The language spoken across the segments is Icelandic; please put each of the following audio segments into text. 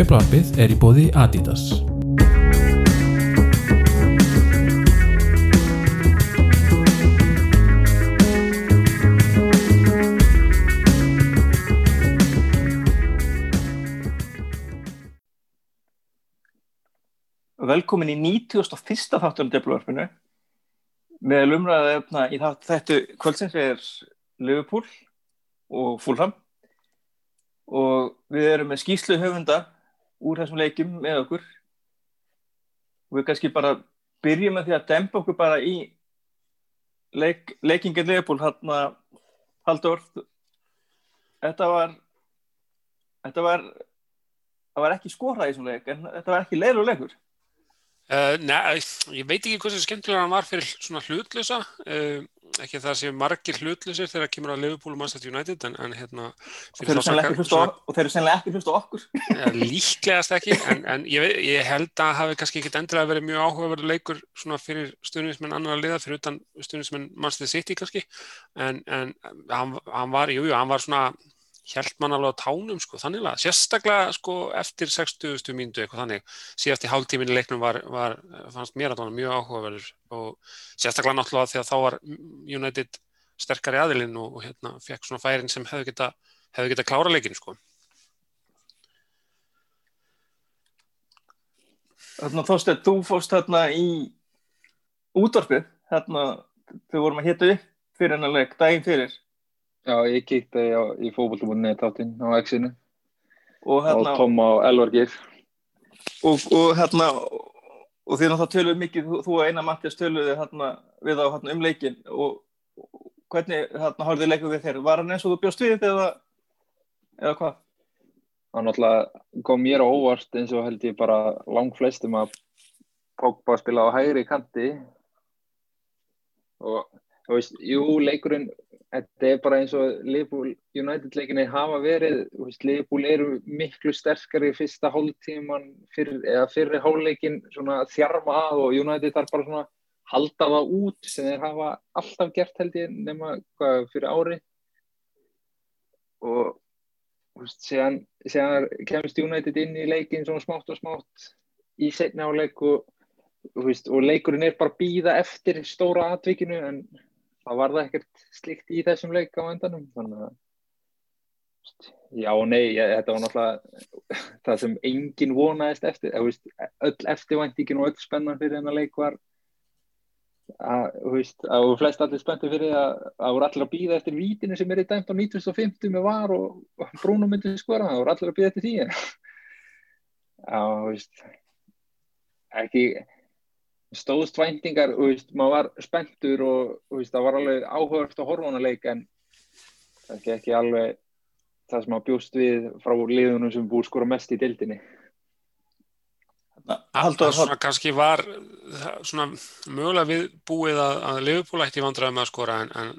Djöflarpið er í bóði Adidas. Velkomin í 91. þáttunum Djöflarpinu. Með umræðið efna í þetta kvöldsins er Liverpool og Fulham. Og við erum með skýslu höfunda úr þessum leikjum með okkur. Og við kannski bara byrjum með því að dempa okkur bara í leik, leikingin Leopold hann að Haldur þetta var þetta var það var ekki skorað í þessum leik en þetta var ekki leiður leikur Uh, Nei, ég veit ekki hversu skemmtilega hann var fyrir svona hlutlösa uh, ekki það sé margir hlutlusir þegar það kemur að Liverpool og Manchester United en, en hérna og þeir eru sennilega ekki á okkur. Ja, líklegast ekki en, en ég, ég held að hafi kannski ekki endilega verið mjög áhugaverður leikur svona fyrir stuðnismenn annar að liða fyrir utan stuðnismenn Manchester City kannski. En, en hann, hann var, jújú, jú, hann var svona held mann alveg á tánum sko, þannig að sérstaklega sko eftir 60. mínútu eitthvað þannig, síðast í hálftíminni leiknum var, var fannst mér að það var mjög áhugaverður og sérstaklega náttúrulega því að þá var United sterkari aðilinn og, og hérna fekk svona færin sem hefðu geta, hefðu geta klára leikin sko. Þannig að þóstu að þú fórst hérna í útvarfið hérna, þau vorum að hita upp fyrir hennar leik, daginn fyrir Já, ég kíkti í fókbólumunni táttinn á X-inu. Og, hérna, og Tom á Elvargir og, og hérna og því að það töluðu mikið, þú og eina Mattias töluðu hérna, við á hérna, um leikin og, og hvernig hérna, hálfið þið leikum við þér, var hann eins og þú bjóst við eða, eða hvað? Hann náttúrulega kom mér á óvart eins og held ég bara lang flestum að Pogba spila á hægri kanti. Og þú veist, jú, leikurinn þetta er bara eins og Liverpool United leikinni hafa verið veist, Liverpool eru miklu sterkari fyrsta hóltíman fyrr, eða fyrri hólleikin svona þjarma að og United þarf bara svona halda það út sem þeir hafa alltaf gert held ég nema hvað fyrir ári. Og veist, séðan, séðan kemst United inn í leikin svona smátt og smátt í setna áleik og, veist, og leikurinn er bara býða eftir stóra atvikinu en það var það ekkert slikt í þessum leik á endanum þannig að já og nei, ég, þetta var náttúrulega það sem engin vonaðist eftir veist, öll eftirvæntíkin og öll spennan fyrir þennan leik var að, veist, að flest allir spennti fyrir að það voru allir að býða eftir vítinu sem er í dæmt á 1950 með var og brúnum myndi skora, það voru allir að býða eftir því. Já, veist ekki stóðst væntingar og veist, maður var spenntur og veist, það var alveg áhugast á horfónuleik en það er ekki, ekki alveg það sem maður bjóst við frá liðunum sem búið skora mest í dildinni Það svona kannski var svona mögulega við búið að, að Liverpool ætti vandraði með að skora en, en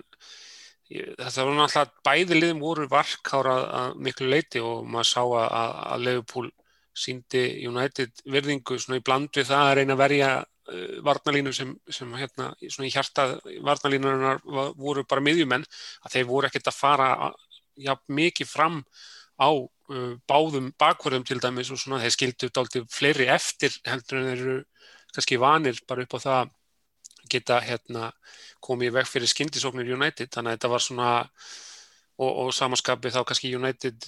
þetta var náttúrulega bæði liðum voru varkára að miklu leiti og maður sá að, að Liverpool síndi United virðingu svona í bland við það að reyna að verja varnalínu sem, sem hérna í hjarta varnalínunar voru bara miðjumenn að þeir voru ekkert að fara ja, mikið fram á uh, báðum bakverðum til dæmis og svona þeir skildu dálítið fleiri eftir heldur en þeir eru kannski vanir bara upp á það geta hérna komið vekk fyrir skindisóknir United. Þannig að þetta var svona og, og samanskapið þá kannski United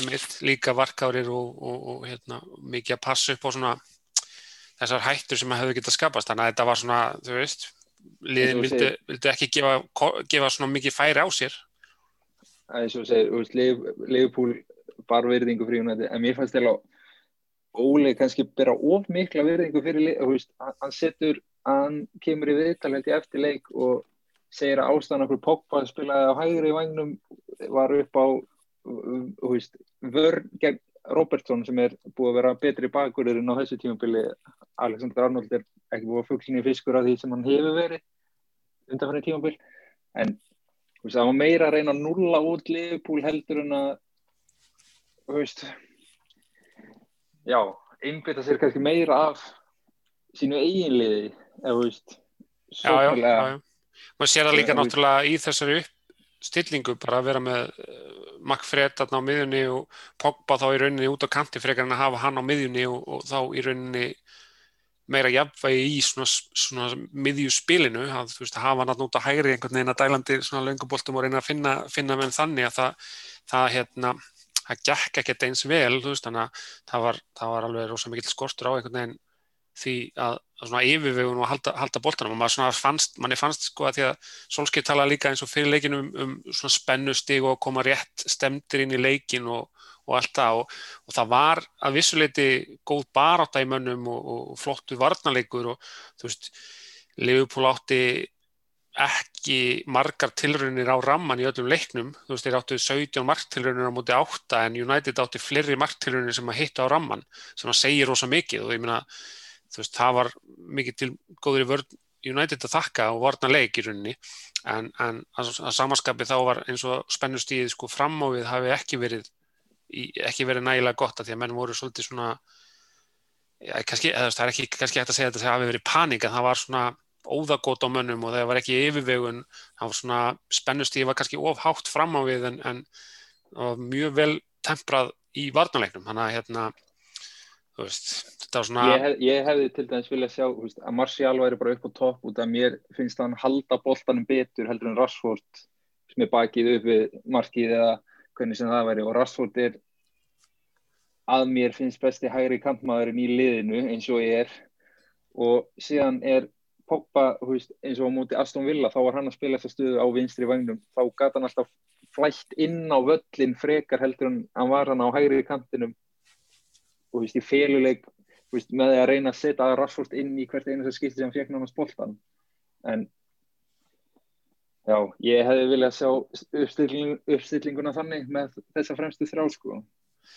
einmitt líka varkárir og, og, og hérna, mikið að passa upp á svona þessar hættur sem að hefðu getað skapast. Þannig að þetta var svona, þú veist liðin vildu, vildu ekki gefa, gefa svona mikið færi á sér. Það er svo að segja, Leifupúl bar verðingu fyrir United en mér fannst þetta Óli kannski bera of mikla verðingu fyrir hann setur, hann kemur í viðtal eftir leik og segir að ástæðan okkur Pogba spilaði á hægri vagnum var upp á veist, vörn gegn Robertson sem er búið að vera betri bakurinn á þessu tímabili. Alexander Arnold er ekki búið að fuggsinni fiskur af því sem hann hefur verið undanfæri tímabil. En veist, það var meira að reyna að nulla út liðpúl heldur en að veist, já, einbita sér kannski meira af sínu eiginliði eða veist, sóknulega maður sér það líka Já, náttúrulega í þessari stillingu bara að vera með uh, Magfred þarna á miðjunni og Pogba þá í rauninni út á kanti frekar en að hafa hann á miðjunni og, og þá í rauninni meira jafnvægi í svona, svona miðju spilinu að veist hafa hann út á hægri einhvern veginn að dælandi svona lönguboltum og reyna að finna, finna með þannig að það, það hérna það gekk ekkert eins vel veist þannig að það var, það var alveg rosa mikill skortur á einhvern veginn því að, að svona yfirvegun og halda, halda boltanum. Og maður svona fannst, manni fannst sko að því að Solskjaer tala líka eins og fyrir leikinu um, um svona spennustig og koma rétt stemdir inn í leikin og, og allt það. Og, og það var að vissuleiti góð baráta í mönnum og, og flottu varnarleikur og þú veist Liverpool átti ekki margar tilraunir á ramman í öllum leiknum, þú veist þeir áttu 17 marktilraunir á móti 8 en United átti fleiri marktilraunir sem að hitta á ramman sem að segja rosa mikið. Og ég meina þú veist, það var mikið til góður í vörð United að þakka og varna leik í rauninni. En, en að, að samanskapi þá var eins og spennustíð sko fram á við hafi ekki verið í, ekki verið nægilega gott að því að menn voru svolítið svona ja, kannski, eða það er ekki kannski hægt að segja þetta hafi verið panik en það var svona óðagót á mönnum og það var ekki yfirvegun, það var svona spennustíð var kannski ofhátt fram á við en, en mjög vel temprað í varnalegnum, þannig að hérna þú veist, þetta var svona Ég, hef, ég hefði til dæmis viljað sjá veist, að Martial væri bara upp á topp út af mér finnst hann halda boltanum betur heldur en Rashford sem er bakið upp við markið eða hvernig sem það væri. Og Rashford er að mér finnst besti hægri kantmaðurinn í liðinu eins og ég er. Og síðan er Pogba veist, eins og á móti Aston Villa þá var hann að spila þessa stöðu á vinstri vagnum þá gata hann alltaf flætt inn á völlin frekar heldur en hann var hann á hægri kantinum og veist, í féluleik veist, með því að reyna að setja Rashford inn í hvert einu sem skipti sem fekk náttúrulega spoltan en já, ég hefði viljað sjá uppstilling, uppstillinguna þannig með þessa fremstu þrjá sko.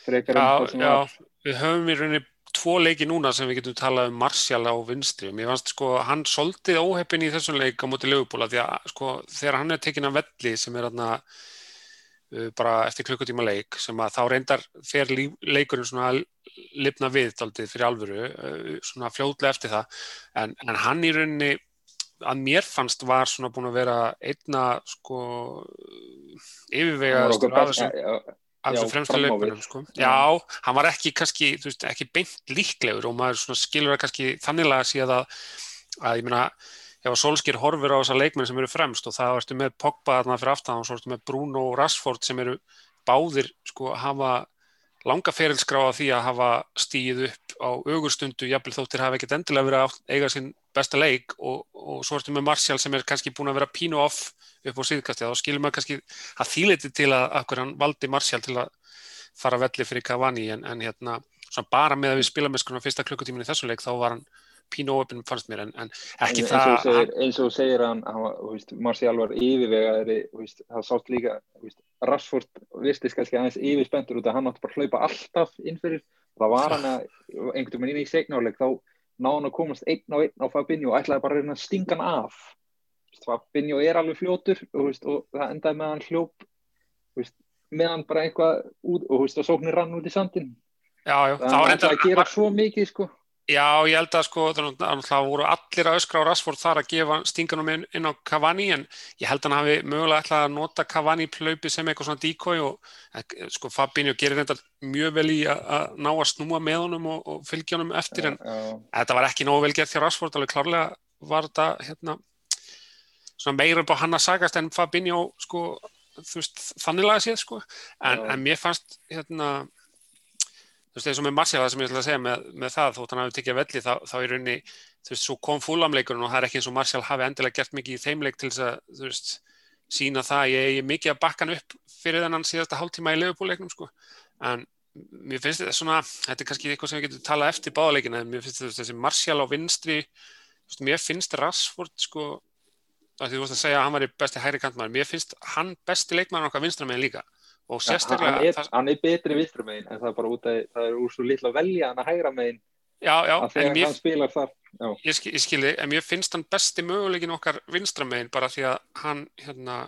Já, já, við höfum í rauninni tvo leiki núna sem við getum talað um Martial á vinstri. Og mér fannst sko hann soldið óheppin í þessum leik á móti lögupóla því að sko þegar hann er tekin af velli sem er aðna bara eftir klukkutíma leik sem að þá reyndar fer leikurinn svona að lifna við daldið fyrir alvöru uh, svona fljóðlega eftir það. En, en hann í rauninni að mér fannst var svona búin að vera einna sko yfirvega af þessu fremsta leikunum sko. Já, hann var ekki kannski, þú veist, ekki beint líklegur og maður svona skilur það kannski þanniglega að síða að, að ég meina, ef að Solskjær horfir á þessa leikmenn sem eru fremst og það ertu með Pogba þarna fyrir aftan og svo ertu með Bruno og Rashford sem eru báðir sko að hafa langa ferilskráða því að hafa stíð upp á augustundu, jafnvel þóttir hafa ekkert endilega verið að eiga sinn besta leik og, og svo ertu með Martial sem er kannski búin að vera pínu off upp á síðkastið. Og skilur maður kannski að þýleiti til að akkur hann valdi Martial til að fara velli fyrir Cavani en, en hérna bara með að við spila með sko fyrsta klukkutímin í þessu leik þá var hann pínu óöfnum fannst mér en, en ekki en, það eins og segir, eins og segir hann, hann Martial var yfirvegaðri það sátt líka veist, Rashford vistist kannski aðeins yfirspendur út að hann átti bara hlaupa alltaf innfyrir það var hann að einhvern veginn inn í segnáleik þá náði hann að komast einn á einn á Fabinho og ætlaði bara að stinga hann af. Fabinho er alveg fljótur og, veist, og það endaði með hann hljóp veist, með hann bara eitthvað út og, og sóknir rann út í sandin já, já, það er alltaf að gera svo mikið sko. Já, ég held að sko það voru allir að öskra á Rashford þar að gefa stingunum inn, inn á Cavani en ég held að hann hafi mögulega ætlað að nota Cavani plöpi sem eitthvað svona díkói og sko Fabinho gerir þetta mjög vel í að ná að snúa með honum og, og fylgja honum eftir en já, já. þetta var ekki nógu vel gert hjá Rashford alveg klárlega var þetta hérna svona meira upp á hann að sagast en Fabinho sko, þú veist, þanniglega séð sko, en, en mér fannst hérna, þú veist, eins og með Marcial það sem ég ætla að segja með, með það, þótt hann hafi tekið velli þá, þá í rauninni, þú veist, svo kom fúlamleikurinn og það er ekki eins og Marcial hafi endilega gert mikið í þeimleik til þess að, þú veist, sína það, ég er mikið að bakka hann upp fyrir þennan síðasta hálftíma í leifupúleiknum sko, en mér finnst þetta svona, þetta er kannski eitthvað sem við getum talað eftir báðaleikina, en mér finnst þetta þessi Marcial á vinstri, mér finnst Rashford sko því þú vorust að segja að hann var í besti hægri kantmaður mér finnst hann besti leikmaður okkar vinstramegin líka og sérstaklega ja, hann, er, hann er betri vinstramegin en það er bara út að það er úr svo litla velja hann að hægra megin já, já, að þegar mér, hann spilar þar ég, skil, ég skilði, en mér finnst hann besti möguleikin okkar vinstramegin bara því að hann hérna,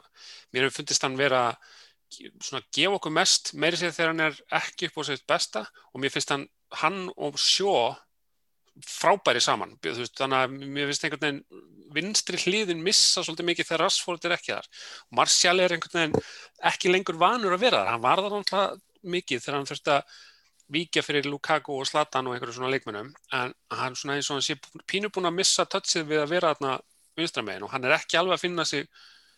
mér hefur fundist hann vera svona að gefa okkur mest meiri sér þegar hann er ekki upp á sér besta og mér finnst hann, hann og sjó frábæri saman. Veist, þannig að mér finnst einhvern veginn vinstri hliðin missa svolítið mikið þegar Rashford er ekki þar. Martial er einhvern veginn ekki lengur vanur að vera þar. Hann var það náttúrulega mikið þegar hann þurfti að víkja fyrir Lukaku og Zlatan og einhverju svona leikmennum en hann svona eins og hann sé pínu búin að missa touchið við að vera þarna vinstramegin og hann er ekki alveg að finna sig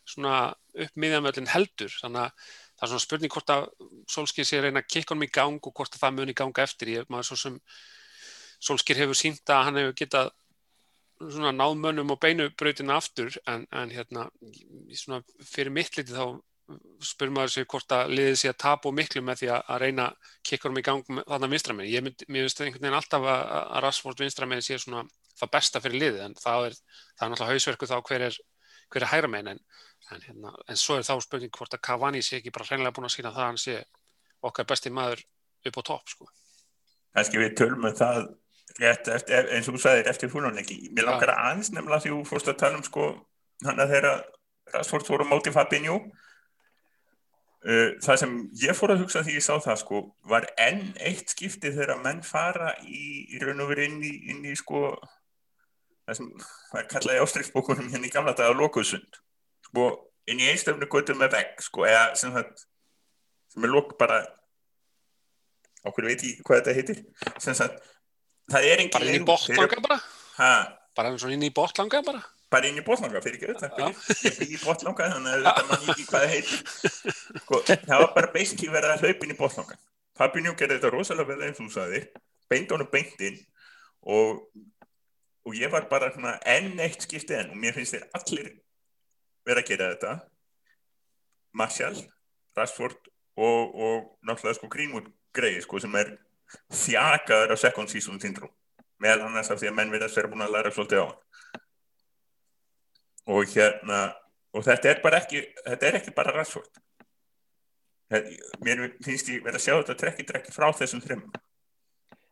svona upp miðjanvöldin heldur. Þannig að það er svona spurning hvort að Solskir sé reyna að kikka honum í gang og hvort að það muni ganga eftir. Ég maður svo sem Solskir hefur sínt að hann hefur getað svona náðmönnum og beinubrautina aftur en, en hérna svona fyrir mitt liti þá spyrum maður sér hvort að liðið sé að tapa og miklu með því að, að reyna að kikka um í gang þarna vinstramenn. Ég mynd, finnst einhvern veginn alltaf að, að Rashford vinstramenn sé svona það besta fyrir liðið en það er, það er náttúrulega hausverku þá hver er, hver er hæra meginn en, en, hérna, en svo er þá spurning hvort að Cavani sé ekki bara hreinlega búin að sína það að hann sé okkar besti maður upp á topp sko. Kanski við tölum um það rétt eftir, eins og þú sagðir eftir fúnanleiki. Mér langar að aðeins nefnilega því þú fórst að tala um sko hann að þeirra Rashford voru mótið Fabinho. Uh, það sem ég fór að hugsa því ég sá það sko var enn eitt skipti þegar menn fara í, í raun og veru inn í, inn í sko það sem var kallaði ástriksbókunum hérna í gamla daga Lókusund sko inn í einstöfnu götu með vegg sko eða sem það sem er lók bara okkur veit ég hvað þetta heitir sem það það er engin bara inn í botlanga bara? Ha? bara inn í botlanga bara? Bara inn í botlanga fyrir ekki þetta ég fyrir í botlanga þannig að þetta mann ekki hvað heitir. Sko, það var bara basically verið að hlaupa inn í botlanga Fabinho gerði þetta rosalega vel eins og þú sagði beint honum beint inn og, og ég var bara enn eitt skiptið enn og mér finnst þér allir verið að gera þetta. Martial, Rashford og, og náttúrulega sko Greenwood greið sko sem er þjakaður af second season syndrom meðal annars af því að menn verðast vera búin að læra svolítið á hann. Og hérna og þetta er bara ekki þetta er ekki bara ræðsvort mér finnst ég verið að sjá þetta trekki trekki frá þessum þreim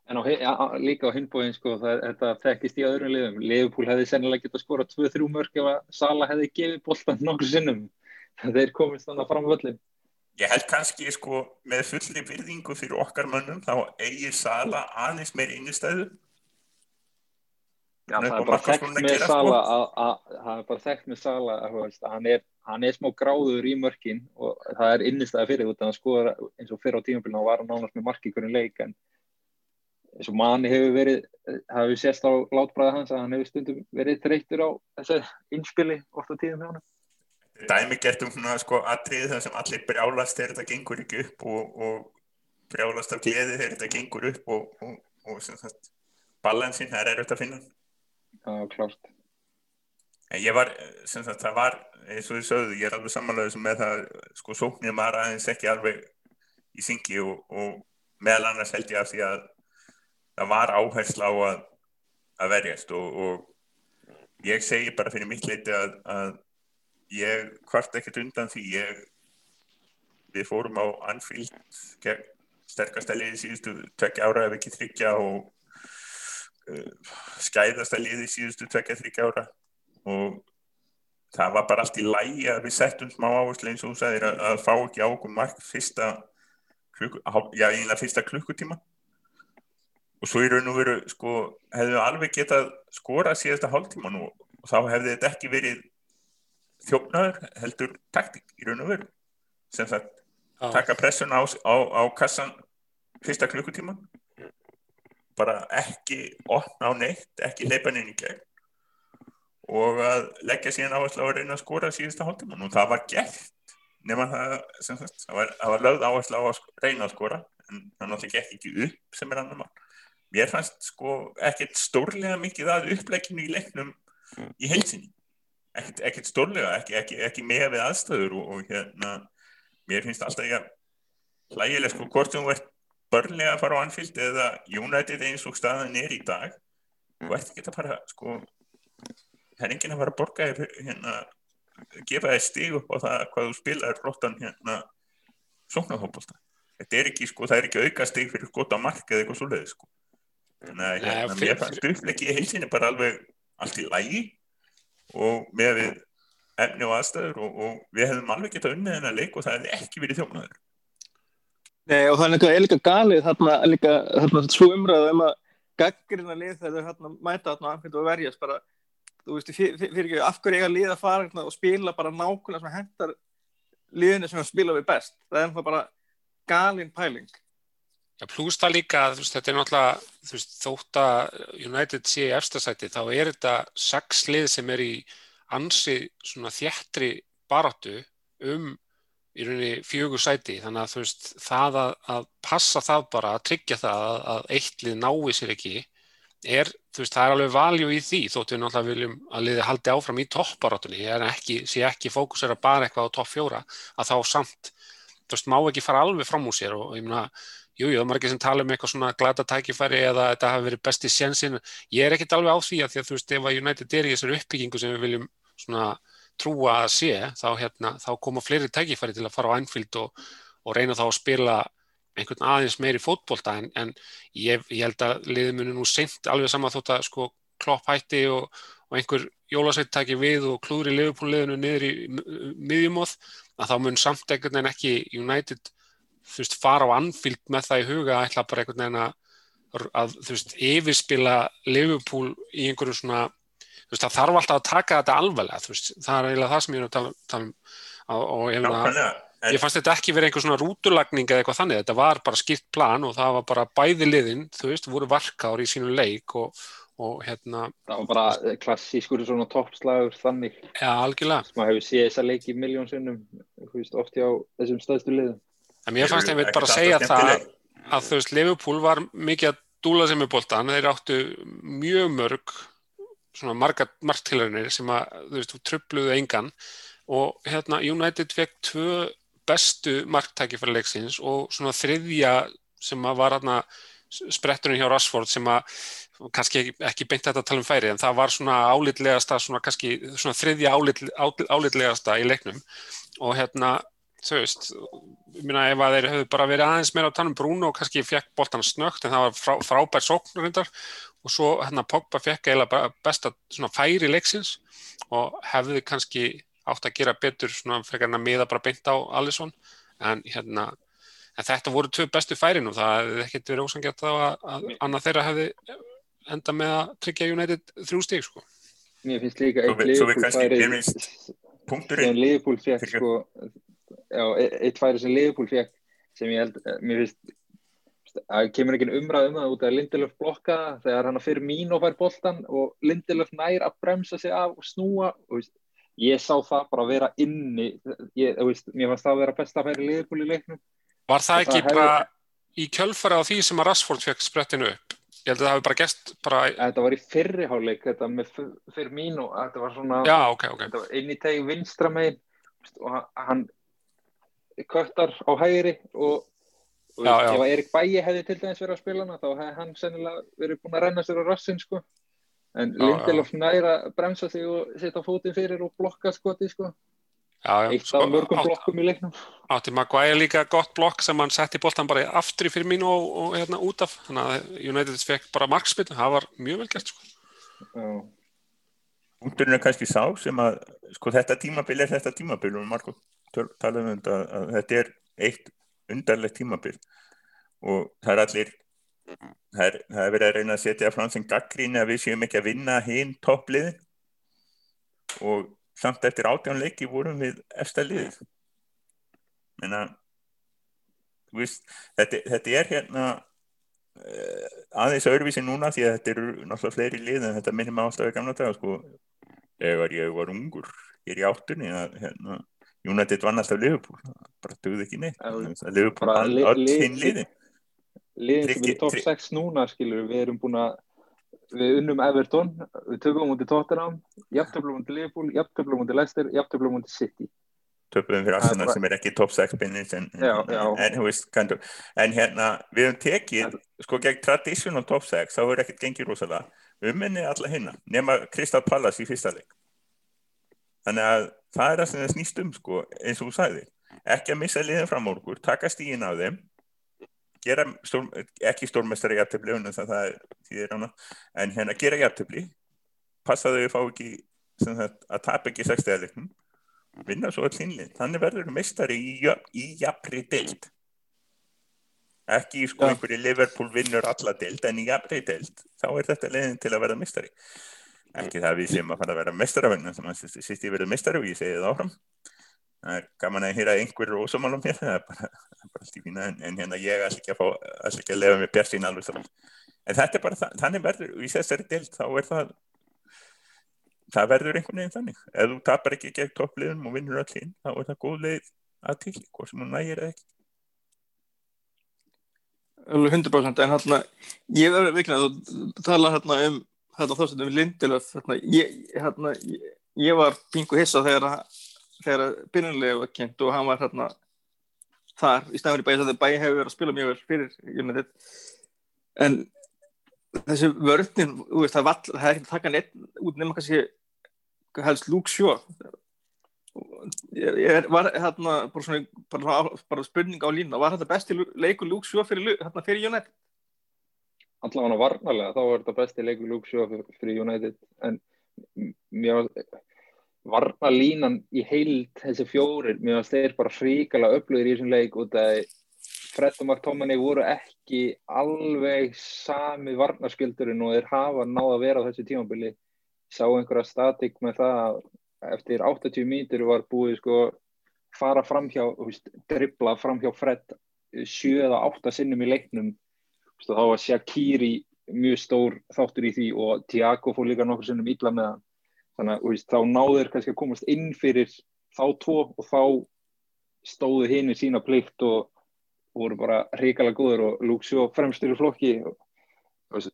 En á, ja, líka á hinbóin sko, það, þetta þekkist í öðrum liðum. Leifupúl hefði sennilega getað skorað 2-3 mörg ef að Sala hefði gefið boltan nokkur sinnum. Þeir komist þannig fram völlin Ég held kannski sko með fullri virðingu fyrir okkar mönnum þá eigir Sala aðeins meir innistæðu Já, það er bara þekkt með sko. Sala það er bara þekkt með Sala að hann er, hann er smá gráður í mörkin og það er innistæði fyrir út að skoða eins og fyrir á tímafélina og var hann ánast með marki hvernig leik en eins og manni hefur verið það hefur sést á látbræða hans að hann hefur stundum verið þreytur á þessu innspili ofta tíðum hjá hann Dæmi gert um svona sko aðrið þar sem allir brjálast þegar þetta gengur ekki upp og, og brjálast af gleði þegar þetta gengur upp og, og, og balansin, það er erfitt að finna Já, klart. En ég var, sem sagt, það var, eins og þið sögðu, ég er alveg samanlega með það, sko, sóknir maður aðeins ekki alveg í syngi og, og meðal annars held ég af því að það var áhersla á að, að verjast og, og ég segi bara fyrir mitt leiti að, að ég hvart ekkert undan því. Ég, við fórum á gegn sterkastæliði síðustu tvekja ára ef ekki þryggja og uh, skæðasta liði síðustu tvekja þryggja ára. Og það var bara allt í lægi að við settum smá áherslu eins og þú sagðir að, að fá ekki á okkur mark fyrsta klukku, já fyrsta klukkutíma. Og svo í raun og veru sko hefðu alveg getað skora síðasta hálftíma nú og þá hefði þetta ekki verið þjófnaður heldur taktík í raun og veru. Sem það ah. taka pressun á, á, á kassan fyrsta klukkutíma. Bara ekki opna á neitt, ekki leipa inn í gegn. Og að leggja síðan áherslu á að reyna að skora síðasta hálftíman og það var gert. Nema það, sem sagt, það var, var lögð áherslu á að reyna að skora. En það náttúrulega gekk ekki upp sem er annar mann mér fannst sko ekkert stórlega mikið að upplegginu í leiknum í heilsinni ekkert, ekkert stórlega, ekki, ekki, ekki með við aðstöður og, og hérna mér finnst alltaf ég að hlægileg sko hvort þú ert börnlega að fara á Anfield eða United eins og staðan er í dag þú ert ekki að fara sko það er enginn að fara að borga þér hérna, gefa þér stíg upp á það hvað þú spilaður flottan hérna sóknarhópolta þetta er ekki sko, það er ekki auka stíg fyrir skota mark eða eitthvað svoleiði sko. Þannig að hérna, mér fannst uppleggi heilsinni bara alveg allt í lægi og með við efni og aðstæður og, og við hefðum alveg getað unnið þennan leik og það hefði ekki verið þjóknaður Nei og það er líka galið þarna líka þarna svo umræðu um að gaggrina lið þegar þau hérna mæta þarna og verjast bara þú veist, fyrir, ekki, af hverju eiga lið að fara hérna og spila bara nákvæmlega sem hendar liðinu sem að spila við best? Það er bara galin pæling Já, pluss það líka, veist, þetta er náttúrulega, veist, þótt að United sé í efstasæti, þá er þetta sex lið sem er í ansi þjættri baráttu um í rauninni fjögur sæti, þannig að veist, það að, að passa það bara, að tryggja það að, að eitt lið nái sér ekki, er, það er alveg valjú í því, þótt við náttúrulega viljum að liði haldi áfram í toppbaráttunni, ekki, sé ekki fókusera bara eitthvað á topp fjóra, að þá samt, þú veist, má ekki fara alveg fram úr sér og ég meina, Jújú, það er margir sem tala um eitthvað svona glata tækifæri eða þetta hafi verið besti sjensin. Ég er ekkert alveg á því að því að þú veist ef að United er í þessari uppbyggingu sem við viljum svona trúa að sé þá, hérna, þá koma fleiri tækifæri til að fara á Anfield og, og reyna þá að spila einhvern aðeins meiri fótbolta en, en ég, ég held að liðið muni nú seint alveg sama þótt að sko klopp hætti og, og einhver jólasveit tæki við og klúri liðupúliðinu niður í miðjumóð að þá mun samt einhvern veginn ekki United þú veist, fara á Anfield með það í huga að ætla bara einhvern veginn að, að þú veist, yfirspila Liverpool í einhverju svona þú veist, það þarf alltaf að taka þetta alveglega þú veist, það er eiginlega það sem ég er að tala, tala um og ég finna að ég fannst þetta ekki verið einhver svona rúturlagning eða eitthvað þannig, þetta var bara skipt plan og það var bara bæði liðin, þú veist, voru varkáður í sínu leik og, og hérna það var bara klassískur svona toppslagur þannig. Ja, algjörlega. Maður hefur séð þessa leik í miljónsinnum oft á þessum stöðstu liðum En mér fannst einmitt bara að segja það að þú veist, Liverpool var mikið að dúla sem er bóltan, þeir áttu mjög mörg svona marga margtilhörnir sem að þú veist, þú tröfluðu engan. Og hérna United fekk tvö bestu margtækifærleiksins og svona þriðja sem að var hérna spretturinn hjá Rashford sem að kannski ekki, ekki beint þetta að tala um færi en það var svona álitlegasta svona kannski svona þriðja álit, álitlegasta í leiknum. Og hérna þú veist, ég minna ef að þeir höfðu bara verið aðeins meira á tannum Bruno og kannski fekk boltan snögt en það var frá, frábær sóknurindar og svo hérna Pogba fekk eiginlega besta svona færi leiksins og hefði kannski átt að gera betur svona frekar en að miða bara beint á Alisson. En hérna en þetta voru tvö bestu færin og það hefði ekkert verið ósangjart þá að, að annað þeirra hefði enda með að tryggja United þrjú stík sko. Mér finnst líka eitt Liverpool færi punkturinn Liverpool fekk sko já, e- eitt færi sem Liverpool fekk sem ég held, eh, mér finnst að kemur ekki umræð um það út af Lindelöf blokka þegar hann fyrir mín og fær boltan og Lindelöf nær að bremsa sig af og snúa og veist, ég sá það bara að vera inni ég, veist, mér fannst það að vera besta færi Liverpool í leiknum Var það ekki það bara hef... í kjölfara á því sem að Rashford fekk sprettinu upp? Ég held að það hefði bara gæst bara... Þetta var í fyrriháleik, þetta með fyrir mín og þetta var svona Já, okay, okay. Þetta var inn í tegi vinstra megin og hann köttar á hægri og, og já, já. ef Erik Bæi hefði til dæmis verið að spila hana þá hefði hann sennilega verið búin að renna sér á rassin sko. En Lindelof næra bremsa sig og setja fótinn fyrir og blokka skoti sko. Já, eitt sko, af mörgum átt, blokkum í leiknum. Átti Maguire líka gott blokk sem hann setti bóltan bara aftur í fyrir mín og, og hérna út af. Þannig að United fekk bara markspil það var mjög vel gert sko. Punkturinn er kannski sá sem að sko þetta tímabil er þetta tímabil og Marko tala um þetta að þetta er eitt undarlegt tímabil. Og það er allir það er, það er verið að reyna að setja fram sem gaggríni að við séum ekki að vinna hinn toppliðin. Og samt eftir átjánleiki vorum við eftir liðið. Menna veist, þetta, þetta er hérna uh, aðeins öðruvísi núna því að þetta eru náttúrulega fleiri lið en þetta minnum alltaf í gamla dag sko, ef ég var ungur ég er í áttunni að hérna United vann alltaf Liverpool. Bara dögði ekki neitt. Liverpool vann öll hinn liði liðin. Sem er top 6 núna skilur við erum búin að við unnum Everton, við töfum mútið Tottenham jafntöflum mútið Liverpool, jafntöflum mútið Leicester, jafntöflum mútið City. Töfum fyrir Arsenal sem er ekki top 6 binnis en. En, veist, en hérna við höfum tekið sko gegn traditional top 6 þá er ekkert gengið rosalega. Umminni alla hinna nema Crystal Palace í fyrsta leik þannig að það er það sem það snýst um sko, eins og þú sagði ekki að missa liðin fram á okkur, taka stígin af þeim gera stórm, ekki stórmestari jæftabli en hérna gera jæftabli passa þau að fá ekki sagt, að tapa ekki sextegaliknum vinna svo all innlið. Þannig verður meistari í, í jafnri deilt ekki sko einhverju Liverpool vinnur alla deild en í jafnri deild þá er þetta leiðin til að vera mistari ekki það að við séum að fara að vera mistaravenn sem að sýst ég verið mistari og ég segi það áfram. Það er gaman að hýra einhverju ósamálum mér það er bara, bara allt í fína en, en hérna ég ætla ekki að fá ætla ekki að lefa mér bjart sín alveg strax en þetta er bara þannig verður og í þessari deild þá er það það verður einhvern veginn þannig. Ef þú tapar ekki gegn toppliðum og vinnur hinn þá er það góð leið að til hvort sem hún nægir eða ekki. Alveg 100% en hérna ég verður vikna að þú tala hérna um hérna þess að um Lindelöf hérna, ég, hérna, ég, ég var pingu hissa þegar að- þegar byrjunlega var kynnt og hann var hérna þar í stafnir bæði þegar bæði hefur verið að spila mjög vel fyrir United. En þessi vörðnin það, það er ekki að taka neitt út nema kannski helst Luke Shaw. Ég, ég var hérna bara, svona, bara, bara spurning á línu var þetta besti leikur Luke Shaw fyrir, hérna, fyrir United allavega varnarlega þá er þetta besti leikur Shaw fyrir- United en var varnarlínan í heild þessi fjórir, mér varst þeir bara fríkala upplöður í þessum leik út að Fred og McTominay voru ekki alveg sami varnarskjöldurinn og þeir hafa náð að vera á þessu tímabili. Sá einhverja statik með það að eftir 80 mítur var búið sko fara framhjá, þú veist, dribla framhjá Fred 7 eða 8 sinnum í leiknum þá var Shaqiri mjög stór þáttur í því og Tiago fór líka nokkur sinnum illa með hann. Þannig að þá náður kannski að komast inn fyrir þá tvo og þá stóðu hinn í sína plikt og voru bara hrikalega góður og Shaw fremstur í flokki. Og,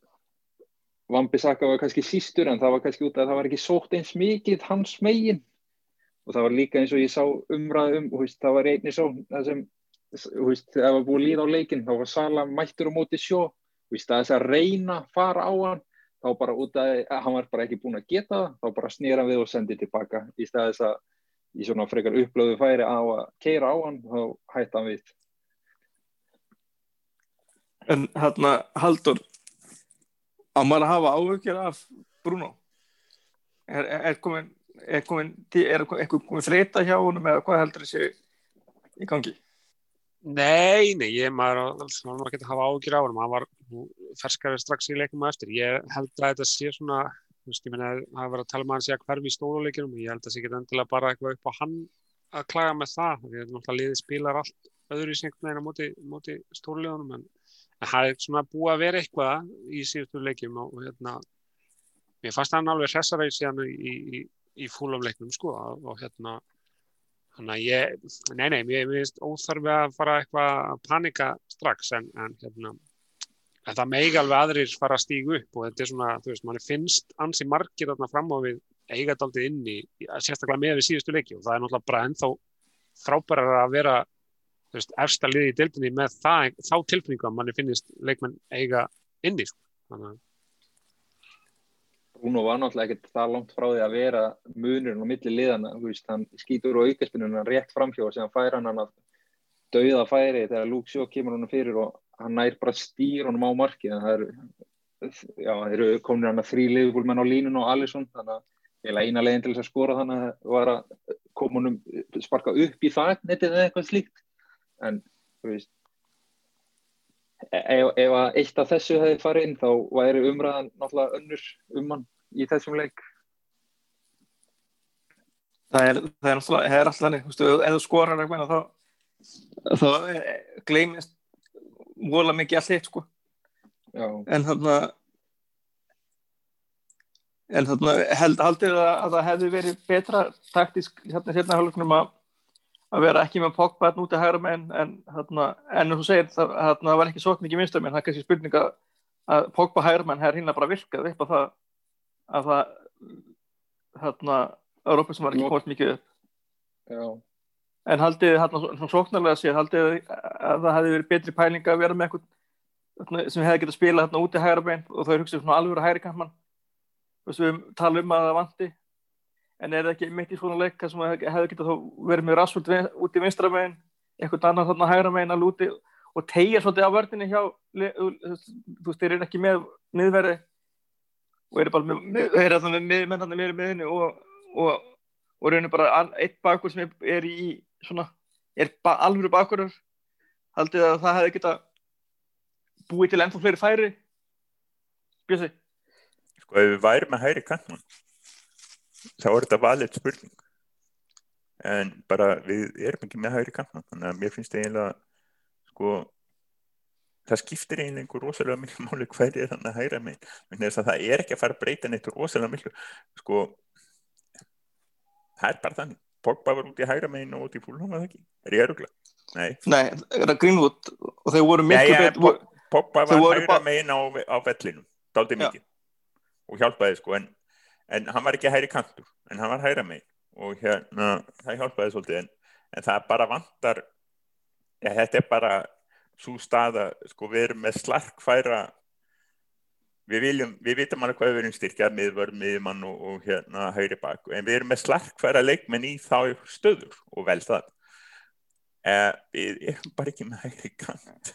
Vambi Saka var kannski sístur en það var kannski út að það var ekki sótt eins mikið hans megin. Og það var líka eins og ég sá umræð um og það var einni svo það sem veist, það var búið að líða á leikin þá var Sala mættur á móti sjó og í staðis að reyna að fara á hann þá bara út að að hann var bara ekki búin að geta það þá bara snýra við og sendi tilbaka í staðis að í svona frekar upplöðu færi á að keira á hann þá hætti hann við En hérna, Haldur, á maður að hafa áhugjur af Bruno? Er, er, komin, er eitthvað komin þreita hjá honum eða hvað heldur þessi í gangi? Nei, nei, ég maður nú ekki að hafa ágjur á hann, hann var ferskari strax í leikum eftir. Ég held að þetta sé svona, veist, ég meina að það var að tala með hann sé að hverfi í stóluleikinum, ég held að það sé ekki endilega bara eitthvað upp á hann að klaga með það, því að náttúrulega liðið spilar allt öðru í sengt meina móti, móti stóluleikunum, en, það er svona búið að vera eitthvað í síðustu leikjum og, hérna, mér fannst hann alveg hressara í síðan í, í, í fúlafleiknum, sko, og hérna, Þannig að ég, nei, nei, mér finnst óþarfi að fara eitthvað að panika strax en, en, hérna, en það megi alveg aðrir fara að stígu upp og þetta er svona, þú veist, manni finnst ansi margir þarna fram á við eiga daldið inn í, sérstaklega með við síðustu leiki og það er náttúrulega bara ennþá frábærar að vera, þú veist, efsta liði í deildinni með það, þá tilfinningu að manni finnist leikmenn eiga inn í, sko. Þannig að Bruno var náttúrulega ekkert það langt frá því að vera munurinn á milli liðana, veist, hann skýtur úr aukaspinuna rétt framhjá og sem fær hann að dauða færi þegar Luke Shaw kemur hann fyrir og hann nær bara stýr honum á marki en það eru, já, eru komin hann að þrý liðbúlmenn á línun og Alisson, þannig að eina leiðin til þess að skora þannig að var að koma honum sparka upp í það netið eða eitthvað slíkt, en þú veist, ef, ef að eitt af þessu hefði farið inn þá væri umræðan náttúrulega önnur um hann í þessum leik. Það er, það er alltaf, það er alltaf hannig, þú veist, ef þú skorar eitthvað þá, þá eh, gleymist vola mikið allt hitt, sko. Já, En þarna, en þarna held, haldið að, að það hefði verið betra taktísk hérna hérna hálfleiknum að að vera ekki með Pogba hérna út í hægra megin en þarna, en þú segir það, þarna var ekki svo mikið vinstur menn, það er kannski spurning að, Pogba hægra megin hefur hérna bara virkað upp á það að það þarna, Európa sem var ekki komast mikið upp. Já, En haldið þarna svona sóknarlega séð, haldið að það hefði verið betri pæling að vera með eitthvað sem hefði getað spilað þarna út í hægra bein og þau hugsið svona alveg hægri kantmann. Þú veist, við tala um að það vanti, en er það ekki mitt í svona leik þar sem hefði getað þá verið með rassvöld út í vinstra bein, eitthvað annað þarna hægra bein alveg úti og tegja svolítið á vördinni hjá, þú veist, þeir eru ekki með miðverði og eru bara með, með, eru þarna með miðmenn þarna með miðinni og, og, og raunir bara eitt bakur sem er, er í svona, er ba alvöru bakurur haldið að það hefði geta búið til ennþá fleiri færi. Bjössi? Sko ef við værum með hægri kantmann þá er þetta valið spurning. En bara við erum ekki með hægri kantmann þannig að mér finnst eiginlega sko það skiptir einhver rosalega miklu máli hver er hann að þannig að það er ekki að fara að breyta neitt rosalega miklu. Sko það er bara þannig. Pogba var út í hægra megin og út í fúlum var það ekki, er ég örugla? Nei, Nei, það er Greenwood? Og þeir voru miklu betur Pog- Pogba var hægra bara- megin á, á vellinum dálítið Já. mikið. Og hjálpaði sko en, en hann var ekki hægri kantur en hann var hægra megin. Og hérna það hjálpaði svolítið en, en það bara vantar ja, þetta er bara svo staða sko við erum með slarkfæra við viljum, við vitum alveg hvað við erum styrkja miðvörð, miðmann og, og hérna hægri bak en við erum með slarkfæra leikmenn í þá stöður og vel það. Eh, við erum bara ekki með hægri kant.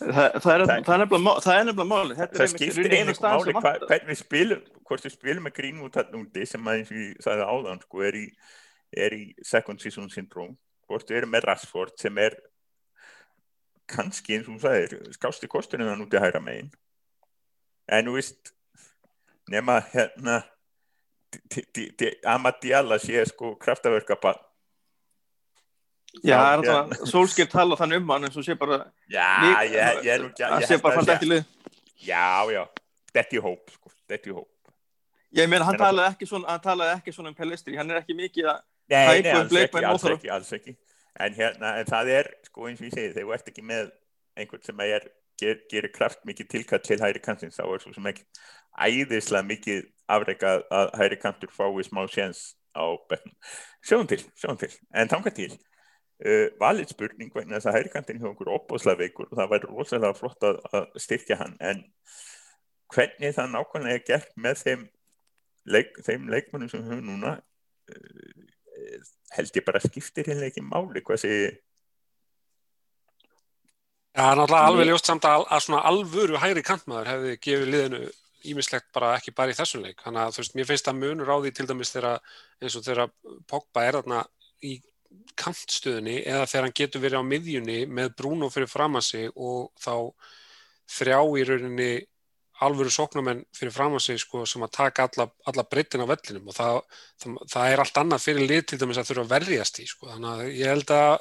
Það, það, er, nefnilega, má- það skiptir einu máli hvernig við spilum hvort við spilum með Greenwood þarna úti sem að eins og ég sagði áðan sko, er, í, er í second season syndrome hvort við erum með Rashford sem er kannski eins og þú sagðir skásti kostunum þann úti að hæra megin. En þú veist nema hérna Amadiala sé sko kraftaverka bara Já, það er Já, alltaf Solskjær tala þannig um hann eins og sé bara já, ég, er nú ekki- að sé bara að fann sé- ekki lið já, já, þetta í hóp sko, þetta í hóp. Ég meina, hann En að- talaði ekki svona, hann talaði ekki svona um Pellistri, hann er ekki mikið að Nei, Hæpa nei, upp alls ekki, leikmenn alls óþarfa. ekki, alls ekki. En hérna, en það er, sko eins og ég segi, þegar þú ert ekki með einhvern sem er, ger, gerir kraft mikið tilkall til hæri kantins, þá er svo sem ekki æðislega mikið afreika að hæri kantur fái smá séns á betnum. Sjáum til, sjáum til. En þangað til, uh, valið spurning vegna þess að hæri kantin hjá okkur opbóðslega veikur og það væri rosalega flott að, að styrkja hann, en hvernig það nákvæmlega er gert með þeim, leik, þeim leikmennum sem höfum núna, uh, held ég bara skiptir hérna ekki máli hvað sé Já, það náttúrulega alveg ljóst samt að, að svona alvöru hægri kantmaður hefði gefið liðinu ímislegt bara ekki bara í þessum leik. Þannig að þú veist, mér finnst að munur á því til dæmis þegar eins og þegar Pogba er þarna í kantstöðunni eða þegar hann getur verið á miðjunni með Bruno fyrir fram að sig og þá þrjá í rauninni alvöru sóknarmenn fyrir fram að sig sko, sem að taka alla, alla breytin á vellinum og það, það, það er allt annað fyrir lið til dæmis að þurfa að verjast í sko. þannig að ég held að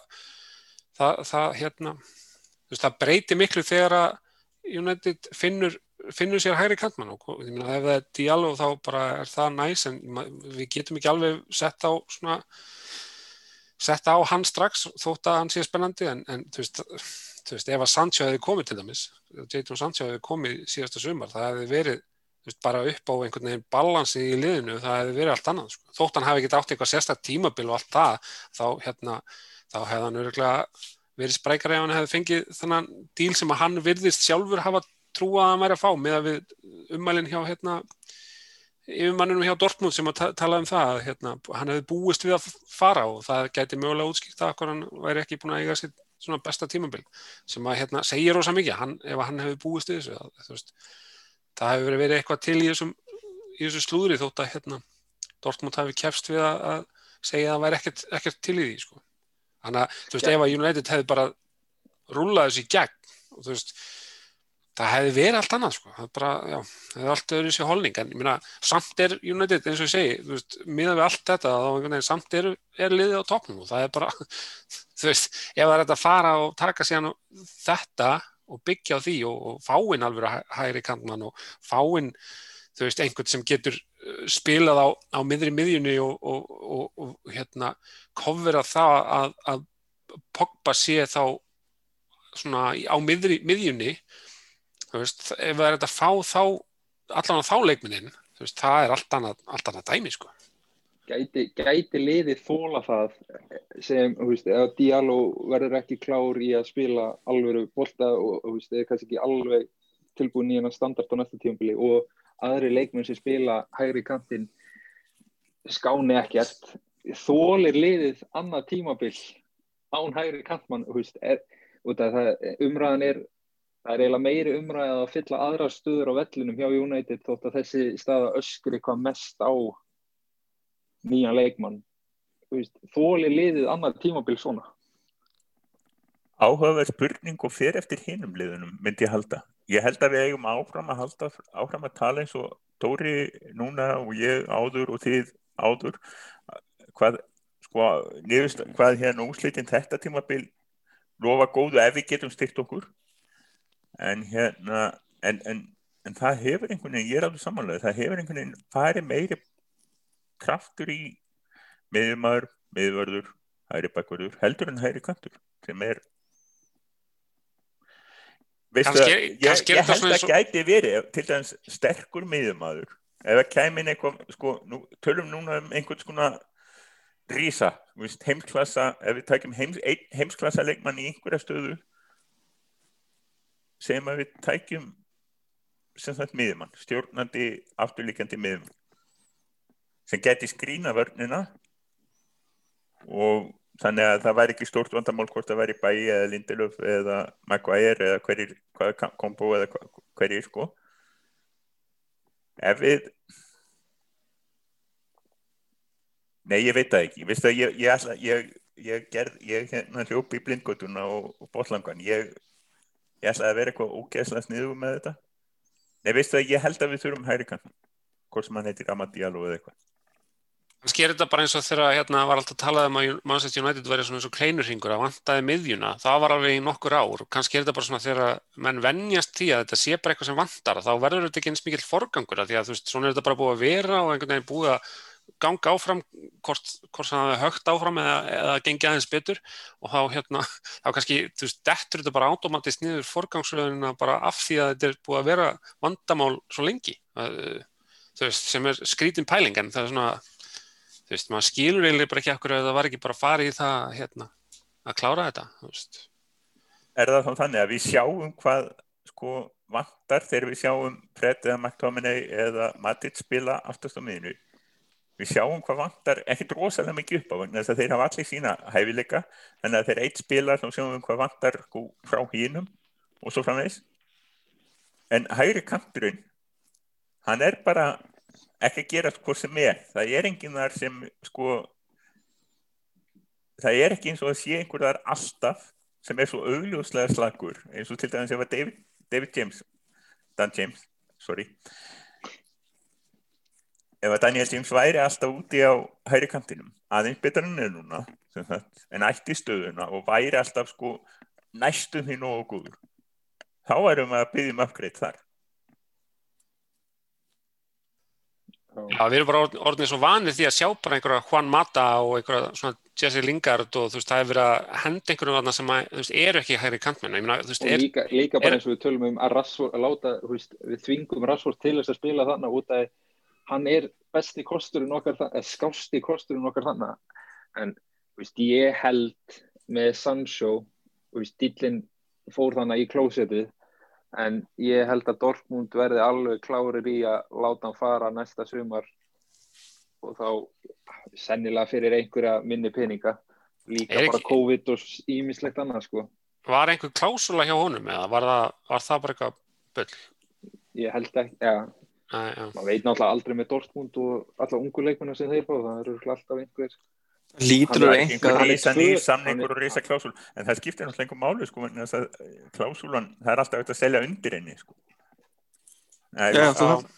það, það hérna veist, það breyti miklu þegar að United finnur, finnur sér hægri kantmann og ef það er Diallo þá bara er það næs en við getum ekki alveg sett á svona sett á hann strax þótt að hann sé spennandi en, en þú, veist, þú veist, ef að Sancho hefði komið til dæmis Jadon Sancho hefði komið síðasta sumar það hefði verið veist, bara upp á einhvern veginn balansi í liðinu það hefði verið allt annað sko. þótt hann hafi ekki átt eitthvað sérstak tímabil og allt það þá, hérna, þá hefði hann verið sprækari ef hann hefði fengið þannan díl sem að hann virðist sjálfur hafa trúað að hann væri að fá með að við ummælinn hjá hérna, yfirmannunum hjá Dortmund sem að ta tala um það að hérna, hann hefði búist við að fara og það gæti mögulega útskýrt að hann væri ekki búin að eiga sér svona besta tímabil sem að hérna, segja rosa mikið hann, ef hann hefði búist við þessu að, þú veist, það hefur verið eitthvað til í þessum, í þessu slúðri þótt að hérna, Dortmund hafi kefst við að, segja að það væri ekkert, ekkert til í því sko. Þannig að, þú veist, ef að United hefði bara rúlað þessu í gegn og þú veist, það hefði verið allt annað sko, það er bara, já, það hefði allt öðru sér holning, en ég meina, samt er United, eins og ég segi, þú veist, miðað við allt þetta, þá veginn, samt er, er liðið á toppnum og það er bara, þú veist, ef það er þetta að fara og taka síðan þetta og byggja á því og, og fáinn alveg hægri kantmann og fáinn, þú veist, einhvern sem getur uh, spilað á, á miðri miðjunni og, og, og, hérna, kofverað það að, að Pogba sé þá svona á miðri, miðjunni þú veist, ef það er þetta að fá þá allan á þá leikminnin þú veist, það er allt annað, allt annað dæmi sko. Gæti, gæti liðið þóla það sem, þú veist, ef Diallo verður ekki klár í að spila alvöru bolta og, þú veist, eða kannski ekki alveg tilbúin í hennar standart á næsta tíumbili og aðri leikmenn sem spila hægri kantinn skáni ekkert þólir liðið annað tímabil án hægri kantmann, þú veist, er, það, umræðan er það er eiginlega meiri umræða að fylla aðra stöður á vellinum hjá United þótt að þessi staða öskri hvað mest á nýjan leikmann. Þóli liðið annar tímabil svona? Áhugaverð spurning og fer eftir hinum liðunum myndi ég halda. Ég held að við eigum áfram að halda áfram að tala eins og Tóri núna og ég áður og þið áður. Hvað, sko, nefnist, hvað hérna úslitin þetta tímabil lofa góðu ef við getum styrt okkur en hérna en, en, en það hefur einhvern veginn, ég er alveg samanlega það hefur einhvern veginn farið meiri kraftur í miðjumar, miðvörður hæri bakvörður, heldur en hæri kantur sem er veistu Kannski- að ég, ég held að og- gæti verið til dæmis sterkur miðjumadur ef það kæmin eitthvað, sko, nú, tölum núna um einhvern skona rísa, heimsklassa ef við tækjum heims, ein, heimsklassa leikmann í einhverja stöðu sem að við tækjum sem sagt miðjumann, stjórnandi afturlíkjandi miðjumann sem geti skrína vörnina og þannig að það væri ekki stórt vandamál hvort það væri bæi eða Lindelöf eða Maguire eða hverjir, hvaða kombo eða hverjir sko. Ef við nei ég veit það ekki. Vistu, ég, ég, ég, ég gerð hérna hljópi í blindgötuna og, og botlangan ég, ég ætla að vera eitthvað ógeðslega sniðu með þetta. Nei veistu að ég held að við þurfum hæri kann hvort sem hann heitir Amadíalo eða eitthvað. Kannski er þetta bara eins og þegar hérna var alltaf talað um að Manchester United væri svona eins og kleinurringur að vantaði miðjuna, það var alveg í nokkur ár. Kannski er þetta bara svona þegar menn venjast því að þetta sé bara eitthvað sem vantar þá verður þetta ekki eins mikill forgangur því að þú veist, svona er þetta bara búið að vera og einhvern veginn búið að ganga áfram hvort, hvort það hafi högt áfram eða, eða gengi aðeins betur. Og þá hérna, þá kannski, þú veist, dettur þetta bara automatist niður forgangsröðuna bara af því að þetta er búið að vera vandamál svo lengi. Þú veist, sem er skrítin pæling en það er svona þú veist, maður skilur eiginlega bara ekki okkur að það var ekki bara farið í það hérna, að klára þetta þú veist. er það þá þannig að við sjáum hvað sko vantar þegar við sjáum Fred eða McTominay eða Matit spila aftast á miðinu við sjáum hvað vantar ekkert rosalega mikið upp á vegna þess að þeir hafa allir sína hæfileika þannig að þeir eitt spilar þá sjáum við hvað vantar frá hínum og svo framvegs en hægri kanturinn hann er bara ekki að gera sko sem er. Það er enginn þar sem sko það er ekki eins og að sé einhver þar alltaf sem er svo augljóslega slagur eins og til dæmis ef að David, David James Dan James, sorry ef að Daniel James væri alltaf úti á hæri kantinum, aðeins betur en er núna sem sagt, en ætti stöðuna og væri alltaf sko næstum því nógu góður þá erum við að byggja um upgrade þar. Já, við erum bara orðin- orðnir svo vanir því að sjá bara einhverja Juan Mata og einhverja svona Jesse Lingard og þú veist, það er verið að henda einhverjum þarna sem að, þú veist, eru ekki hægri kantmenn er, líka, líka bara er- eins og við tölum um að, Rashford, að láta, þú veist, við þvingum Rashford til þess að spila þannig út að hann er besti kosturinn okkar þa- eða skásti kosturinn okkar þannig en veist, ég held með Sancho dýllinn fór þannig í klósetið en ég held að Dortmund verði alveg klárir í að láta hann fara næsta sumar og þá sennilega fyrir einhverja minni peninga líka Er bara ekki- COVID og ímislegt annað sko var einhver klásula hjá honum eða var það, var það bara eitthvað bull? ég held ekki, já, já. Maður veit náttúrulega aldrei með Dortmund og alla ungu leikmennar sem þeir fá, það eru alltaf einhver Lítur að enga einhver er samningur og risa klásúl en það skiptir náttúrulega einhver máli sko þess að klásúlan, það er alltaf auðvitað að selja undir henni sko. Nei, Já, já, þú-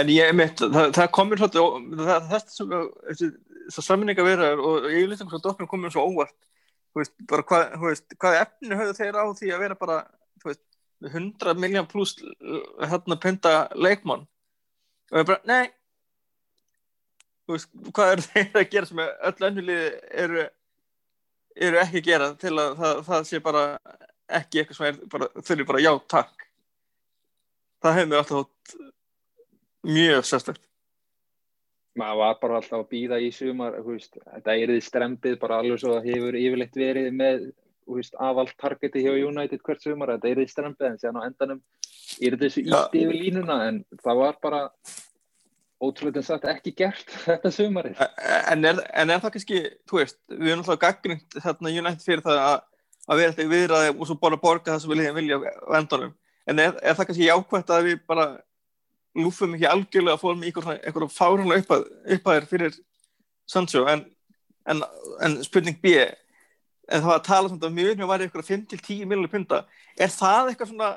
En ég mitt, það, það komur svolítið, þessi, þessi sammenninga vera og ég lítið um svo dóknum komur svo óvart. Þú veist, bara hvað, þú veist, hvað efni höfðu þeir á því að vera bara þú veist, 100 miljón pluss hérna pynta leikmann. Og ég bara, nei. Veist, hvað eru þeir að gera sem öll önnulið eru eru ekki að gera til að það, það sé bara ekki eitthvað sem er bara, þurfi bara já, takk. Það hefur mér alltaf þótt mjög sérstækt maður var bara alltaf að býða í sumar þetta er því strempið bara alveg svo að hefur yfirleitt verið með veist, afalt targeti hjá United hvert sumar, þetta er því strempið en séðan á endanum er þessu Já. ítti yfir línuna en það var bara ótrúlega sagt ekki gert þetta sumarið. En er, en er það kannski, þú veist við erum alltaf gaggrind þarna United fyrir það að, að vera alltaf viðraði og svo bara borga það sem við vilja á endanum. En er, er það kannski jákvæmt að við bara lúfum ekki algjörlega að fórum í fárunlega uppað, uppæðir fyrir Sancho? En, en, en spurning B en það var að tala þetta mjög mjög væri eitthvað 5-10 miljónir punta er það eitthvað svona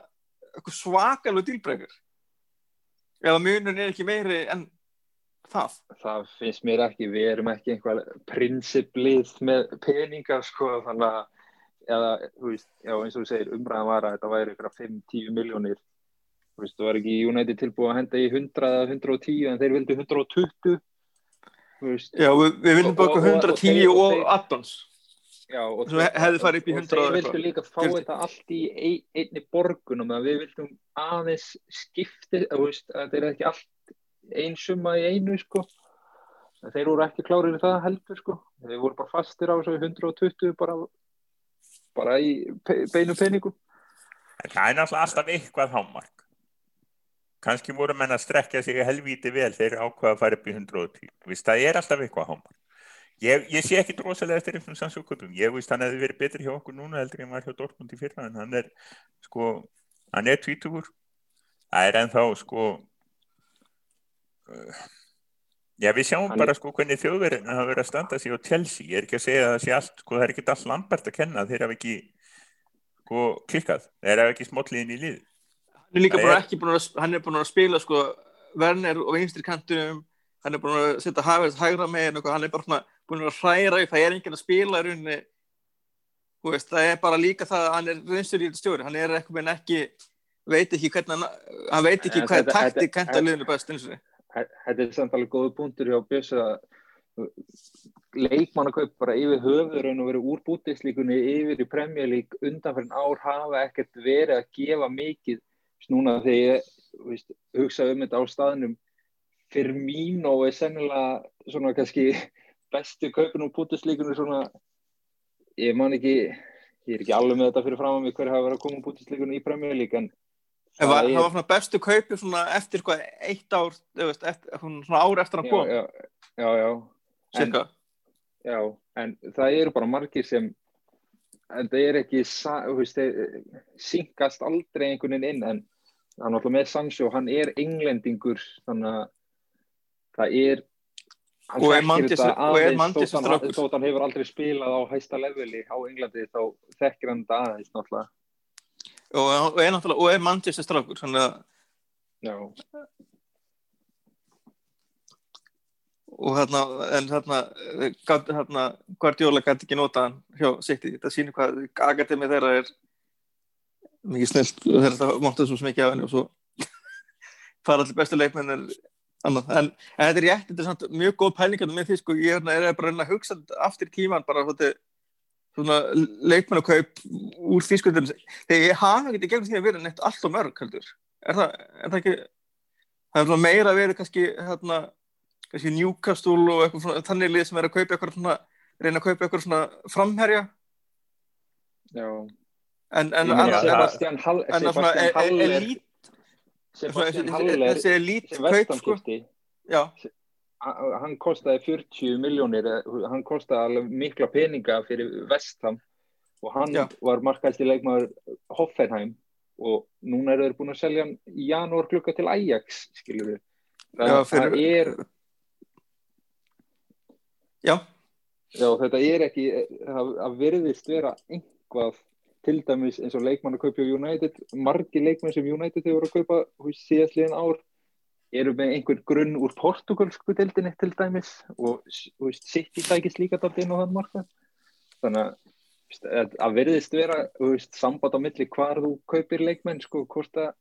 eitthvað svakalug dílbreykar ef að munun er ekki meiri en það? Það finnst mér ekki, við erum ekki einhvað prinsiplið með peningar sko, þannig að eða, veist, já, eins og þú segir, umræðan var að þetta væri ykkur 5-10 miljónir þú veist, þú var ekki United tilbúið að henda í 100 eða 110 en þeir vildi 120 Já, við, við viljum baka 110 og, og, og addons Já, og Svo hefði farið upp í 100 og þeir vildu líka fá Fyrst. þetta allt í ein, einni borgunum að við vildum aðeins skipti, að þetta er ekki allt einsumma í einu sko. Þeir voru ekki klárið við það heldur sko. Þeir voru bara fastir á þessu 120 bara, bara í beinu peningum. Það er náttúrulega alltaf eitthvað hámark. Kannski voru menn að strekja sig helvíti vel þegar ákvaða að fara upp í 110 Vist, það er alltaf eitthvað hámark ég, ég sé ekki drosalega eftir einhvern sannsökutum ég veist hann hefði verið betri hjá okkur núna heldur en var hjá Dortmund í fyrra en hann er sko, hann er tvítugur. Það er ennþá sko uh, Já, við sjáum hann bara sko hvernig þjóðverðin hafa verið að standa sig á Chelsea, ég er ekki að segja að það sé allt, sko það er ekki allt Lambert að kenna, þeir hafa ekki sko klikkað, þeir hafa ekki smotliðin í lið. Hann er líka það bara er... ekki búin að, hann er búin að spila sko Werner og vinstri kantunum, hann er búin að setja hægra með hann er bara búin að hræra upp, það er enginn að spila í rauninni, veist, það er bara líka það að hann er vinstri stjóri, hann er ekki, veit ekki hvernig hann, veit ekki hvað taktik kenta liðinu best þetta er samt alveg góðu punktur hjá Björns að leikmannakaup bara yfir höfður en að vera úr bútislíkunni yfir í premjölík undanferðin ár hafa ekkert verið að gefa mikið. Núna þegar ég veist, hugsa um þetta á staðnum fyrir mín og er sennilega svona kannski bestu kaupin úr bútislíkunni svona ég man ekki ég er ekki alveg með þetta fyrir fram að mig hver hafa verið að koma úr bútislíkunni í premjölík en Það var, það var svona bestu kaupi svona eftir sko eitt ár, veist, eftir, svona ár eftir að koma. Já, já, já. En, já, en það eru bara margir sem, en það er ekki, veist, syngast aldrei einhvern veginn inn, en er náttúrulega með Sancho, hann er englendingur, þannig að það er, þetta aðeins, þótt hann hefur aldrei spilað á hæsta leveli á Englandi, þá þekkir hann þetta aðeins náttúrulega. Og, og er náttúrulega, og er strafgur þannig að já. Og hérna, en hérna, Guardiola gæti ekki nota hann hjá City, þetta sýnir hvað akademi þeirra er. Mikið snilt og þeirra máttu svo smikið af henni og svo fara allir bestu leikmennir annað, en, en þetta er rétt, þetta er samt mjög góð pælingar með því, sko, ég er, er bara að hugsa aftur tíman, bara svona leikmannakaup úr fískvöldunum þegar ég hafa ekki gegnum því að vera neitt allt og mörg heldur. Er það, er það ekki það er meira að vera kannski hérna, kannski Newcastle og eitthvað svona þannig lið sem er að kaupa eitthvað svona reyna að kaupa eitthvað svona framherja? Já. En en Sebastian Haller Sebastian Haller þessi elít kaup sko já hann kostiði 40 miljónir eh, hann kostiði alveg mikla peninga fyrir Vestham og hann Já. var markæsti leikmaður Hoffenheim og núna eru þeir búin að selja hann í janúar klukka til Ajax skilur við það, Já, fyrir... er Já. Já þetta er ekki það, það verðist vera einhvað til dæmis eins og leikmann að kaupa United margi leikmann sem United hefur að kaupa síðastliðin ár eru með einhver grunn úr portugalsku deildinni til dæmis og sitt í dækist líka dætt inn á þann marka þannig að að verðist vera veist, samband á milli hvar þú kaupir leikmenn sko hvort að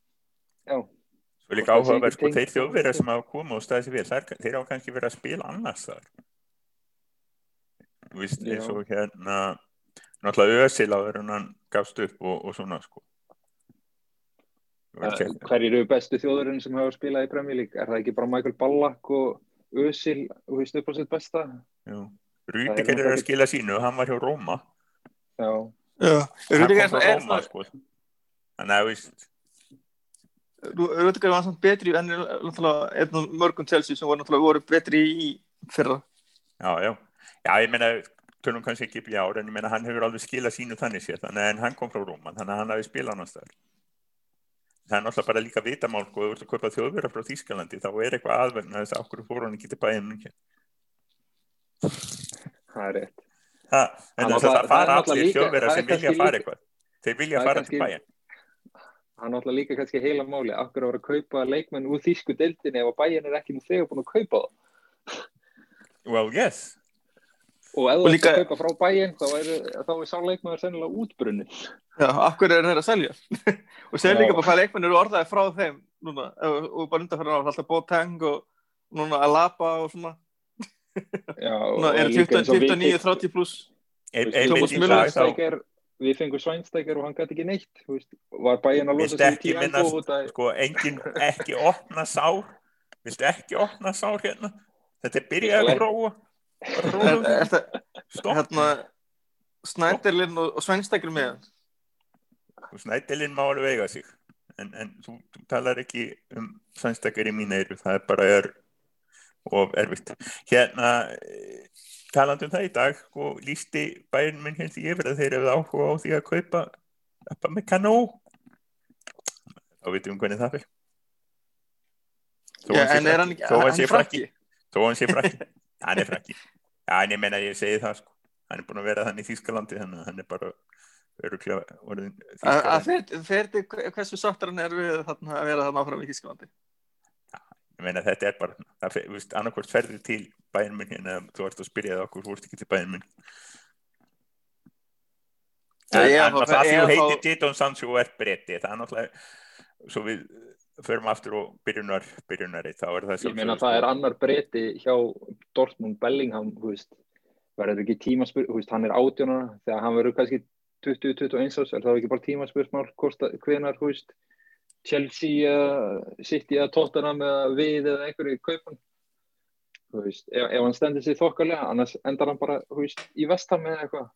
Svo líka áhugaverð sko þeir þjóðverðar sem hafa komið og staðið sér vel þær, þeir á kannski verið að spila annars þar Þú veist eins og hérna náttúrulega Ösil á hann gafst upp og, og svona sko. Hver eru bestu þjóðurinn sem hafa spilað í Premier League? Er það ekki bara Michael Ballack og Özil og húst upp á sitt besta? Rúdikir er að skila sínu og hann var hjá Róma. Já, Já. Hann kom frá Róma sko. Þannig að víst Rúdikir var samt betri en mörgum Chelsea sem voru, voru betri í fyrra. Já, já, já ég meina tölum kannski ekki í ára en ég meina hann hefur alveg skilað sínu þannig sér þannig að hann kom frá Róma þannig að hann hafi spilað á náttúrulega það er náttúrulega bara líka vitamál sko, þú ert að kaupa þjóðverða frá Þýskalandi þá er eitthvað aðverðin að þess að okkur fór hann ekki til bæðin mjög það er rétt. Það, en það, það, það fara allir þjóðverða sem vilja fara eitthvað. Þeir vilja fara til bæðin hann náttúrulega líka kannski heila máli akkur að vera að kaupa leikmenn og ef þú ert líka- að kaupa frá bæin þá er, þá er sá leikmenn sennilega útbrunni Já, af hverju er þeir að selja? og sér líka bara hvað leikmenn eru orðaði frá þeim núna, og, og bara undanfæra á alltaf Boateng og núna Alaba og svona, Já, núna er líka eins og við 29, fengum- 30 pluss Thomas Müller við fengum Svænstekar og hann gæti ekki neitt þú veist, var bæin að losa minnast út að sko engin ekki opna sár. Viltu ekki opna sár hérna? Þetta er byrjað að róa Er- er hérna Snæderlin og, og Svenstakir með? Hann snædilinn má alveg veiga sig en, en þú, þú talar ekki um sænstakar í mín eyru það er bara er of erfitt. Hérna eh, talandi um það í dag og lísti bærin minn hérna því yfir að þeir hefðu áhuga á því að kaupa appa með kanó þá veitum við hvernig það fyrir Þó Já, hann sé en er frakki- hann ekki, þó hann hann sé er þó hann er frakki já en ég menna ég segi það sko. Hann er búin að vera þannig í Þýskalandi þannig að hann er bara öruglega orðin að að Þýskalandi fer- fer til hversu sáttar hann er við þarna, að vera þarna áfram í Þísklandi ég meina þetta er bara það fer- þú veist, annarkvort ferður til bæinn minn hérna þú ert að spyrja það okkur, þú ert ekki til bæinn minn Já, en, ég en að fá- það því að heitir Jadon Sancho og ert breyti það er náttúrulega svo við förum aftur og byrjunar byrjunari þá er það ég meina það sko, er annar breyti hjá Dortmund Bellingham þú veist, verður ekki tímaspur þú veist, hann er átjónara þegar hann verður kannski 20-21 árs er það ekki bara tímaspursmál hvenar þú veist Chelsea, uh, City eða Tottenham eða við eða einhverju kaupan þú veist, ef, ef hann stendur sér þokkalega, annars endar hann bara þú veist, í vestam eða eitthvað.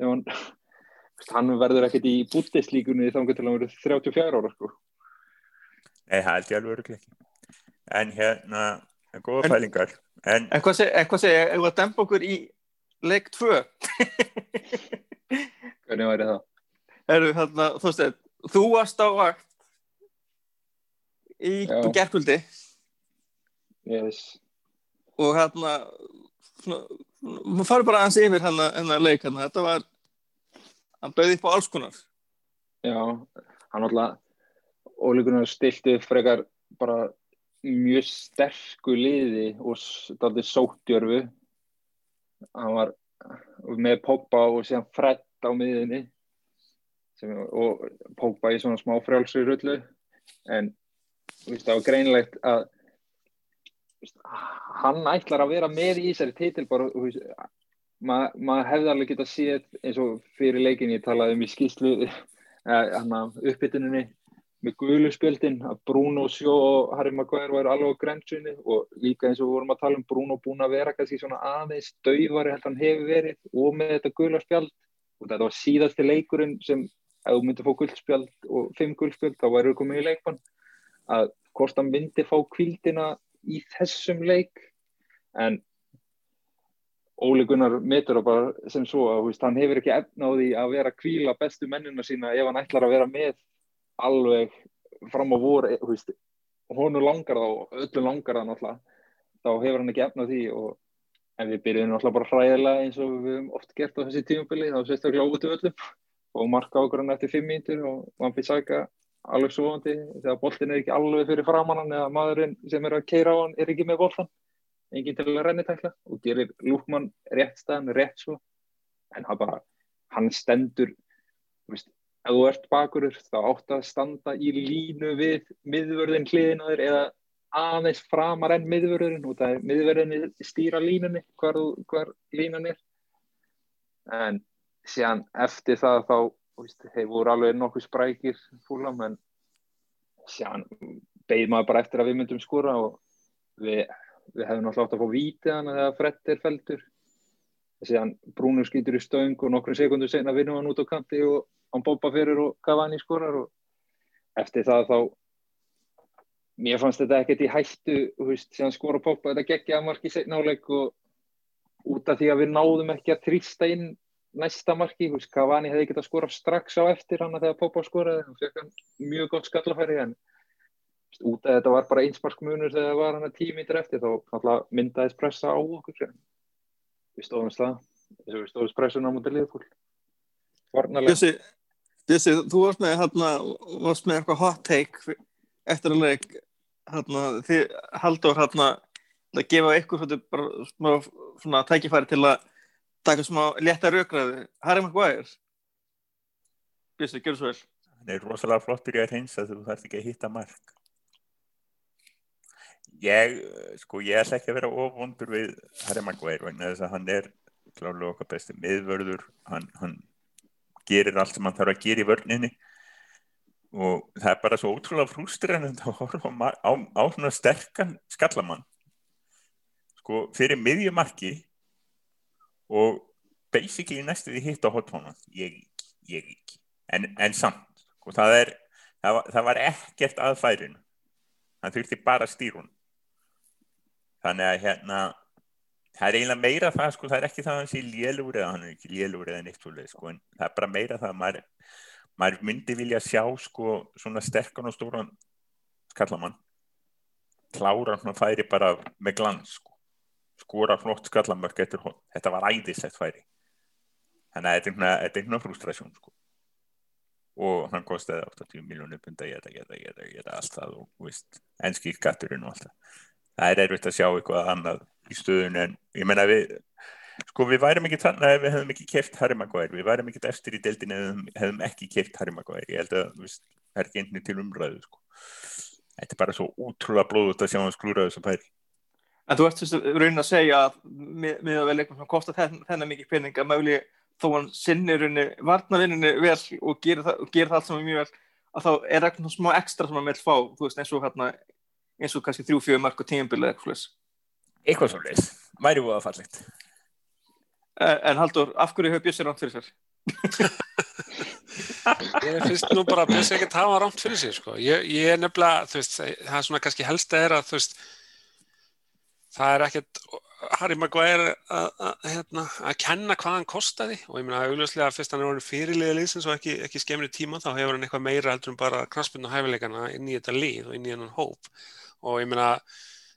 Ef hann hann verður ekkert í búttislíkunni til hann verður 34 ára sko. Nei, það held ég alveg öruglega ekki en hérna, góða En- pælingar en en hvað segir, hvað segir, ef að dempa okkur í leik 2 hvernig væri það? eru þarna, þú veist, þú varst á vakt í Já. gerkvöldi Yes. og hérna svona, maður farið bara aðeins yfir hérna, hérna leik hérna, þetta var hann bauði upp á alls konar Já, hann alltaf ólíkunar stilti upp frekar bara mjög sterku liði og staldið sóttjörfu. Hann var með Pogba og síðan Fred á miðinni sem, og Pogba í svona smá frjálsri rullu. En veist, það var greinlegt að veist, hann ætlar að vera með í þessari titil bara, veist, ma- maður hefði alveg getað séð eins og fyrir leikin ég talaði um í skýslu uppbytuninni með guðluspjöldin að Bruno Sjó og Harry Maguire væri alveg á grensunni og líka eins og við vorum að tala um Bruno búin að vera kannski svona aðeins dauðvari held hann hefur verið og með þetta guðlaspjald og þetta var síðasti leikurinn sem ef þú myndir fá guldspjald og fimm guldspjald þá væri þú komið í leikmann að hvort hann myndi fá kvildina í þessum leik en Óli Gunnar metur það bara sem svo að hann hefur ekki efna á því að vera að kvíla bestu mennina sína ef hann ætlar að vera með alveg fram á voru honu langar það og öllu langar það náttúrulega þá hefur hann ekki efna því og en við byrjum náttúrulega bara hræðilega eins og við höfum oft gert á þessi tímabili þá sérstaklega út í öllum. Og marka okkur hann eftir fimm mínutur og hann fyrir saka alveg svoandi þegar boltin er ekki alveg fyrir framann hann eða maðurinn sem er að keira á hann er ekki með boltan enginn til að rennitækla og gerir Lúkmann rétt staðan, rétt svo. En hann bara, hann stendur veist, ef þú ert bakurur þá átt að standa í línu við miðvörðin hliðin á þér eða aðeins framar enn miðvörðin og það er miðvörðin stýra línunni hvar, þú- hvar línan er. En síðan eftir það þá þeir voru alveg nokkuð sprækir fúlam en síðan beigð maður bara eftir að við myndum skora og við við hefum náttúrulega átt að fá vítið hann Fred er feldur síðan Brúnur skýtur í stöng og nokkrum sekundur senna vinnum hann út á kanti og hann bópa fyrir og Cavani skorar og eftir það þá mér fannst þetta ekkert í hættu veist, síðan skora Pogba þetta geggja marki setna áleik og út af því að við náðum ekki að trýsta inn næsta marki, veist, Cavani hefði getað skorað strax á eftir hann þegar Pogba skoraði og fekk hann mjög gott skallafæri en út af þetta var bara einsmarkmunur þegar það var hann að tímítur eftir þá myndaðist pressa á okkur við stóðum eins og við stóðum pressuna á mútið liðfól varnalega Bjössi, þú varst með, hérna, varst með eitthvað hot take eftir að leik, hérna, þið haldur hérna að gefa ykkur smá, svona tækifæri til að taka smá létta raugræði. Harry Maguire. Bjössi, gjör svo vel. Hann er rosalega flottur í að reynsa þú þarfst ekki að hitta mark. Ég, sko, ég ætla ekki að vera ofvondur við Harry Maguire vegna þess að hann er klálega okkar besti miðvörður, hann, hann gerir allt sem hann þarf að gera í vörninni. Og það er bara svo ótrúlega frústræðan að horfa á, á, á svona sterkan skallamann. Sko fyrir miðjumarki og basically næstu því hitt á hotfónan ég ekki, ég ekki. En, en samt, sko það er það var, það var ekkert að færin hann þurfti bara stýrun þannig að hérna það er eiginlega meira það sko, það er ekki það að hann sé lélúr eða hann er ekki lélúr eða neitt svolítið sko, en það er bara meira það að maður, maður myndi vilja sjá sko svona sterkan og stóran skallamann klára hann að færi bara með glans sko, skora flott skallamörk eftir hún, þetta var æðislegt færi. Þannig að þetta er einhverja frustrasjón sko. Og hann kostiði 80 miljónir punda ég geta, geta, geta, geta allt það og veist, enski skatturinn og allt það er erfitt að sjá eitthvað annað í stöðun en ég menna við sko við værum ekki þannig að við hefðum ekki kæft Harry Maguire, við værum ekki eftir í deildin ef við hefðum ekki kæft Harry Maguire. Ég held að veist, það er ekki einnig til umræðu sko. þetta er bara svo útrúlega blóðut að sjá hans klúra þessu pæri En þú ert raunin að segja að með að vel eitthvað sem kostar þennan, þennan mikið pening að mögulega þó hann sinnir varnavinninni vel og gerir það, gerir það allt saman mjög vel að þá er eitthvað smá ekstra sem hann vil fá, þú veist eins og hérna eins og kannski þrjú-fjögur mark og tíumbilið eitthvað eitthvað svo leis, væri búið að fallegt. En Haldur, af hverju hefur Bjössi rámt fyrir sér? Ég finnst nú bara að Bjössi ekkert hafa rámt fyrir sér sko. ég, ég er nefnilega, þú veist það er svona kannski helst að er að þú veist það er ekkert Harry Maguire að hérna, kenna hvað hann kostaði. Og ég meina augljóslega fyrst hann er orðin fyrirliða liðsins og ekki, ekki skemmri tíma þá hefur hann eitthvað meira heldur en bara knaspun og hæfileikana inn í þetta lið og inn í hennan hóp og ég meina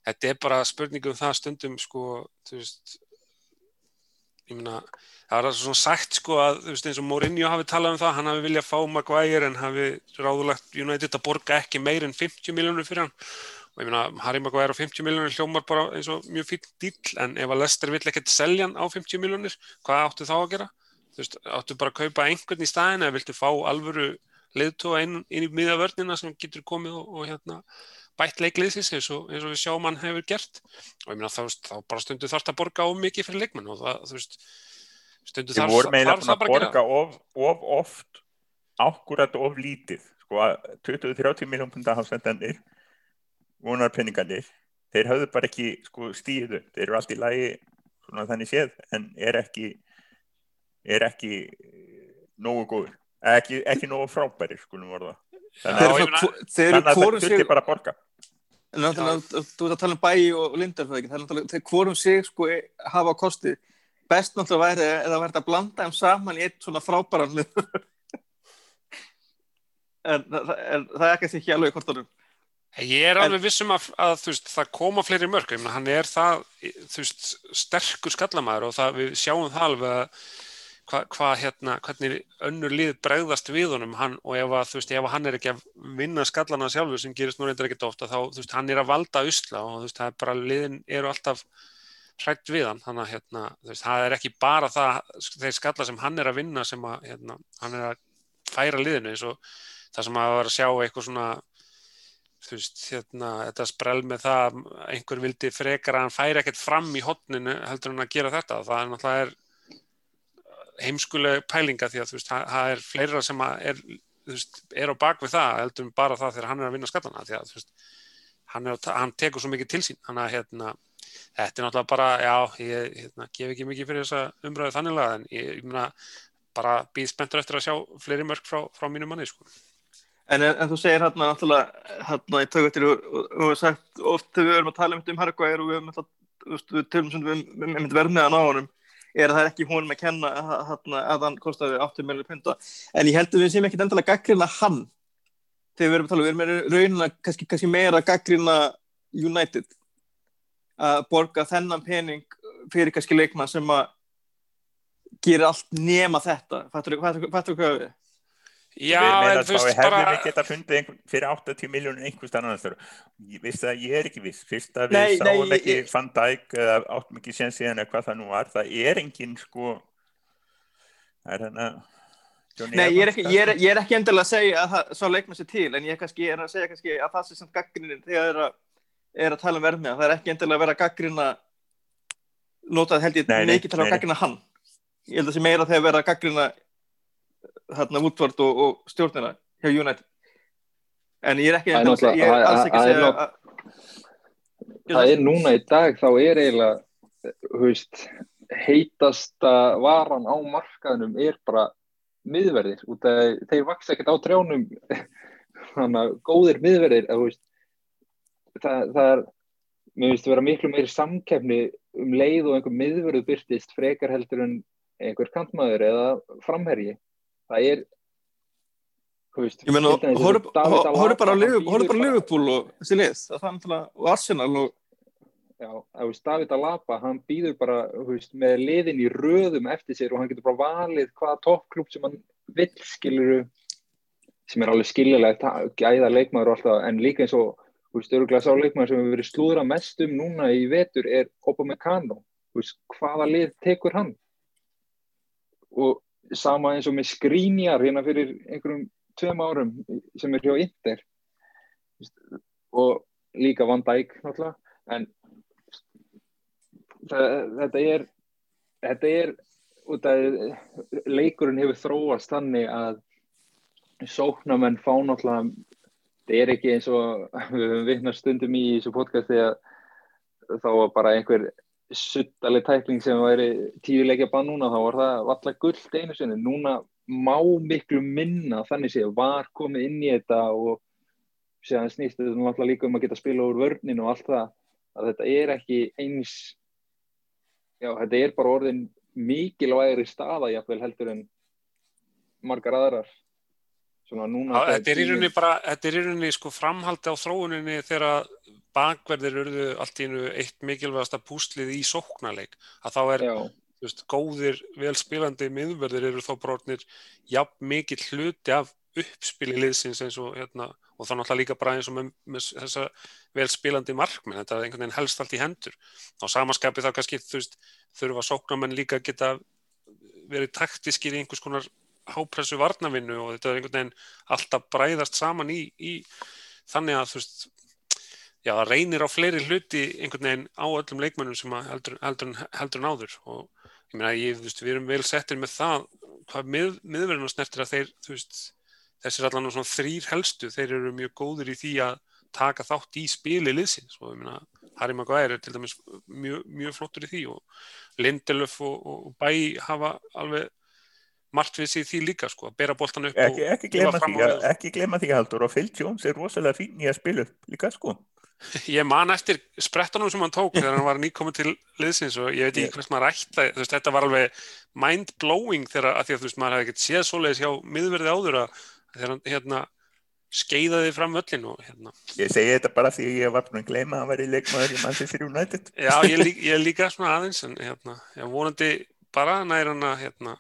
þetta er bara spurningum það stundum sko, þú veist ég meina, það var svona sagt sko að, þú veist, eins og Mourinho hafi talað um það, hann hafi viljað fá Maguire en hafi ráðulegt United að borga ekki meir en 50 miljónur fyrir hann og ég meina, Harry Maguire á 50 miljónur hljómar bara eins og mjög fín dýll en ef að Lester vill ekkert selja hann á 50 miljónur, hvað áttu þá að gera? Þú veist, áttu bara að kaupa einhvern í staðin eða viltu fá alvöru liðtóa inn, inn í miðavörnina sem getur komið og, og hérna bætt leikliðsins eins og, eins og við sjáum hann hefur gert. Og ég meina þá, þá bara stundu þarf það að borga of mikið fyrir leikmenn og það, þú veist stundu þarf, það bara að borga of, of oft ákkurat of lítið. Sko að 20-30 miljón pundar hafsendanir vonarpenningarnir þeir hafðu bara ekki sko stíðu þeir eru allt í lagi svona þannig séð en er ekki er ekki nógu góður ekki, ekki nógu frábæri skulum vorða þurfti bara að borga. Þú ert að tala um bæi og lindar þegar hvorum sig sko hafa kosti. Best náttúrulega væri eða verði að blanda þeim saman í eitt svona frábæran en það er ekki að ekki alveg hvort orðum Ég er alveg vissum að, að veist, það koma fleiri mörg, hann er það veist, sterkur skallamæður og það, við sjáum það alveg að hvað hva, hérna, hvernig önnur lið bregðast við honum hann, og ef, að, veist, ef hann er ekki að vinna skallana sjálfur sem gerist nú reyndir ekkert ofta þá veist, hann er að valda usla og veist, bara, liðin eru alltaf hrætt við hann þannig að hérna, það er ekki bara það, þeir skalla sem hann er að vinna sem að, hérna, hann er að færa liðinu eins og það sem að vera að sjá eitthvað svona þú veist, hérna, þetta sprell með það einhver vildi frekar að hann færi ekkert fram í hotninu heldur hann að gera þetta. Það er náttúrulega er heimskuleg pælinga því að þú veist, það er fleira sem er, veist, er á bakvið það heldur bara það þegar hann er að vinna skallana því að þú veist, hann, er, hann tekur svo mikið til sín, hann að hérna þetta er náttúrulega bara, já, ég hérna, gef ekki mikið fyrir þessa umræðu þanniglega en ég, ég meina, bara býð spenntur eftir að sjá fleiri mörg frá, frá mínu manni sko. En, en þú segir hérna náttúrulega hérna í tögvættir og við hefum sagt oft þegar við erum að tala um Hargvæðir og við hefum verið með hann á honum er að það ekki húnum að kenna að, að hann kostiði 80 miljónir punta en ég held að við séum ekki endalega gaggrina hann. Þegar við erum að tala, við erum með raunina kannski, kannski meira gaggrina United. Að borga þennan pening fyrir kannski leikmann sem að gera allt nema þetta. Fattur þú hvað við? Já, en þú veist hefðum bara, við geta fundið einhver, fyrir 80 miljónir einhvers annars þar veist að ég er ekki viss. Fyrst að við sáum ekki ég- Van Dijk eða áttum ekki sér síðan eða hvað það nú var. Það er engin sko það er hérna Johnny Nei, ég er, ekki, ég, er, ég er ekki endilega að segja að það svo leikma sér til, en ég kannski, er að segja kannski að það sé samt gaggrinin þegar er að, er að tala um verðmiða. Það er ekki endilega að vera gaggrina, notað held ég mikið til að gaggrina hann. Ég held að það sé meira þegar vera gaggrina hérna Woodward og, og stjórnina hjá United. En ég er ekki náttúrulega- alls ekki að segja að... það er núna í dag þá er eiginlega veist, heitasta varan á markaðunum er bara miðverðir. Út að þeir vaksa ekkert á trjánum. Þannig að góðir miðverðir að, veist, það, það er mér finnst að vera miklu meiri samkefni um leið og einhver miðverðu byrtist frekar heldur en einhver kantmaður eða framherji það er veist, Ég meina, horfðu bara hann Liverpool- og þessi lið, það er og Arsenal og Já, þú veist, David Alaba, hann býður bara, veist, með liðin í röðum eftir sér og hann getur bara valið hvaða toppklub sem hann vill, skiluru, sem er alveg skiljalegt, gæða leikmaður og alltaf, en líka eins og, þú veist, öruglega sá leikmaður sem hefur verið slúðra mest um núna í vetur er þú veist, hvaða lið tekur hann? Og sama eins og með skrínjar hérna fyrir einhverjum tveim árum sem er hjá veist, og líka Van Dijk náttúrulega, en þetta er þetta er leikurinn hefur þróast þannig að sóknamenn fá náttúrulega þetta er ekki eins og við höfum vitnað stundum í þessu podcasti að þá var bara einhver suttaleg tækling sem væri tíu leikja bann núna þá var það valla gullt einu sinni. Núna má miklu minna þannig séð var komið inn í þetta og séðan snýst þetta náttúrulega líka um að geta spila úr vörnin og allt það að þetta er ekki eins já, þetta er bara orðin mikilvægri staða jafnvel heldur en margar aðrar. Svona er bara, þetta er í rauninni sko framhaldi á þróuninni þegar bakverðir urðu allt í einu eitt mikilvægasta púslið í sóknarleik. Að þá er, veist, góðir vel spilandi miðverðir eru þá brotnir jafn mikill hluti af uppspili liðsins eins og hérna og þá náttúrulega líka bara eins og með, með þessa vel spilandi markmenn, þetta er einhvern veginn helst allt í hendur. Á samaskapi þá kannski þú veist, þurfa sóknarmenn líka að geta verið taktiskir í einhvers konar hápressu varnavinnu og þetta er einhvern veginn alltaf bræðast saman í, í þannig að þú veist já, það reynir á fleiri hluti einhvern veginn á öllum leikmennum sem að heldur, heldur, heldur en áður. Og ég meina, ég, þú veist, við erum vel settir með það hvað mið, miðverðinu snertir að þeir, þú veist þessir allan svona þrýr helstu, þeir eru mjög góður í því að taka þátt í spili liðsins. Og ég meina, Harry Maguire er til dæmis mjög, mjög flottur í því og Lindelöf og, og, og Bæ hafa alveg margt við sig því líka sko, að bera boltan upp ekki, og ekki, glema því, að- ekki glema því Haldur og Phil Jones er rosalega fín í að spila upp líka sko Ég man eftir sprettunum sem hann tók þegar hann var nýkominn til liðsins og ég veit ekki hvers maður ætla, þú veist, þetta var alveg mind-blowing þegar, að því að þú veist, maður hefði ekkert séð svoleiðis hjá miðverði áður að þegar hann, hérna, skeiðaði fram öllin og hérna, ég segi þetta bara því ég var búin að gleyma að hann væri leikmaður í Manchester United. Já, ég, lík, ég líka svona aðeins en hérna, ég vonandi bara nær hann að, hérna,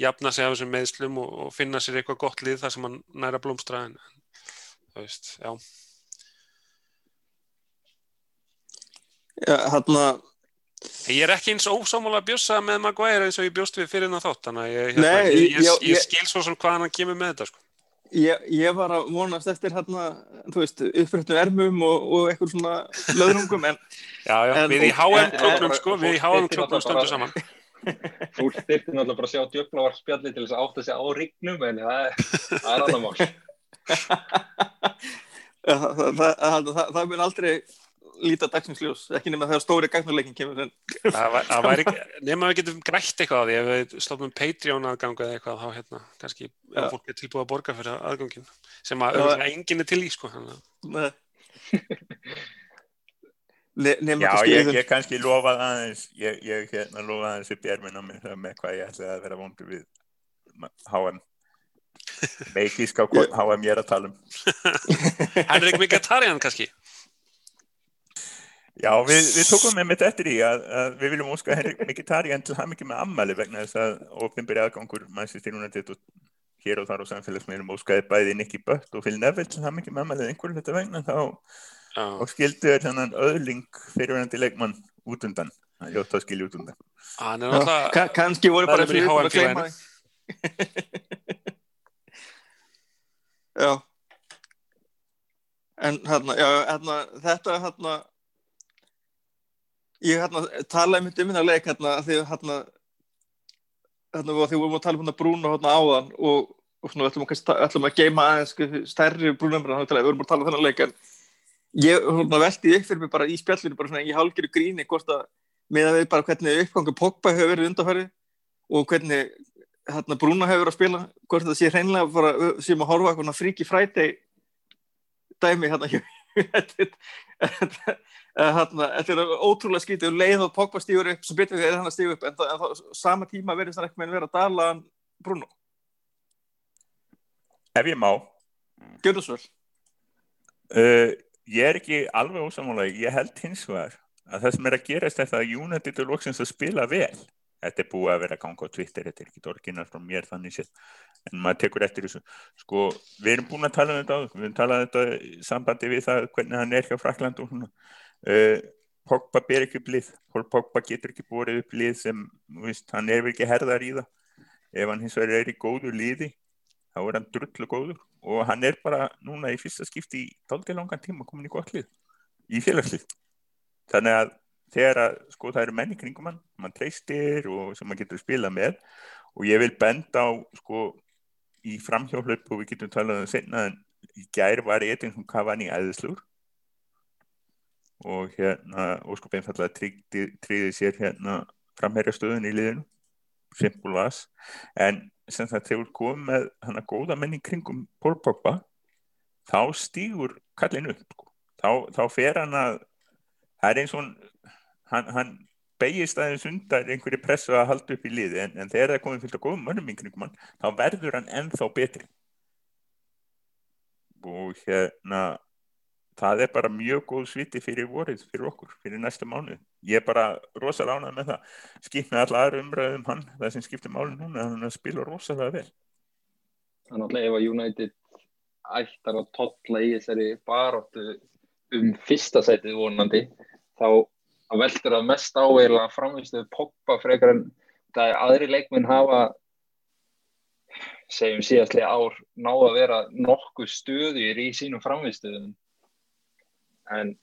jafna sig af þessum meðslum og, og finna sér eitthvað gott lið þar sem hann næra blómstra en, en, þú veist, já, hérna, Ég er ekki eins ósámála að bjössa með Maguire eins og ég bjóst við fyrir hennar þátt þannig að ég, hérna, Nei, ég, ég, ég- ég skil svo sem hvaðan hann kemur með þetta sko. ég, ég var að vonast eftir hérna, þú veist, upprættu ermum og, og eitthvað svona löðrungum en Já, já, En- við í HM klubnum sko, við í HM klubnum stöndum saman fólk þyrfti náttúrulega bara að sjá djöflavar spjalli til þess að átta sig á ríknum en það er, annar mál það mun aldrei líta dagsins ljós, ekki nema þegar stóri gagnarleikin kemur nema við getum grætt eitthvað á því ef við stofnum Patreon aðgang eða eitthvað þá hérna, kannski, ef fólk er tilbúið að borga fyrir aðgangin, sem að örugglega enginn er til í sko, að. Ne, nema Já, ég, ég kannski lofaði aðeins ég, ég hérna lofaði aðeins upp í ermina mér það með hvað ég ætlaði að vera vondur við HM Meikísk á hvað HM ég er að tala um. Henrik Mkhitaryan kannski Já, við, við tókum með mitt eftir í að, að við viljum óska Henrik Mkhitaryan til ham ekki með ammali vegna þess að ofinbyrja aðgangur Manchester United og hér og þar og skæði bæði Nicky Butt og Phil Neville sem hafði mikið mammalið einhverju þetta vegna þá Já, og skildu þér þennan öðling fyrirverandi leikmann út undan hann ljótt að skilja út undan. Hann er Já, náttúrulega ka- kannski voru bara fyrir að gleyma já. En hérna, já, hérna þetta hérna ég hérna talaði mynd um hérna leik hérna því hérna hérna því við vorum að tala um hérna Bruno hérna áðan og, og svona ætlum að, ætlum að geima aðeins sko, stærri Bruno við vorum að tala um þennan leik en ég hérna, velti upp fyrir mig bara í spjallinu bara svona í hálgiru gríni hvort að með að við bara hvernig uppgangu Pogba hefur verið undanfæri og hvernig hérna, Brúna hefur verið að spila hvort það sé hreinlega bara sem að horfa fríki fræti dæmi hérna þetta þetta er ótrúlega skítið og leið og Pogba stígur upp sem betur við er hann að stígu upp en, það, það, sama tíma verður það ekki með vera að dala Bruno, ef ég má. Gjör það svo uh, ég er ekki alveg ósamála ég held hins vegar að það sem er að gerast er það að United er loksins að spila vel. Þetta er búið að vera að ganga á Twitter þetta er ekki orginal frá mér þannig séð en maður tekur eftir þessu. Sko, við erum búin að tala um þetta við erum talað um þetta sambandi við það hvernig hann er hjá Frakland og svona uh, Pogba ber ekki upp lið. Pogba getur ekki borið upp lið sem víst, hann er ekki herðar í það. Ef hann hins vegar er í góðu liði þá er hann drullu góður. Og hann er bara núna í fyrsta skipti í dálítið langan tíma komin í gott lið í félagslið. Þannig að þegar að sko það eru menn í kringum hann mann treystir og sem maður getur spilað með. Og ég vil benda á sko í framhjálp og við getum talað um senna en í gær var eitthvað sem Cavani æðislur og hérna óskup einfallega tryggði, tryggði sér hérna framherja stöðun í liðinu. Simpul vas en sem það þegar komið með hann að góða menn í kringum Pól Pogba þá stýgur kallin upp sko. þá, þá fer hann að það er eins og hann, hann beigist aðeins undar einhverju pressu að halda upp í liði en, en þegar það komið fylgt að góðum mönnum í kringum hann þá verður hann ennþá betri. Og hérna það er bara mjög góð sviti fyrir vorið, fyrir okkur, fyrir næsta mánu ég er bara rosalega ánað með það. Skipt með alla aðra umræðum hann það sem skiptir málun núna, hann spila rosalega vel. Þannig að ef að United ættar að tolla í þessari baróttu um fyrsta sætið vonandi þá veldur það mest á eiginlega framvistuð poppa frekar en það er aðri leikmenn hafa segjum síðastlega ár náða að vera nokkuð stöðir í sínum framvistuðum en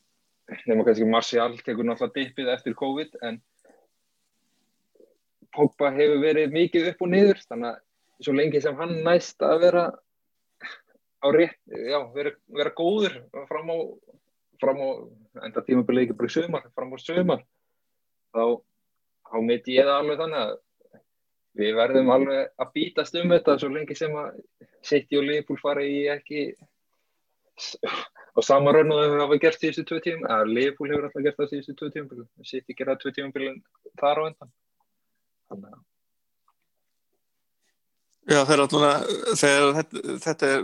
nema kannski Martial tekur náttúrulega dippið eftir COVID en Pogba hefur verið mikið upp og niður þannig að svo lengi sem hann næst að vera á rétt, já, vera, vera góður fram á, fram á enda tímabilið ekki bara sömar, fram á sömar þá, þá mitt ég það alveg þannig að við verðum alveg að bítast um þetta svo lengi sem að City og Liverpool fari í ekki og sama raun og þau hafa gert síðustu tvö tíum að Liverpool hefur alltaf gert það síðustu tvö tíum City gera tvö tíum þar á endan þannig að Já, það er alltaf, þegar þetta, þetta er,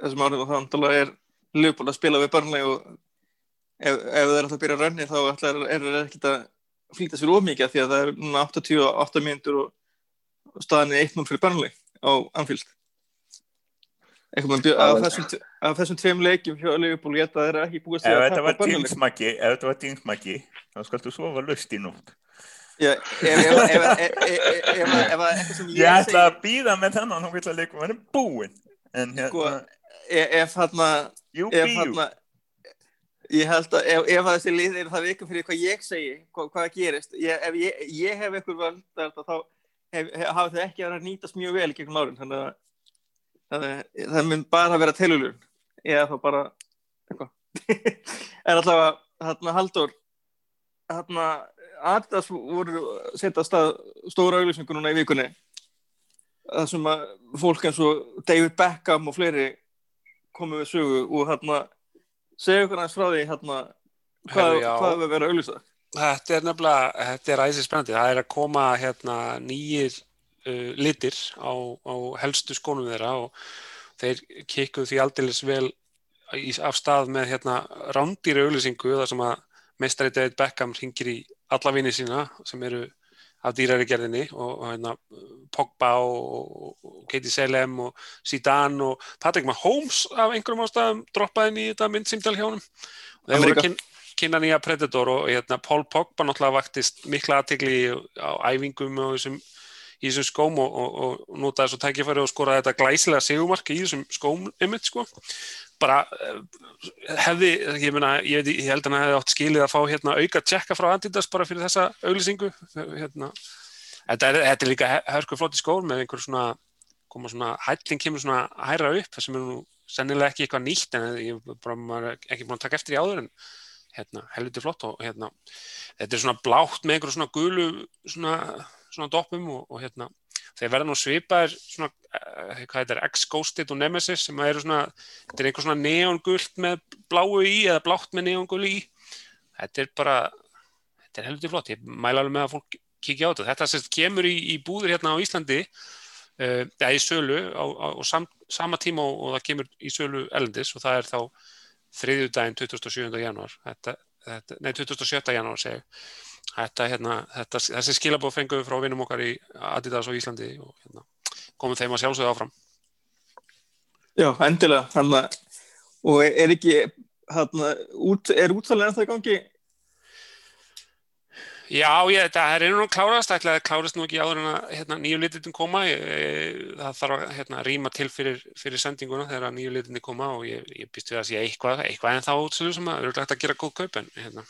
þessum árið og það náttúrulega er Liverpool að spila við börnlega og ef, ef það er alltaf að byrja rönni þá er það ekkert að flýta sér ómikið því að það er núna 88 mínútur og staðan er 1-0 fyrir börnlega á Anfield. Af þessum, tveim leikjum hjá Liverpool ég það er ekki búið að segja. Ef þetta var dingsmaki, þá skaldu sofa löst í nótt. Ég ætla að býða með þennan hún vil að leikum er búinn en sko, hérna ef hérna ef hérna ég held að ef, ef þessi lið er það vikum fyrir hvað ég segi hvað, hvað gerist, ég, ef ég, ég hef eitthvað völd þá hafa þau ekki verið að nýtast mjög vel í gegnum árin þannig að það, það mun bara vera telulur eða þá bara en allavega hérna Haldur hérna Adidas voru setja stað stóra auðlýsingu núna í vikunni. Það sem að fólk eins og David Beckham og fleiri komu við sögu og hérna segja okkur aðeins frá því hérna hvað, hvað við verðum að auðlýsa Þetta er nefnilega, þetta er æsið spennandi það er að koma hérna nýjir uh, litir á, á helstu skónum þeirra og þeir kikkuð því aldeilis vel í, af stað með hérna rándýri auðlýsingu þar sem að meistari David Beckham ringir í alla vinið sína sem eru af dýrari gerðinni og, og hérna, Pogba og, og Katie Selem og Zidane og Patrick Mahomes af einhverjum ástæðum droppaði inn í þetta myndsýmdal hjá honum. Og þeir voru kyn, kynna nýja Predator og hérna, Paul Pogba náttúrulega vaktist mikla aðtegli á æfingum og þessum í þessum skóm og, og, og notaði svo tækifæri og skoraði þetta glæsilega sigumark í þessum skóm einmitt sko. Bara eh, hefði, ég meina, ég, ég held að hann hefði átt skilið að fá hérna auka tjekka frá Adidas bara fyrir þessa auglýsingu. Hérna, þetta er, þetta er líka hörku flotti skór með einhver svona svona, hælling kemur svona hæra upp það sem er nú sennilega ekki eitthvað nýtt en ég er ekki búin að taka eftir í áður en hérna, helviti flott og hérna, þetta er svona blátt með einhver svona gulu svona, svona doppum og, og hérna þeir verða nú svipaðir svona, eh, hvað er, X-Ghosted og Nemesis sem eru svona, þetta er einhver svona neongult með bláu í eða blátt með neongul í þetta er bara þetta er helviti flott, ég mæla alveg með að fólk kíkja á þetta, þetta sérst kemur í, í búður hérna á Íslandi uh, eða í sölu á, á, á sam, sama tíma og, og það kemur í sölu elendis og það er þá þriðjudaginn 27. janúar þetta, þetta, nei 27. janúar segi ég. Þetta, hérna, þetta, þessi skilabóð fengum við frá vinnum okkar í Adidas og Íslandi og hérna, komum þeim að sjálfsögðu áfram. Já, endilega hana, og er ekki hana, út, er útsalega ennþá í gangi? Já, ég, það er einu nú klárast, ætlaði að klárast nú ekki áður en að hérna, nýju lititin koma, ég, það þarf að hérna, rýma til fyrir, fyrir sendinguna þegar nýju lititin koma og ég, ég býst við að sé eitthvað, eitthvað en þá útsölu sem að eru hægt að gera góð kaup en hérna,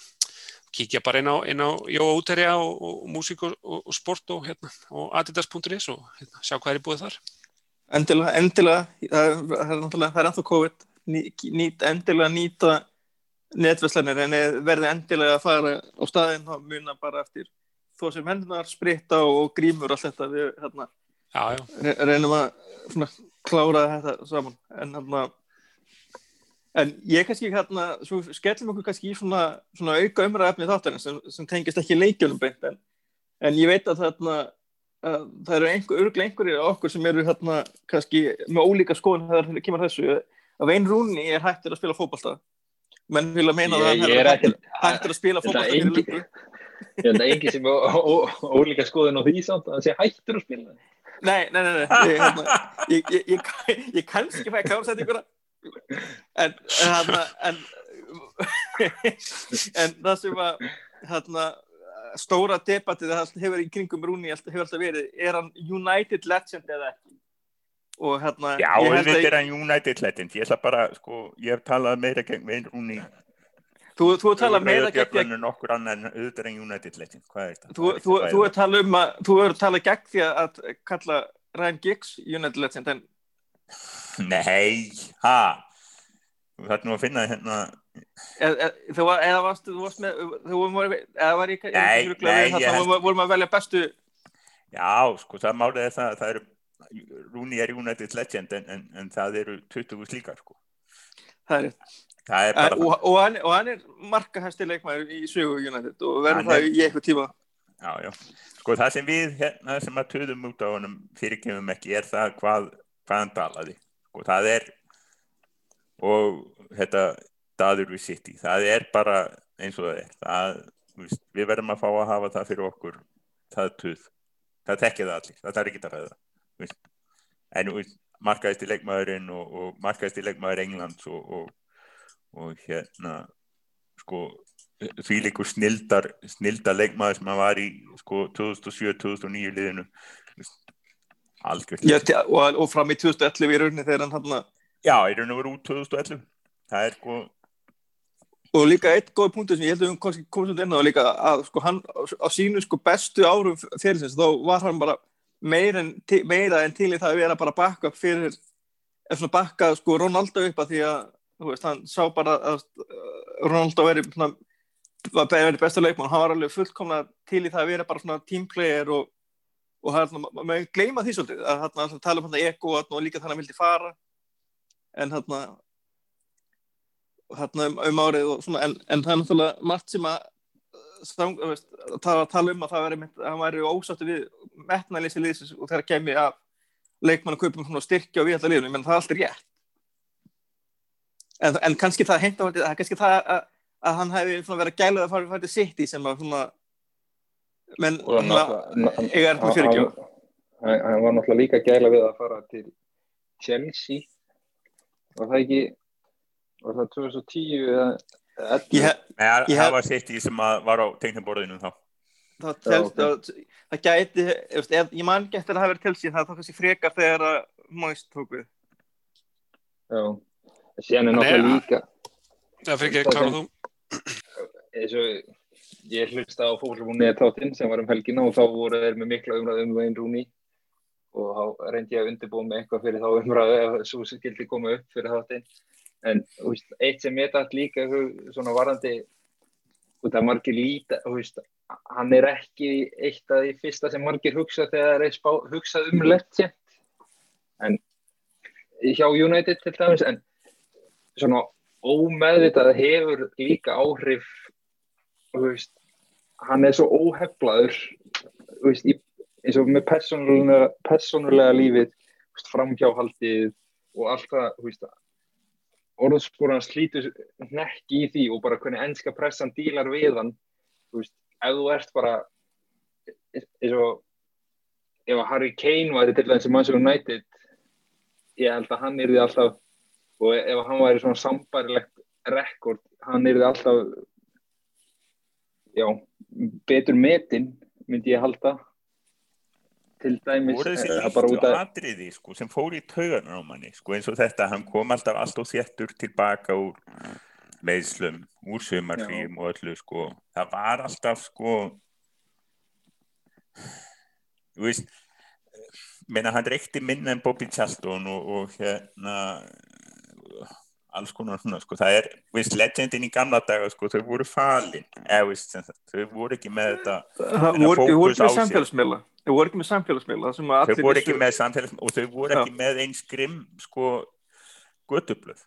kíkja bara inn á, inn á Jóa Úterja og, og, músík og, og, og sport og, hérna, og adidas.is og hérna, sjá hvað er í búið þar. endilega, endilega. Það það er náttúrulega, það er ennþá COVID. Ný, nýt, endilega nýta netverslanir en verði endilega að fara á staðinn þá muna bara eftir þó sem hendunar, spritta og grímur allt þetta. Við hérna, Já, já, re- reynum að svona, klára þetta saman. En hérna en ég kannski hérna svo skellum okkur kannski í svona, svona auka umræðafni þáttarinn sem, sem tengist ekki leikjunum beint en, en ég veit að þarna að það eru einhver, örglega einhverjir af okkur sem eru hérna kannski með ólíka skoðun þegar það kemur að þessu. Að Vein Rúni er hættur að spila fótbolta. Menn meina að Ég, hann ég er ekki hættur að spila Þetta er fyrir löngu Ég held að engi sem er ólíka skoðun á því samt að það sé hættur að spila. Nei, nei, nei, nei. Ég, hérna, ég, ég, kannski fæ klársætinguna en, en, hérna, en, en það sem að hérna, stóra debatið það hefur í kringum Rúni hefur alltaf verið er hann United legend eða ekki og hérna Já, að er hann United legend. Ég ætla bara, sko, ég hef talað meira gegn Vein Rúni. þú, þú tala meira gegn Björn en nokkur annar en auðvitað hann United legend. Hvað þetta? þú, þú, þú tala um að þú er tala gegn því að kalla Ryan Giggs United legend en Nei, ha? Þú þarf nú að finna hérna, eða, þú varst, með þú var, þarna held- vorum að velja bestu já, sko, það málið er það að það eru, Rúni er United legend en, en, en það eru 20 slíkar, sko. það er. Það er bara, og, og, hann, og hann er markahæsti leikmæður í sögu United og verður Hann það í eitthvað tíma já, já. Sko, það sem við hérna sem að töðum út á honum fyrirkefum ekki er það hvað, hvað hann talaði. Sko, það er, og þetta daður við sitt í, það er bara eins og það er. Það, við verðum að fá að hafa það fyrir okkur, það töð. Það tekja það allir, það er ekki að ræða. En markaðist í leikmaðurinn og, og markaðist í leikmaður Englands og, og, og hérna, sko, því líkur snildar, snildar leikmaður sem hann var í sko 2007-2009 liðinu Já, og, og fram í 2011 í rauninni þegar hann hann Já, í raun og veru út 2011 það er sko og líka eitt góð punktur sem ég held að við komum inn á líka að sko hann á, sínu sko bestu árum fyrirsins þá var hann bara meira en, meira en til í það að vera bara bakka fyrir eða svona bakka sko Ronaldo upp að því að þú veist, hann sá bara að uh, Ronaldo veri svona var verið besta leikmann, hann var alveg fullkomna til í það að vera bara svona teamplayer og, og hann, maður gleyma því svolítið að hann alltaf tala um hann ego og líka þannig að hann vildi fara en hann hérna um, um árið og svona, en, en það er náttúrulega margt sem að veist, tala, um að það veri að hann væri ósáttu við metnælýsi liðsins og þegar kemi að leikmann að kaupa um svona styrkja og við alltaf liðinu, menn það er alltaf rétt en, en kannski það heimta það er kannski það að, að hann hefði verið gælað að fara, til City sem að svona menn eiga er þú sér ekki hann- var náttúrulega líka gæla við að fara til Chelsea var það ekki var það 2010 eða eða 11? ég, hef- Nei, það Ég það var sitt í sem var á teiknaborðinu þá. það, Já, telst, ok. það, það gæti ef, ef, ég man ekki eftir að það hafi verið til síðan það þá kannski frekar þegar að Moist tók við Já, Hann er- náttúrulega líka Það fyrir ekki, klára þú? eins og ég hlusta á fólkbúnið þáttinn sem var um helgina og þá voru þeir með mikla umræðu um Wayne Rooney. Og þá reyndi ég að undirbúa með eitthvað fyrir þá umræðu ef svo skildi koma upp fyrir þáttinn. En veist, eitt sem ég dætt líka svona varandi út af margir líta veist, hann er ekki eitt af því fyrsta sem margir hugsa þegar þeir spá, hugsa um legend en hjá United til dæmis en svona ómeðvitað hefur líka áhrif þú veist, hann er svo óheflaður þú veist, í, eins og með persónulega, persónulega lífið framhjáhaldið og allt það þú veist, orðspor hans slítur nekki í því og bara hvernig ennska pressan dílar við hann þú veist, ef þú ert bara eins og ef að Harry Kane væri til dæmis í Manchester United ég held að hann yrði alltaf og ef hann væri svona sambærilegt rekord, hann yrði alltaf já, betur metin myndi ég halda. Til dæmis voru þessi eh, að atriði sko, sem fór í taugarnar á manni sko, eins og þetta, hann kom alltaf allt og þéttur tilbaka úr meðslum, úr sumarfríum og öllu sko, það var alltaf sko þú veist meina hann reykti minna en Bobby Charlton og, og hérna alls konar svona sko, það er, veist, legendin í gamla daga sko, þau voru falin. Eða sagt, þau voru ekki með þetta þau voru ekki með samfélagsmiðla. Þau voru ekki með samfélagsmiðla þau voru ekki með samfélags og þau voru ekki með eins grimm sko götublöð.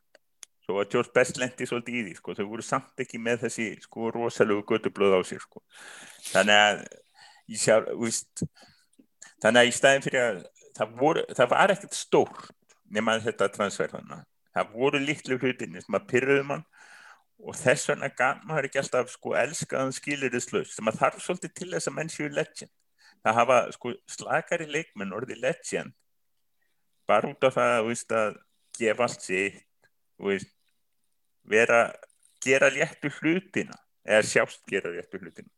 Svo að George Best lendi svolítið í því sko. þau voru samt ekki með þessi sko rosalegu götublöð á sér sko. þannig að ég sjá, víst, þannig að í staðin fyrir að það, voru, það var ekkert stórt nema þetta transfer þannig það voru litlu hlutinni sem að pyrruðu mann og þess vegna gaf maður ekki alltaf sko elskaðan skilirislaus sem að þarf svolítið til þess að menn séu legend. Það hafa sko slakari leikmenn orðið legend bara út af það veist, að gefa allt þú veist, vera gera léttu hlutina eða sjást gera léttu hlutina.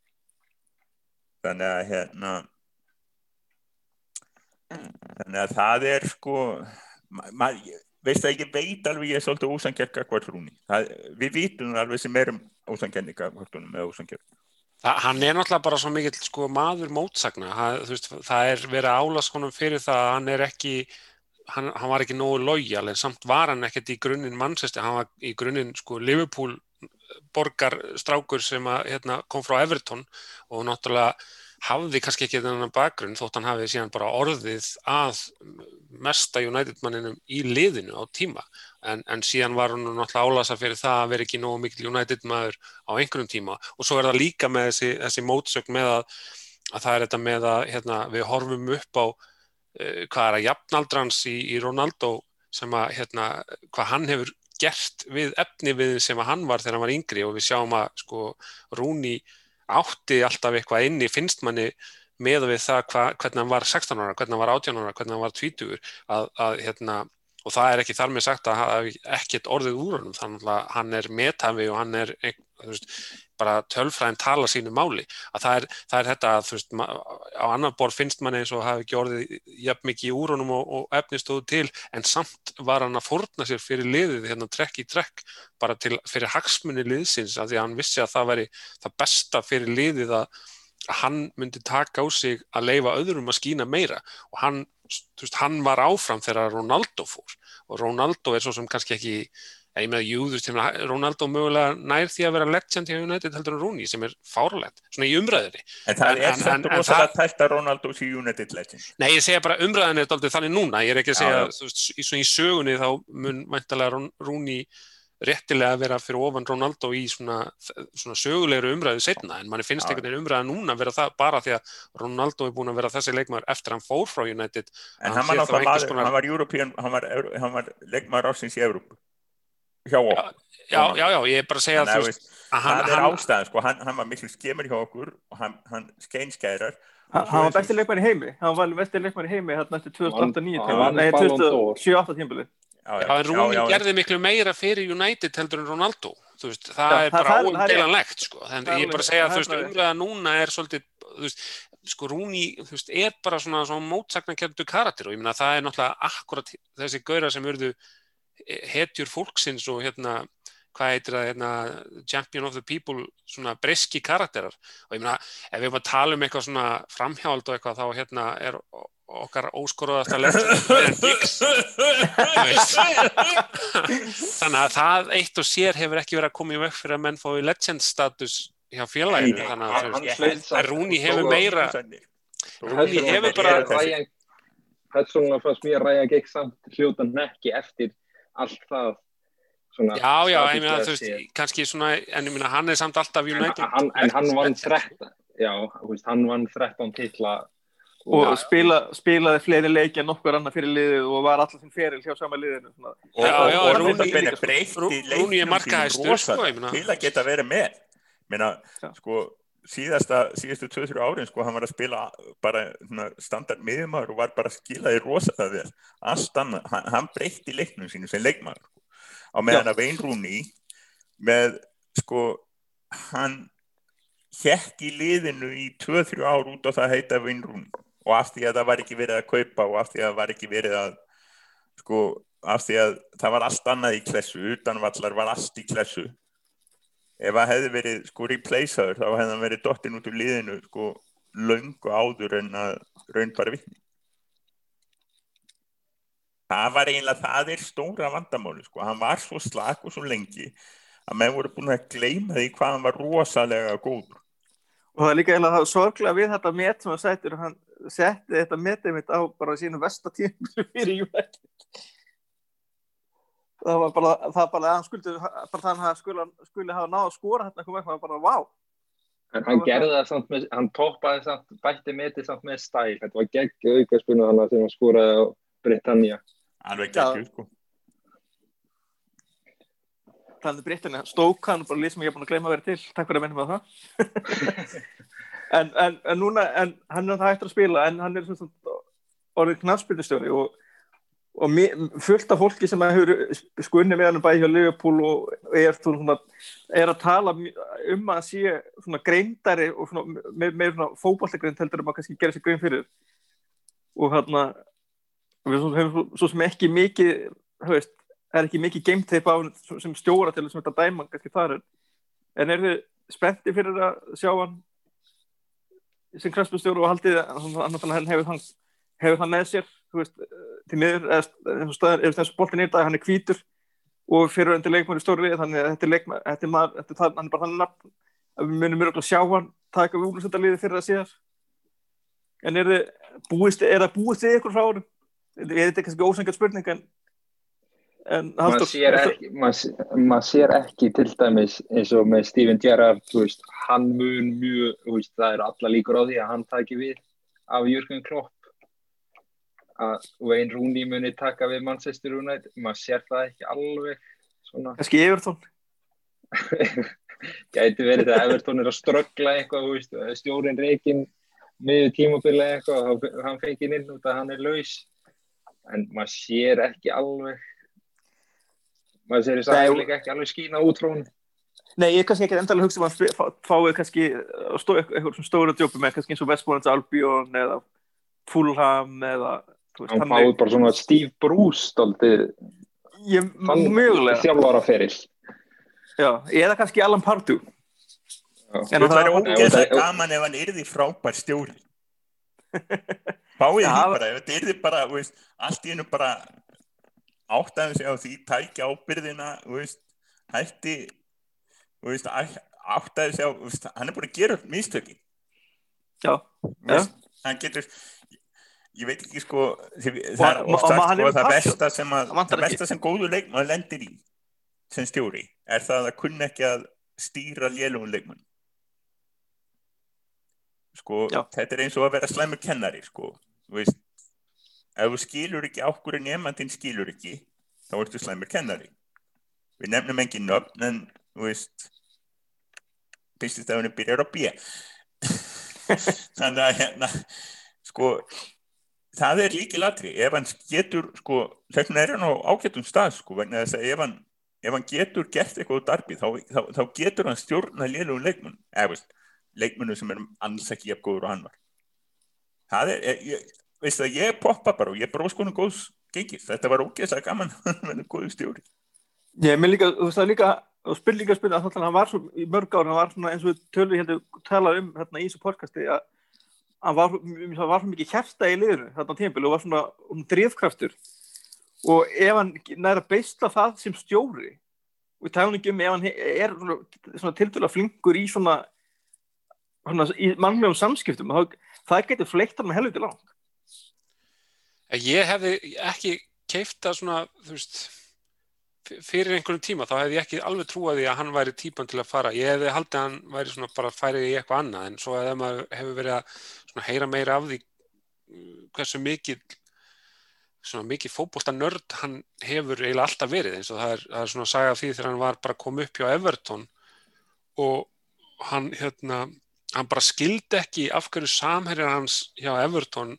Þannig að hérna þannig að það er sko ma- maður veist að ég veit alveg ég er svolítið ósangjart gagvart hrúni við vitum alveg sem erum Það, hann er náttúrulega bara svo mikill sko, maður mótsagna. Það, veist, það er verið að álast honum fyrir það að hann er ekki, hann, hann var ekki nógu lojal en samt var hann ekkert í grunninn mannsesti, hann var í grunninn sko, Liverpool borgar strákur sem að, hérna, kom frá Everton og náttúrulega hafði kannski ekki þennan bakgrunn þótt hann hafði síðan bara orðið að mesta United manninum í liðinu á tíma. En, en síðan var hann náttúrulega álasa fyrir það að vera ekki nógu mikil United maður á einhverjum tíma. Og svo er það líka með þessi, þessi mótsögn með að, að það er þetta með að hérna, við horfum upp á uh, hvað er að jafnaldrans í, í Ronaldo sem að hérna, hvað hann hefur gert við efni við sem að hann var þegar hann var yngri. Og við sjáum að sko Rúni átti alltaf eitthvað inni finnst manni með við það hva, hvernig hann var 16 ára, hvernig hann var 18 ára, hvernig hann var 20 að, að hérna og það er ekki þar með sagt að hafa ekkert orðið úr honum, þannig að hann er metafi og hann er veist, bara tölfræðin tala sínu máli. Að það er, það er þetta að veist, á annar borð finnst manni eins og hafi ekki orðið jafn mikið úr honum og, og efnistóðu til en samt var hann að forna sér fyrir liðið hérna trekk í trekk bara til, fyrir hagsmunni liðsins af því að hann vissi að það væri það besta fyrir liðið að hann myndi taka á sig að leifa öðrum að skína meira. Og hann, veist, hann var áfram þegar Ronaldo fór. Og Ronaldo er svo sem kannski ekki ég með að jú, þú veist, Ronaldo mögulega nær því að vera legend hjá United heldur en Rooney sem er fáralegt, svona í umræðinni En það er en rosalega það- tætt að Ronaldo sé United legend. Nei, ég segja bara umræðinni er daldið þannig núna. Ég er ekki að segja, þú veist, svona í sögunni þá mun væntalega Rooney réttilega að vera fyrir ofan Ronaldo í svona, svona sögulegru umræðu setna en manni finnst einhvern veginn umræða núna vera það bara því að Ronaldo er búin að vera þessi leikmaður eftir að hann fór frá United En Hann hann hann var European, hann var, hann var leikmaður ásins í Evrópu hjá okkur. já, já, já, ég er bara að segja Þannig að, þú veist, að hann, það er ástæðan sko, hann, hann var miklu skemur hjá okkur og hann, hann skeinskærar Hann hann var besti leikmann í heimi, hann var besti leikmann í heimi hérna eftir 2008-2009 Hann vann Nei, Ballon d'Or. 2007-2008 tímbili já, já, en Rúni gerði miklu meira fyrir United heldur en Ronaldo. Veist, það Já, er bara óumdelanlegt sko. en það er ég er bara að segja að umræða núna er svolítið, veist, sko Rúni þú veist, er bara svona, svona mótsagnakjöndu karakter og ég meina það er náttúrulega akkurat þessi gauðra sem urðu hetjur fólksins og hérna hvað heitir það, hérna, champion of the people svona breski karakterar. Og ég meina, ef við erum að tala um eitthvað svona framhjáld og eitthvað, þá hérna er okkar óskoruðast að þannig að það eitt og sér hefur ekki verið að koma í vekk fyrir að menn fái legend status hjá félaginu. Nei, þannig að en Rúni hefur meira Rúni hefur bara Ryan- Persónulega fannst mér að Ryan Giggs samt hljóta nekki eftir allt það svona já, já, ég meina þú veist, kannski svona en ég meina hann er samt alltaf United. En hann, en hann vann 13 já, veist, hann vann 13 titla. Og Já, spila, spilaði fleiri leiki en nokkur annar fyrir liðið og var alltaf sem feril hjá sama liðinu svona. Já, og, já, og Rúni- er sínum sko, ég rosalega meina. til að geta verið með. Meina, sko síðasta, síðastu 2-3 árin sko, hann var að spila bara standard miðjumæður og var bara að skila því rosalega vel. Allt annað, hann, hann breytti leiknum sínu sem leikmæður sko. á meðan að Vein Rúni með sko hann hekk í liðinu í 2-3 ár út á það að heita Vein Rúni og af því að það var ekki verið að kaupa og af því að það var ekki verið að sko, af því að það var allt annað í klessu, utanvallar var allt í klessu ef það hefði verið sko replaceaður þá hefði hann verið dottin út úr liðinu sko löngu áður en að raun bara vittni það var eiginlega það er stóra vandamáli sko, hann var svo slak og svo lengi að menn voru búin að gleyma því hvað hann var rosalega góður. Og það er líka eiginlega það sorglega við þetta met sem hann sættur hann setti þetta metið mitt á bara sínu vestatíma fyrir United það var bara það var bara að hann skuldi bara þannig að skuli, skuli hafa náð að skora þetta kom eitthvað bara vá En hann gerði það samt með, hann toppaði samt, bætti metið samt með stæl. Þetta var geggju aukarspunni þannig að þegar hann skoraði á Britannia. alveg Já. ekki sko talandi breyttinni, stók hann bara lið sem ég er búin að gleyma að vera til, takk fyrir að minna með það en, en, en núna en hann er það hættur að spila en hann er svona orðið knafspildustjóri og, og mi- fullt af fólki sem hefur skunni með hann bæði hjá Liverpool og er, svona, er að tala um að sé greindari og svona, með, með svona fótballtegrind heldur um að kannski gera sér grein fyrir. Og hann við svona hefum svo, sem ekki mikið það er ekki mikið gametape á hann sem stjóra til þess að dæma kannski þar en er þið spenntið fyrir að sjá hann sem kraftbúrstjóru og haldið að hann, hefur hann hefur hann með sér veist, til miður eða stöðar, ef þessu boltin er í dag, hann er hvítur og fyrir undir leikmæri stóri þannig að þetta er leikmæri, þetta er maður þetta er, það- hann er bara þannig nafn að við munum mjög að sjá hann taka við úrlustendaliði fyrir að síðar. En er þið búist, er það búist við ykkur frá hann er þetta kannski ósangjöld spurning en en maður sér, er það- maður sér ekki til dæmis eins og með Steven Gerrard hann mun mjög veist, það eru alla líkur á því að hann taki við af Jürgen Klopp að Wayne Rooney muni taka við Manchester United. Maður sér það ekki alveg svona, kannski Evertón gæti verið þegar Everton er að ströggla eitthvað stjórin reikin miður tímabili eitthvað þá- hann fengið inn út að hann er laus. En maður sér ekki alveg. Maður sér þess að líka ekki alveg skína út frá hún Nei, ég er kannski ekki endalega að hugsa um að hann fá- fái kannski uh, eitthvað sem stóra djópi með kannski eins og Westbrook Albion eða Fulham eða veist, hann fáið bara svona Steve Bruce stoltið ég, mögulega. þjálfara feril. Já, eða kannski Alan Pardew. En Það væri ógeðslega gaman ef hann yrði frábær stjóri. Fáið því bara, ef þetta yrði bara, þú veist, allt í hennu bara áttaði sig á því, tækja ábyrðina, þú veist, hætti, þú veist, æ- áttaði sig á, þú veist, hann er búin að gera upp veist, hann getur, ég veit ekki sko, því, það er og- oft og sagt hann sko, það besta sem að, Það besta sem góður leikmaður lendir í, sem stjóri, er það að kunna ekki að stýra lélugum leikmann. Sko, Já. þetta er eins og að vera slæmur kennari, sko, veist, ef þú skilur ekki ákvöru nefnandinn skilur ekki, þá ertu slæmur kennari. við nefnum engin nöfn en þú veist fyrstistafinu byrjar á B þannig að hérna sko það er líki latri ef hann getur sko þess vegna er hann á ágættum stað sko vegna þess að ef hann, ef hann getur gert eitthvað á darbi þá, þá, þá getur hann stjórna liðlugum leikmun eða veist, leikmunu sem er alls ekki jafn góður og hann var. Það er, ég, ég, veist það, ég poppa bara og ég bróð sko hann góðs gengis, þetta var ógeðslega gaman með góðu stjóri. Ég með líka, þú veist það líka og spil líka spil að hann var svo í mörg ára, hann var svona eins og tölvi heldur talað um hérna í þessu podcasti að var, það var svo mikið hérsta í liðinu þarna tímpil og var svona um drifkraftur. Og ef hann næra beistla það sem stjóri og ég tala ekki um ef hann er svona, svona tildulega flinkur í svona, svona í mannlegum samskiptum það, það getur fleitt hann með helviti langt. Ég hefði ekki keifta svona, þú veist fyrir einhvern tíma þá hefði ég ekki alveg trúaði að hann væri típan til að fara. Ég hefði haldið að hann væri svona bara að færi í eitthvað annað en svo að maður hefur verið að heyra meira af því mm, hversu mikið svona mikið fókbólta nörd hann hefur eiginlega alltaf verið. Eins og það er, það er svona að sagja því þegar hann var bara komið upp hjá Everton og hann hérna hann bara skildi ekki af hverju samherjar hans hjá Everton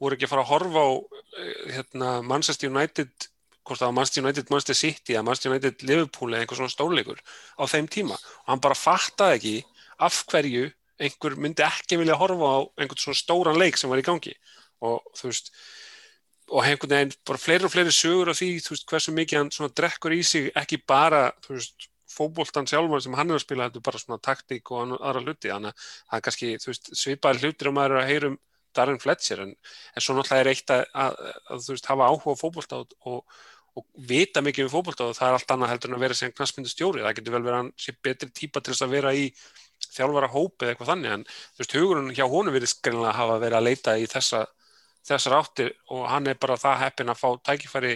voru ekki að fara að horfa á eh, hérna, Manchester United hvort það var Manchester United, Manchester City eða Manchester United Liverpool eða einhver svona stórleikur á þeim tíma. Og hann bara fattaði ekki af hverju einhver myndi ekki vilja horfa á einhvern svona stóran leik sem var í gangi. Og þú veist og einhvern veginn bara fleiri og fleiri sögur af því þú veist hversu mikið hann svona drekkur í sig ekki bara þú veist fókbóltan sjálfan sem hann er að spila þetta er bara svona taktík og aðra hluti. Þannig að það er kannski þú veist svipaði hlutir og maður er að heyrum Darren Fletcher en, en svo náttúrulega er eitt að, að, að þú veist hafa áhuga fókbólta og, og, og vita mikið um fókbólta og það er allt annað heldur en að vera sem knastmyndu stjóri, það getur vel verið hann sé betri típa til þess að vera í þjálfara hópi eða eitthvað þannig en þú veist hugurinn hjá honum verið skrinlega að hafa verið að leita í þessa, þessar áttir og hann er bara það heppin að fá tækifæri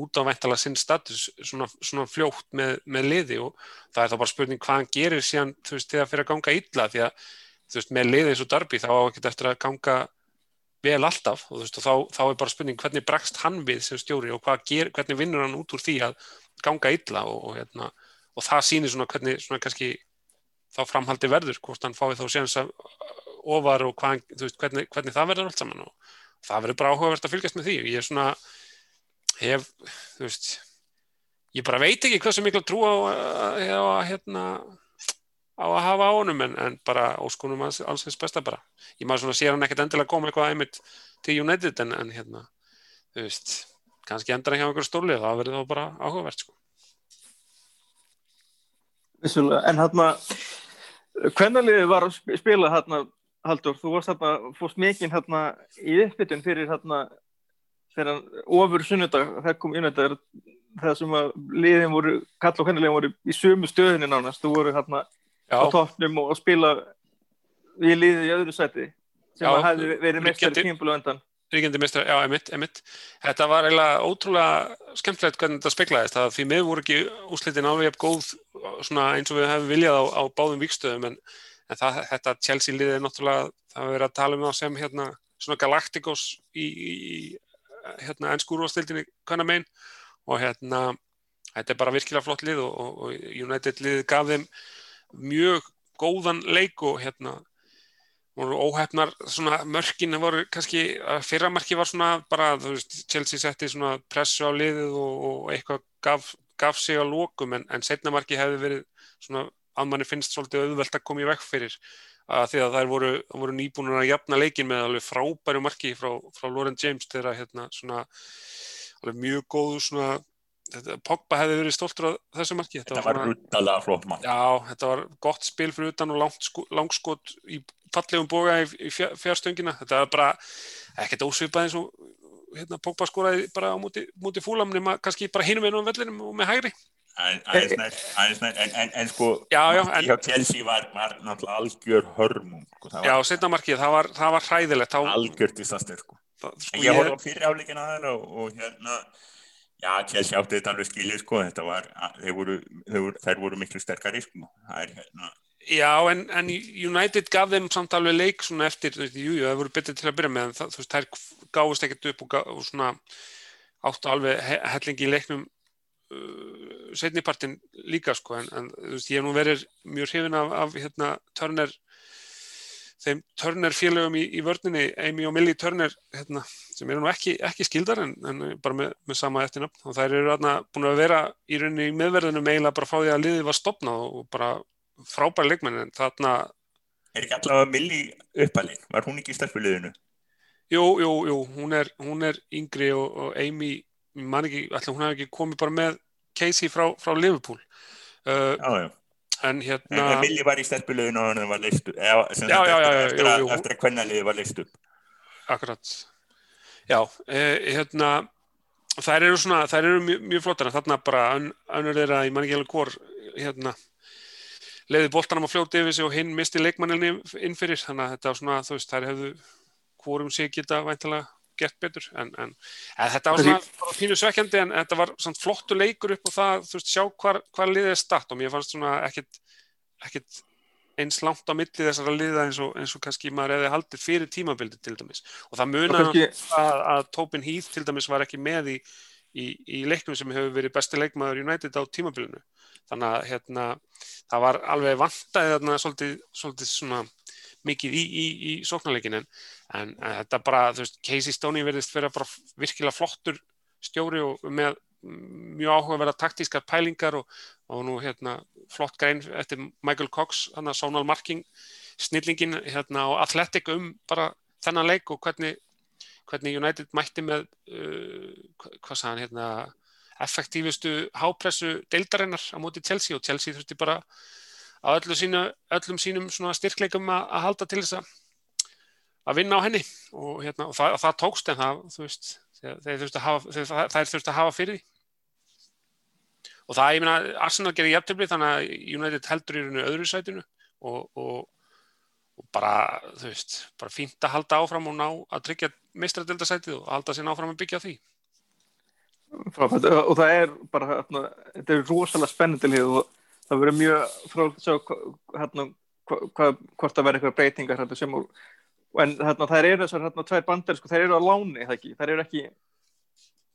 út á ventala sinn status svona, svona fljótt með, með liði og það er þá bara spurning hvað hann gerir síðan þú veist þegar fyrir að ganga illa því að þú veist með liði eins og darbi þá á ekki eftir að ganga vel alltaf og, veist, og þá, þá er bara spurning hvernig bregst hann við sem stjóri og ger, hvernig vinnur hann út úr því að ganga illa og, og, hérna, og það sýnir svona hvernig svona kannski þá framhaldi verður hvort hann fái þá séðans að ofar og hvað, veist, hvernig, hvernig það verður allt saman og það verður bara áhugavert að fylgjast með því. Ég er svona hef, veist ég bara veit ekki hvað sem miklu trú á að hérna á að hafa á honum en, en bara óskunum alls, alls þess besta bara ég maður svona sér hann ekkert endilega koma eitthvað einmitt til United en, en hérna þú veist, kannski endar ekki á einhverju stóli og það verður þá bara áhugavert sko. Vissulega, en hérna hvernaliði var að spila hérna Haldur, þú varst hérna, fórst mikinn hérna í uppbytun fyrir hérna þegar ofur sunnudag það kom þetta það sem að liðin voru, kall og hvernilegin voru í sömu stöðinni nánast, þú voru hérna á toppnum og spila við liðið í öðru seti sem já, að hefði verið mestari tímpil og endan Ríkjandi mestari, já, emitt, emitt Þetta var eiginlega ótrúlega skemmtilegt hvernig þetta speklaðist, það því miður voru ekki úslitin alveg góð eins og við hefum viljað á, á báðum vikstöðum en, en það, þetta Chelsea liðið er náttúrulega, það hefur verið að tala um það sem hérna, svona Galacticos í, í hérna ennskúrúastildinni kannar megin? Og hérna þetta er bara virkilega flott lið og, og, og United liðið gaf þeim mjög góðan leik og hérna voru óhefnar mörkin voru kannski, fyrramarki var svona bara, þú veist, Chelsea setti svona pressu á liðið og, og eitthvað gaf, gaf sig á lókum en, en setnamarki hefði verið svona að manni finnst svolítið auðvelt að koma í vekk fyrir að því að þær voru, voru nýbúinur að jafna leikin með alveg frábæru marki frá, frá Lauren James þegar hérna svona alveg mjög góðu svona Pogba hefði verið stoltur á þessu marki. Þetta, þetta var ruttalega flott mark. Já, þetta var gott spil fyrir utan og sko, langskot í fallegum boga í, í fjárstöngina þetta var bara ekkert ósvipað eins og hérna, Pogba skoraði bara á múti, múti fúlam nema kannski bara hinum einu á vellinum og með hægri. Aðeins nætt en, sko já, já, en, hjá Chelsea var, var náttúrulega algjör hörmum sko, já, setna markið, það var, það var hræðilegt. Algjör disaster sko. sko, ég, horfði á fyrirháleikin að það og, og hérna Já, Chelsea átti þetta alveg skilið sko, þetta var, þeir voru, þeir voru, miklu sterkari sko, það er hérna. Já, en, en United gaf þeim samt alveg leik svona eftir, þú veist, jú, jú, það voru betur til að byrja með, það, þú veist, þær gáðist ekkert upp og, gaf, og svona áttu alveg hellingi í leiknum uh, setnipartin líka sko en, en þú veist, ég hef nú verið mjög hrifin af, af hérna Turner þeim Turner félögum í, í vörninni, Amy og Millie Turner hérna, sem eru nú ekki, ekki skildar en, en bara með, með sama eftirnafn og þær eru hérna búin að vera í rauninni í meðverðinu eiginlega bara frá því að liðið var stopnað og bara frábæri leikmenn en þarna Er ekki allavega Millie uppalinn? Var hún ekki í stelpuliðinu? Jú, jú, jú, hún er, hún er yngri og, og Amy, man ekki, ætla hún hef ekki komið bara með Casey frá, frá Liverpool. Uh, Já, já. En hérna, en Millie var í stelpuliðinu og hann var leist upp. Eftir, að, kvennaliði var leist upp. akkurat, já, eh, hérna, þær eru svona, þær eru mjög, mjög flottar þarna bara ön- önnur þeirra, ég man ekki alveg hvor, hérna, leiði boltanum að fljóta yfir sig og hinn misti leikmanninni inn fyrir, þannig að þetta var svona, þú veist, þær hefðu hvorum sig geta væntalega gert betur, en, en, en þetta var svona pínu svekkjandi, en þetta var svona flottu leikur upp og það, þú veist, sjá hvar, hvar liðið er statt og mér fannst svona ekkit, ekkit eins langt á milli þessara liða eins og, eins og kannski maður hefði haldið fyrir tímabildi til dæmis. Og það munar kannski, að, að Tobin Heath til dæmis var ekki með í, í, í leiknum sem hefur verið besti leikmaður United á tímabilinu. Þannig að hérna, það var alveg vantaði þarna svolítið, svolítið svona mikið í, í, í sóknarleikin en, en, þetta bara, þú veist, Casey Stoney verðist vera bara virkilega flottur stjóri og með mjög áhugaverða taktískar pælingar og, og nú hérna flott grein eftir Michael Cox, hann að Sónal Marking snillingin hérna á Athletic um bara þennan leik og hvernig hvernig United mætti með uh, hva- hvað sagði hann hérna effektífustu hápressu deildarinnar á móti Chelsea og Chelsea þurfti bara á öllu sínu, öllum sínum styrkleikum að, að halda til þess að að vinna á henni. Og, hérna, og það, það tókst en það, veist þeir, þurftu að að hafa fyrir því. Og það, ég meina, Arsenal gerir jafntefli þannig að United heldur í rauninu öðru sætinu. Og, og, og bara, þú veist, bara fínt að halda áfram og ná að tryggja meistradeldasætið og halda sér áfram að byggja því. frábært, og það er bara, hérna, þetta er rosalega spennandi lið og það verður mjög frábært að sjá hva- hérna, hva, hva, hvort það verður eitthvað breytingar hérna, sem úr, en hérna, þær eru þessar hérna, tvær bandar, sko, þær eru á láni, það ekki, þær eru ekki,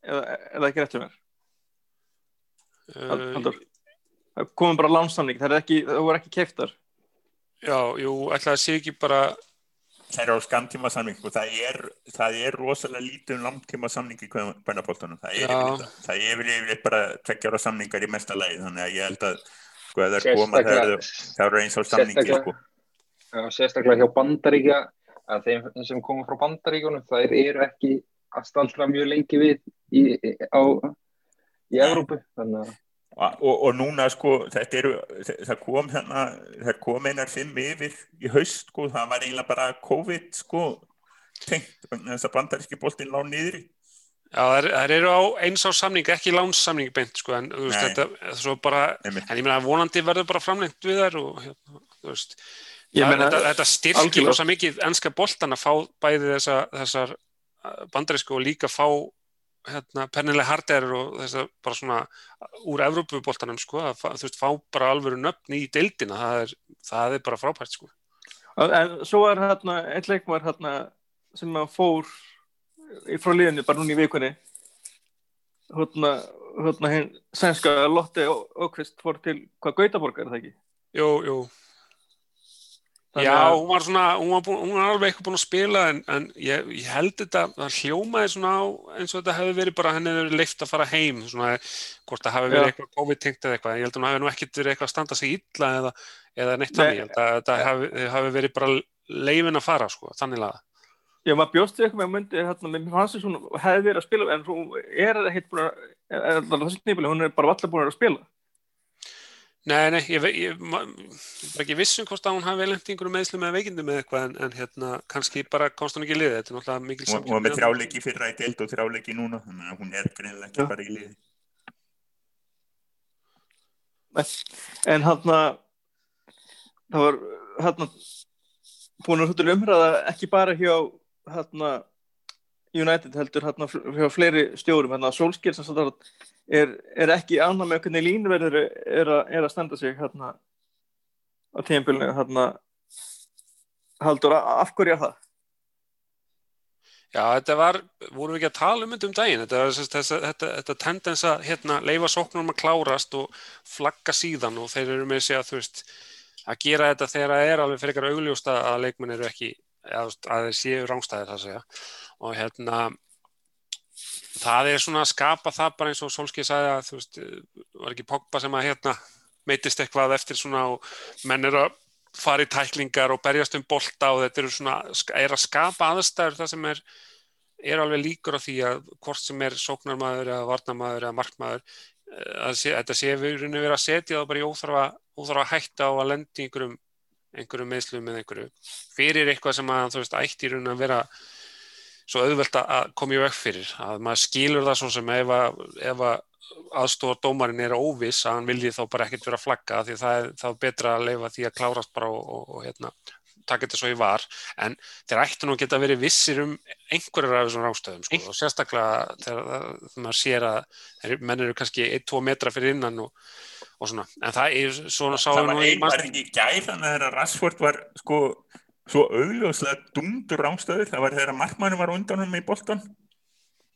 eða, eða ekki rétt sem er, Uh, það komum bara lánsamning, þær eru ekki, það voru ekki keiftar. já, jú, ætla að sé ekki bara, Það er á skamtíma samning og það er, það er rosalega lítið um langtíma samning í kvennabóltanum. Það er yfirleitt, það er yfirleitt bara tveggjára samningar í mesta lagi þannig að ég held að sko ef það er koma það eru eins á samningi sko. Sérstaklega hjá Bandaríkja að þeim sem koma frá Bandaríkjunum þær eru ekki að staldra mjög lengi við í, á, í Evrópu þannig að og, og, núna sko þetta eru, það kom hérna það kom einar fimm yfir í haust sko, það var eiginlega bara COVID sko tengt, þess að bandaríski boltinn lág niður í. Já, þær eru á eins á samning, ekki lánssamning beint, sko, en þú veist, Nei. þetta, svo bara, Einmitt. en ég meina, vonandi verður bara framlengt við þær og, hérna, þú veist, Ég það, meina, þetta, þetta styrkir rosa mikið ennska boltan að fá bæði þessa, þessar uh, bandarísku og líka fá hérna, pennilega harderir og þessar bara svona úr Evrópuboltanum sko, að þú veist, fá bara alvöru nöfn í deildina, það er, það er bara frábært sko. En svo er hérna, einn leikmar hérna sem fór frá liðinu bara núna í vikunni hérna, hérna hinn sænska Lotte Ókvist fór til hvað Gautaborgar er það ekki? Jú, jú, Þannig Já, hún var svona, hún var, búin, hún var alveg eitthvað búin að spila en, en ég, ég held þetta, það hljómaði svona á eins og þetta hefði verið bara henni hefði verið leift að fara heim, svona hvort það hafi verið Já. eitthvað COVID-tengt eða eitthvað, ég held að hún hafi nú ekkert verið eitthvað að standa sig illa eða, eða neitt Nei. þannig, ég held að þetta hafi verið bara leifin að fara, sko, þannig laga. Já, maður bjóst við eitthvað með myndi hérna, mér fannst þess að hún hefði verið að spila en hún er ekkert búin að þessi nýbili, hún er bara allar búin að spila. Nei, nei, ég, bara ekki vissum hvort að hún hafi í einhverju meðslum eða veikindum eða eitthvað, en, en hérna, kannski bara komst hún ekki í liðið, þetta er náttúrulega mikil og, og með þrjáleiki fyrra í deild og þrjáleiki núna þannig að hún er greinilega ekki Já. bara í liði. En hérna það var hérna búin að hlutur umræða ekki bara hjá hérna United heldur hérna hjá fleiri stjórum hérna Solskjær sem að er, er ekki ánað með hvernig línverður er, að- er að standa sig hérna á tíðanbylnu hérna haldur af hverju er það? Já, þetta var, vorum við ekki að tala um þetta um daginn, þetta, þetta, þetta, þetta tendens að hérna, leifa sóknum að klárast og flagga síðan og þeir eru með sig að veist að gera þetta þegar það er alveg fyrir eitthvað augljósta að leikmenn eru ekki, að, að þeir séu rángstæðir það segja. Og hérna það er svona að skapa það bara eins og Solskið sagði að þú veist, var ekki Pogba sem að hérna meitist eitthvað eftir svona og menn eru að fara í tæklingar og berjast um bolta og þetta eru svona, er að skapa aðstæður það sem er, er alveg líkur á því að hvort sem er sóknarmæður eða varnamæður eða markmæður að sé, þetta sé við verið að setja það bara í óþarfa, óþarfa hætta á að lendi einhverjum, einhverjum meðslum með einhverju fyrir eitthvað sem að þú veist ætti í raun að vera svo auðvelt að koma í vekk fyrir að maður skilur það svo sem ef að, ef að aðstóðar dómarinn er óviss að hann vilji þá bara ekkert vera flagga því það er þá betra að leifa því að klárast bara og, og, og hérna, taka þetta svo í var en þeir ættu nú geta verið vissir um einhverjar af þessum rástöðum sko. og sérstaklega þegar maður sér að menn eru kannski 1-2 metra fyrir innan og, og svona en það er svona það var einhver ekki gæð þannig að þeirra Rashford var sko svo augljóslega dundur rástöður það var þeirra markmannu var undan hann með í boltan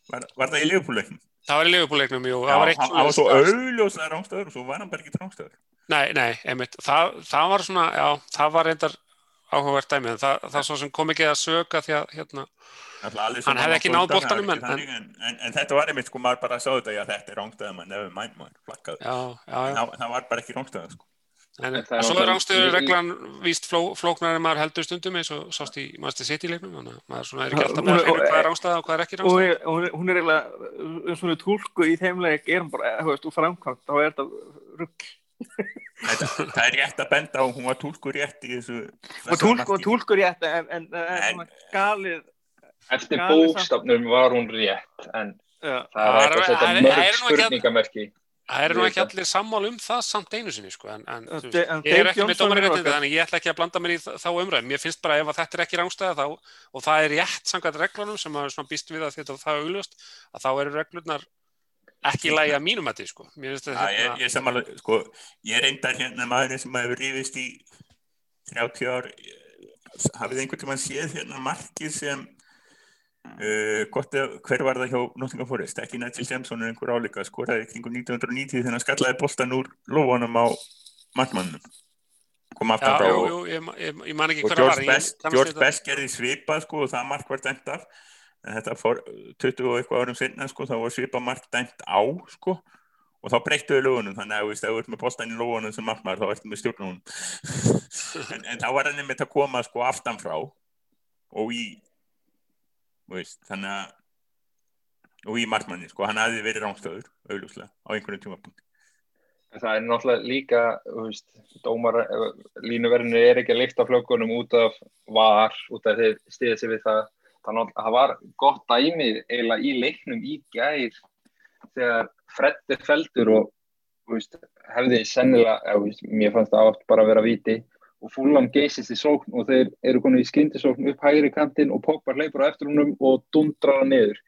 var, var það í liðpúleiknum Það var í liðbúleiknum, jú. Já, hann var svo auðljóslega rángstöður og svo var hann bara ekki rángstöður. Nei, nei, einmitt. Það, það var svona, já, það var reyndar áhugavert dæmið. Það, það svo sem kom ekki að söka því að, hérna, hann hefði ekki náð bóltanum en, en, en, en þetta var einmitt, sko, maður bara sáðu þetta, já, þetta er rángstöður, maður nefnir mæn, maður flakkaði. Já, já, já. Það, var bara ekki rángstöður, sko. En, en svo er ánstöður reglan víst fló, flóknar en maður heldur stundum eins og sást í Master City leiknum þannig að maður svona er ekki alltaf með að finna hvað er ánstöða og hvað er ekki ánstöða og hún, hún er og hún er tólku í þeimleik er hún bara, þú veist, úr framkvæmt þá er þetta rugg Það er rétt að benda og hún var tólku rétt í þessu og tólku, tólku rétt en, en, en galið Eftir bókstafnum var hún rétt en já. það er eitthvað þetta mörg spurningamerki Það er nú ekki allir sammál um það samt einu sinni sko, en, en veist, ég er ekki með dómarinréttindi þannig ég ætla ekki að blanda mér í þá umræðum. Mér finnst bara ef þetta er ekki rángstæða þá og það er rétt samkvæmt reglunum sem maður svona býst við að þetta það er augljóst að þá eru reglurnar ekki lægi að mínum að því sko. Mér finnst þetta. Ég samanlega, sko, ég reyndar hérna maður sem hefur rífist í 30 ár, hafið einhvern tíma séð hérna markið sem Uh, hver var það hjá Nottingham Forest? Ekki Nigel Samson en einhver áleika skoraði kring 1990 þegar hann skallaði boltan úr lóanum á markmannum kom aftan frá ekki og George Best, George Best gerði svipað sko, og það mark var dæmt af. En þetta fór 20 og eitthvað árum sinna sko, þá var svipað mark dæmt á sko, og þá breyttuðu lóanum þannig að þú ert með boltan í lóanum sem markmann þá ertu með stjórnum en, en þá var hann með að koma sko, aftan frá og í veist, þannig að og í markmanni, sko, hann hafi verið rángstöður auðvuslega á einhvern tímapunkt Það er náttúrulega líka veist, dómar, línuverðinu er ekki að lifta flöggunum út af var, út af þeir stiðið sér við það. Þannig að það var gott dæmi eiginlega í leiknum í gæð þegar Freddi feldur og veist, hefði sennilega, veist, mér fannst það átt bara að vera viti og fúlam geysist í sókn og þeir eru konið í skyndisókn upp hægri kantinn og Pogba hleypur á eftir húnum og dundrar hann niður.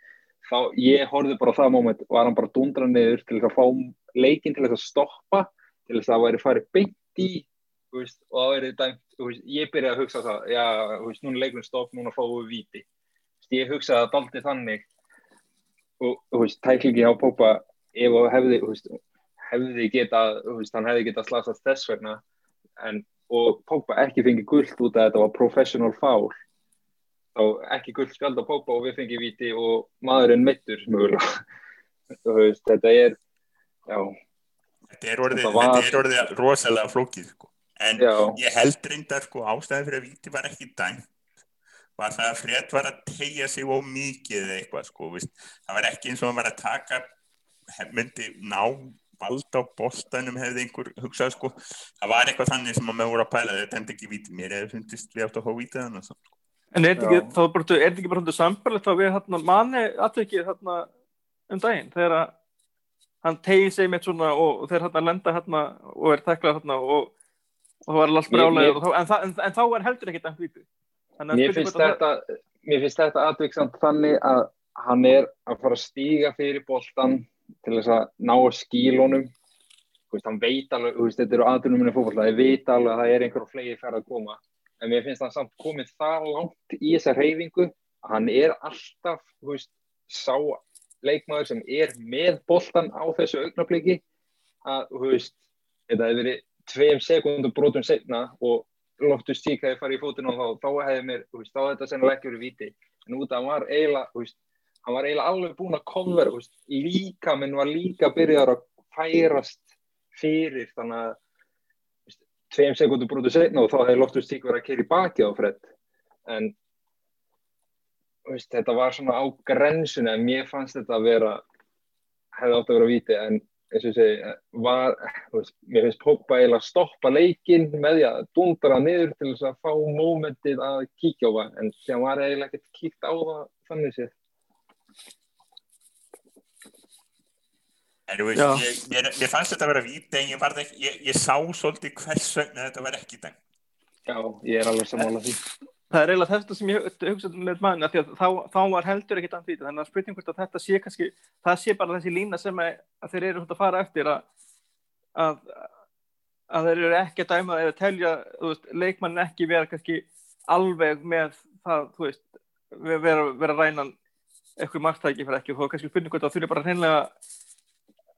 Þá ég horfið bara það móment var hann bara dundrar niður til að fá leikin til að stoppa til þess að það væri farið beint í veist, og það væri dæmt veist, ég byrjaði að hugsa það já, veist, núna leikunum stopp, núna fáum við viti ég hugsaði að daldi þannig. Og tæklingi á Pogba ef hefði hefði getað, hann hefði getað slasast þess vegna en og Pogba ekki fengið gullt út að þetta var professional foul þá ekki gullt skald á Pogba og við fengið viti og maðurinn mittur þetta er já þetta er orðið, var, þetta er orðið rosalega flókið sko. en já. ég held reyndar sko, ástæðan fyrir að viti var ekki dæmt var það að Fred var að tegja sig ó mikið eða eitthvað sko, það var ekki eins og hann var að taka myndi ná vald á bóstanum hefði einhver hugsað sko, það var eitthvað þannig sem að maður voru að pæla þetta hefði ekki vítið mér eða fundist við átt að fá vítið þannig sko. En er þetta ekki, ekki bara hundur sambarlegt þá við hérna, manni aðtökið hérna, um daginn þegar að hann tegið sig með svona og þeir hérna lenda hérna og er teklað hérna og, og það var alls brjálega en, en, en þá er heldur ekki þetta vítið Mér finnst þetta, þetta aðtöksamt þannig að hann er að fara að stíga fyrir bóltan til þess að ná skílunum veist, hann veit alveg, veist, þetta eru aðdunuminu fólkvall það veit alveg að það er einhver og fleiri færð að koma en mér finnst það samt komið það langt í þessa reyfingu hann er alltaf, veist, sá leikmaður sem er með boltan á þessu augnabliki að, þetta hefði verið tveim sekundum brotum setna og Loftus Tík hefði farið í fótinn og þá, þá hefði mér, þá hefði þetta sennilega ekki verið viti. En út af hann var eiginlega, hann var eiginlega alveg búinn að veist, líka, menn var líka byrjaður að færast fyrir, þannig að, tveim sekundum brotum setna og þá hefði Loftus Tík verið að keri baki á fredd. En, veist, þetta var svona á grensuna, en mér fannst þetta að vera, hefði átt að vera viti, en eins og segi, var, veist, mér finnst Pogba eiginlega að stoppa leikinn með því að dundra niður til þess að fá mómentið að kíkja á það, en það var eiginlega ekkert kíkt á það þannig séð. En þú veist, ég, ég, ég fannst þetta að vera víti en ég, ekki, ég, ég sá svolítið hvers vegna þetta var ekki þann. Já, ég er alveg samála því. Það er eiginlega þetta sem ég hugsaði með manni að, að þá, þá var heldur ekkit því þannig að spurning hvort að þetta sé kannski það sé bara þessi lína sem að, að þeir eru að fara eftir að að, að þeir eru ekki að dæma eða telja veist, leikmann ekki vera kannski alveg með það þú veist vera, vera rænan eitthvað margtæki fyrir ekki. Og kannski spurning hvort að þurfi bara hreinlega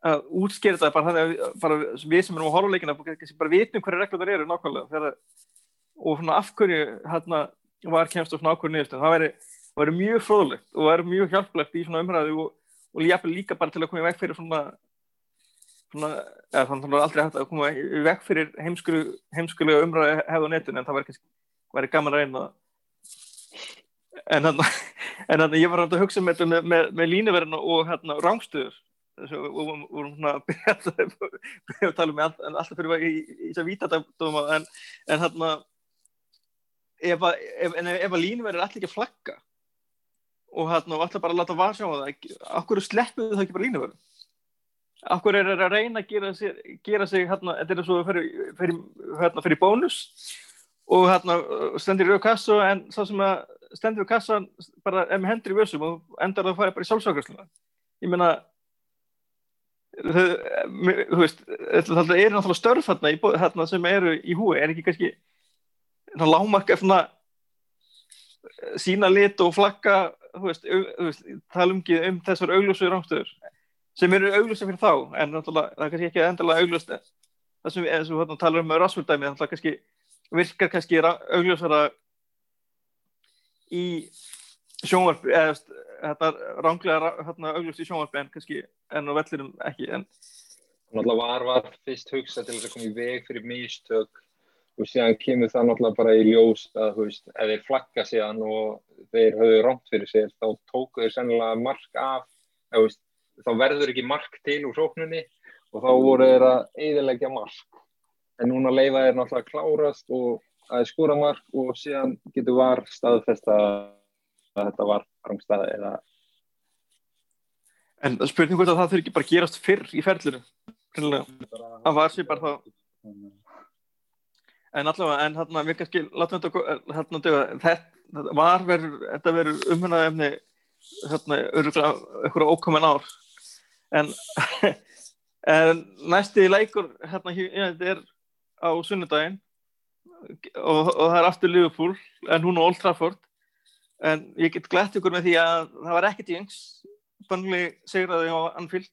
að útskýra þetta bara þannig að bara við sem erum á horfuleikina bara vitum hverju reglur það eru nákvæmlega. Þegar, og svona afhverju hérna var kemst á svona ákveður niðurstu það væri, væri mjög fróðlegt og væri mjög hjálplegt í svona umræðu og, og líka bara til að koma í veg fyrir svona, svona eða þannig að það er aldrei hægt að koma í veg fyrir heimskulega umræðu hefðu á netinu en það væri kannski væri gaman að reyna en þannig að ég var að hugsa með, með, með línuverðinu og hérna rángstöður og vorum svona að að tala um alltaf fyrir í þess að víta þetta en hérna ef að, ef, að línu verður allir ekki að flagga og hérna og allir bara að láta varsjá á það okkur sleppuðu það ekki bara línu verður? Okkur er að reyna að gera sig, gera sig hérna, þetta er svo að fyrir hérna, fyrir bónus og hérna stendur í rauð kassa en það sem að stendur í kassa bara ef með hendur í vössum og endar það að fara bara í sjálfsakarslu ég meina þú veist það er náttúrulega störf hérna sem eru í húi er ekki kannski lámarka eh, sína lit og flagga þú veist, veist tala um um þessar augljósu rángstöður sem eru augljósa fyrir þá en það er kannski ekki endalega augljóst það sem við hérna, talar um rasvöldæmi þannig að kannski virkar kannski augljósara í sjónvarp eða þetta ránglega hérna, augljóst í sjónvarp en kannski enn á vellirum ekki en Þannig að var var fyrst hugsa til þess að koma í veg fyrir mistök. Og síðan kemur það náttúrulega bara í ljós að veist, ef þeir flagga síðan og þeir höfðu rámt fyrir sér þá tóku þeir sennilega mark af veist, þá verður ekki mark til úr sóknunni og þá voru þeir að eiðilegja mark. En núna leifa þeir náttúrulega klárast og að skúra mark og síðan getur var staðfest að þetta var rámstæði eða En spurning hvort að það þurfi ekki bara gerast fyrr í ferðluru það var sér bara þá en allavega, en hérna við kannski látum þetta döga þetta var verið, þetta verið umhverfað efni hérna, öruglega eitthvað ókomin ár. En, en næsti leikur hérna þetta er á sunnudaginn og, og það er aftur Liverpool en hún á Old Trafford en ég get glætt ykkur með því að það var ekkert í yngs bannli segraði á Anfield.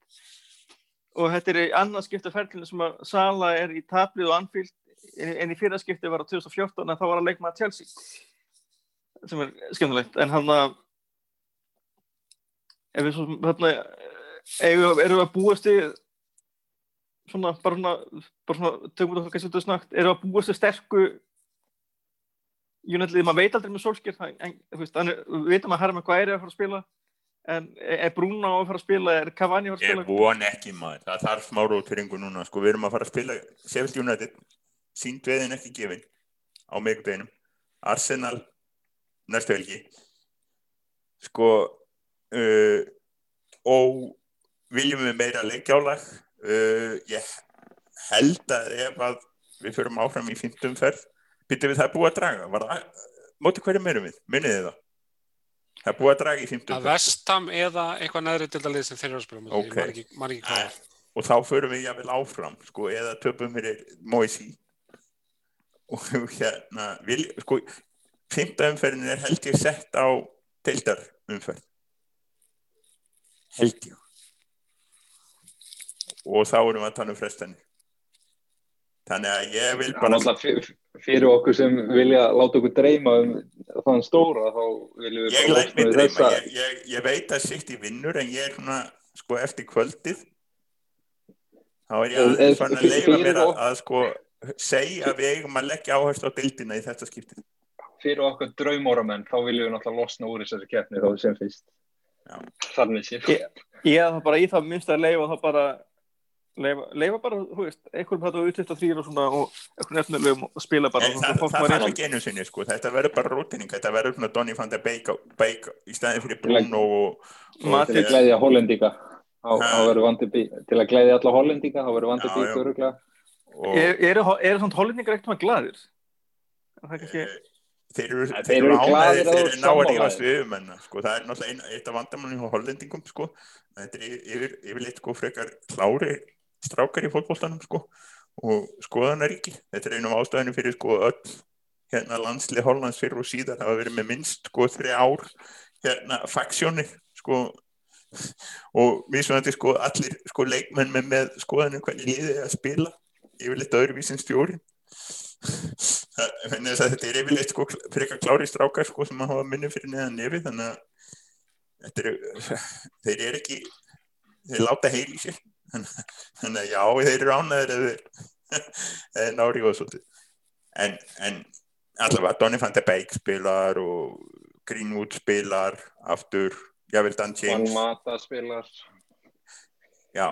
Og þetta er í annarskiptaferlinu sem að Sala er í tablið og Anfield. En í fyrraskipti var á 2014 en þá var að leikma að Chelsea sem er skemmtilegt. En hann að ef við svo hérna erum við að búast í svona bara svona, svona tökum við það kannski af snakt erum við að búast í sterku United, maður veit aldrei með solskjör en við veitum að Herman Guæri er að fara að spila en er Bruna að fara að spila er Cavani að fara að spila? ég von ekki maður, það þarf smá rótringu núna sko, við erum að fara að spila Sheffield United. Síndveðin ekki gefin á meikudeginum Arsenal næstu helgi. Sko uh, og viljum við meira leikjálag? Uh, ég held að ef að við förum áfram í fymtum byrjum við það búið að draga. Það, móti hverju meirum við, minniði það? Það búið að draga í fymtum ferð að vestam eða eitthvað neðri til dælið sem þeir eru að spila okay. og þá förum við jáfnvel áfram sko, eða töpum við Moisi og hérna vil, sko, fymtaumferðin er held ég sett á deildar umferð held ég. Og þá erum við að tala um frestanir þannig að ég vil bara fyrir okkur sem vilja láta okkur dreyma um þann stóra þá viljum við ég læt við dreyma. þessa- ég, ég, ég veit að sitt í vinnur en ég er svona sko eftir kvöldið. Þá er ég fann að fyrir- leifa mér að, að sko segja að við eigum að leggja áherslu á dildina í þetta skiptið. Fyrir okkur draumóramenn þá viljum við náttúrulega losna úr þessari keppni þá sem fyrst. Já. þannig sé Ég- Ég það bara í það minnst að leifa þá bara leifa, leifa bara, þú veist, einhverjum þetta útvitt og þrýr og svona og einhvern efnilegum og spila bara En og það, það þarf ekki einu sinni sko, þetta verður bara rútinning, þetta verður svona Donny van der Beek, á- Beek á- í staðin fyrir Bruno og, til Matip að gleyðja hollendinga. Þá Ha. þá verður vandi bí- til að gleyðja alla hollendinga þá verður vandi bík öruglega og Er, eru, eru svona hollendingar ekkert maður glaðir? Er Það er kannski, eh, þeir eru, Þeir eru að þeir eru ná að sammála rífast þeim. við um hennar, sko, það er náttúrulega ein, eitt af vandamálinu hjá hollendingum, sko, þetta er yfir, yfirleitt sko frekar klári strákar í fótboltanum, sko, og skoðanaríki, þetta er einum ástæðinu fyrir sko öll hérna landslið Hollands fyrir og síðar hafa verið með minnst sko þrjá ár hérna faksjónir, sko og mismunandi sko allir sko leikmenn með, með skoðanum hvernig liðið er að spila yfirleitt öðruvísin stjórin Það- þannig að þetta er yfirleitt sko frekar klári strákar sko sem hafa minni fyrir neðan nefi þannig að þetta er, þeir eru ekki þeir láta heil í sér þannig að já þeir eru ánæður eða nári og svolítið en, en allavega Donny van de Beek spilar og Greenwood spilar aftur, jável Dan Juan James Mata spilar já,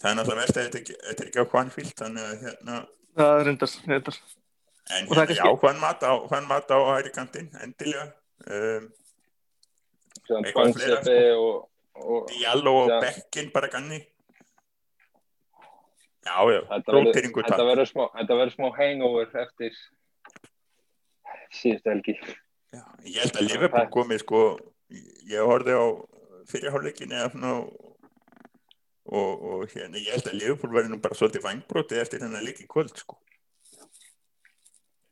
það er náttúrulega verst að þetta, er ekki- þetta er ekki á Hvanfield þannig að hérna það er reyndar, reyndar. En Og hérna, já, kannski- hann mat á, hann mat á hæri kantinn, endilega. Um, Eitthvað fleira, Ponsepe og, og Diallo og Já. Bekkin bara ganni. Já, já, verður- þetta takk. verður smá, þetta verður smá hangover eftir síðustu helgi Já, ég held að Liverpool komi, sko, ég horfði á fyrirháleikin eða svona og, og, hérna, ég held að Liverpool verði nú bara svolítið vangbrótið eftir hennar í kvöld, sko.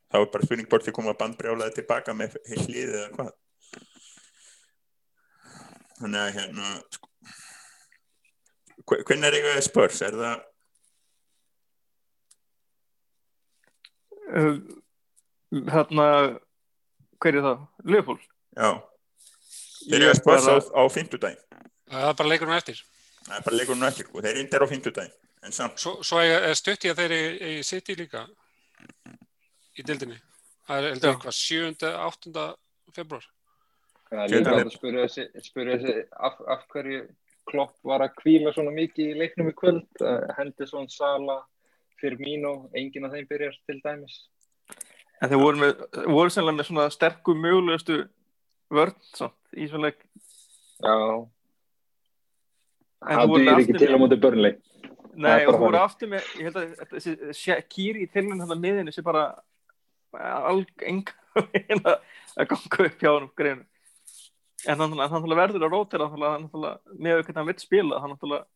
Það var bara spurning hvort þið koma bandbrjálaði tilbaka með heilt lið eða hvað. Þannig að hérna, sko, hve- hvernig er eitthvað spörs? Er það, Uh, Þarna, hver er það? Leopold? já, þeir eru að spörs á, á fimmtudaginn. Það er bara leikurinn á eftir. Það er bara leikurinn á eftir, sko. þeir eru indar á samt. Svo, svo er, er stutt í að þeir eru í City líka í dildinni. Það er heldur eitthvað 7. 8. februar. Það er líka að spyrja þessi, spyrja þessi af, af hverju Klopp var að kvíla svona mikið í leiknum í kvöld. Uh, Henderson, Sala, Firmino, enginn af þeim byrjar til dæmis. En þeir voru, með, voru sennilega með svona sterku mögulegustu vörn samt, í svona leik. Já. Það dýr ekki til á móti börnleik. Nei, og voru þannig. aftur með, ég held að þessi Shakiri í tilnum hann að miðinu sé bara alg enga að að ganga upp hjá hann um greinu. En hann, hann, hann verður að rótira, hann náttúrulega, með hvernig hann vill spila, hann náttúrulega,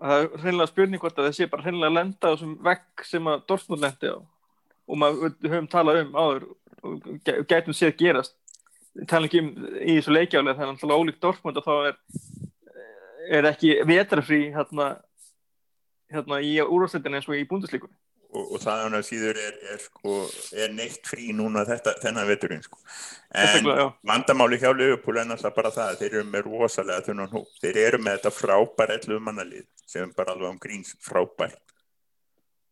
það er hreinlega spurning hvort að sé bara hreinlega að lenda á þessum vegg sem að Dortmund lendi á. Og maður höfum talað um áður og gæ- gætum séð gerast. Talum ekki um í þessu leikjálega, er náttúrulega ólíkt Dortmund og þá er er ekki vetrafrí hérna, hérna í úrvarsleitin eins og í búndislíkunni. Og, og það hann að síður er, er, sko, er neitt frí núna þetta, þennan veturinn sko. en vandamáli hjá Liverpool er náttúrulega bara það að þeir eru með rosalega þunnan hóp. Þeir eru með þetta frábær 11 mannalið sem bara alveg um gríns frábært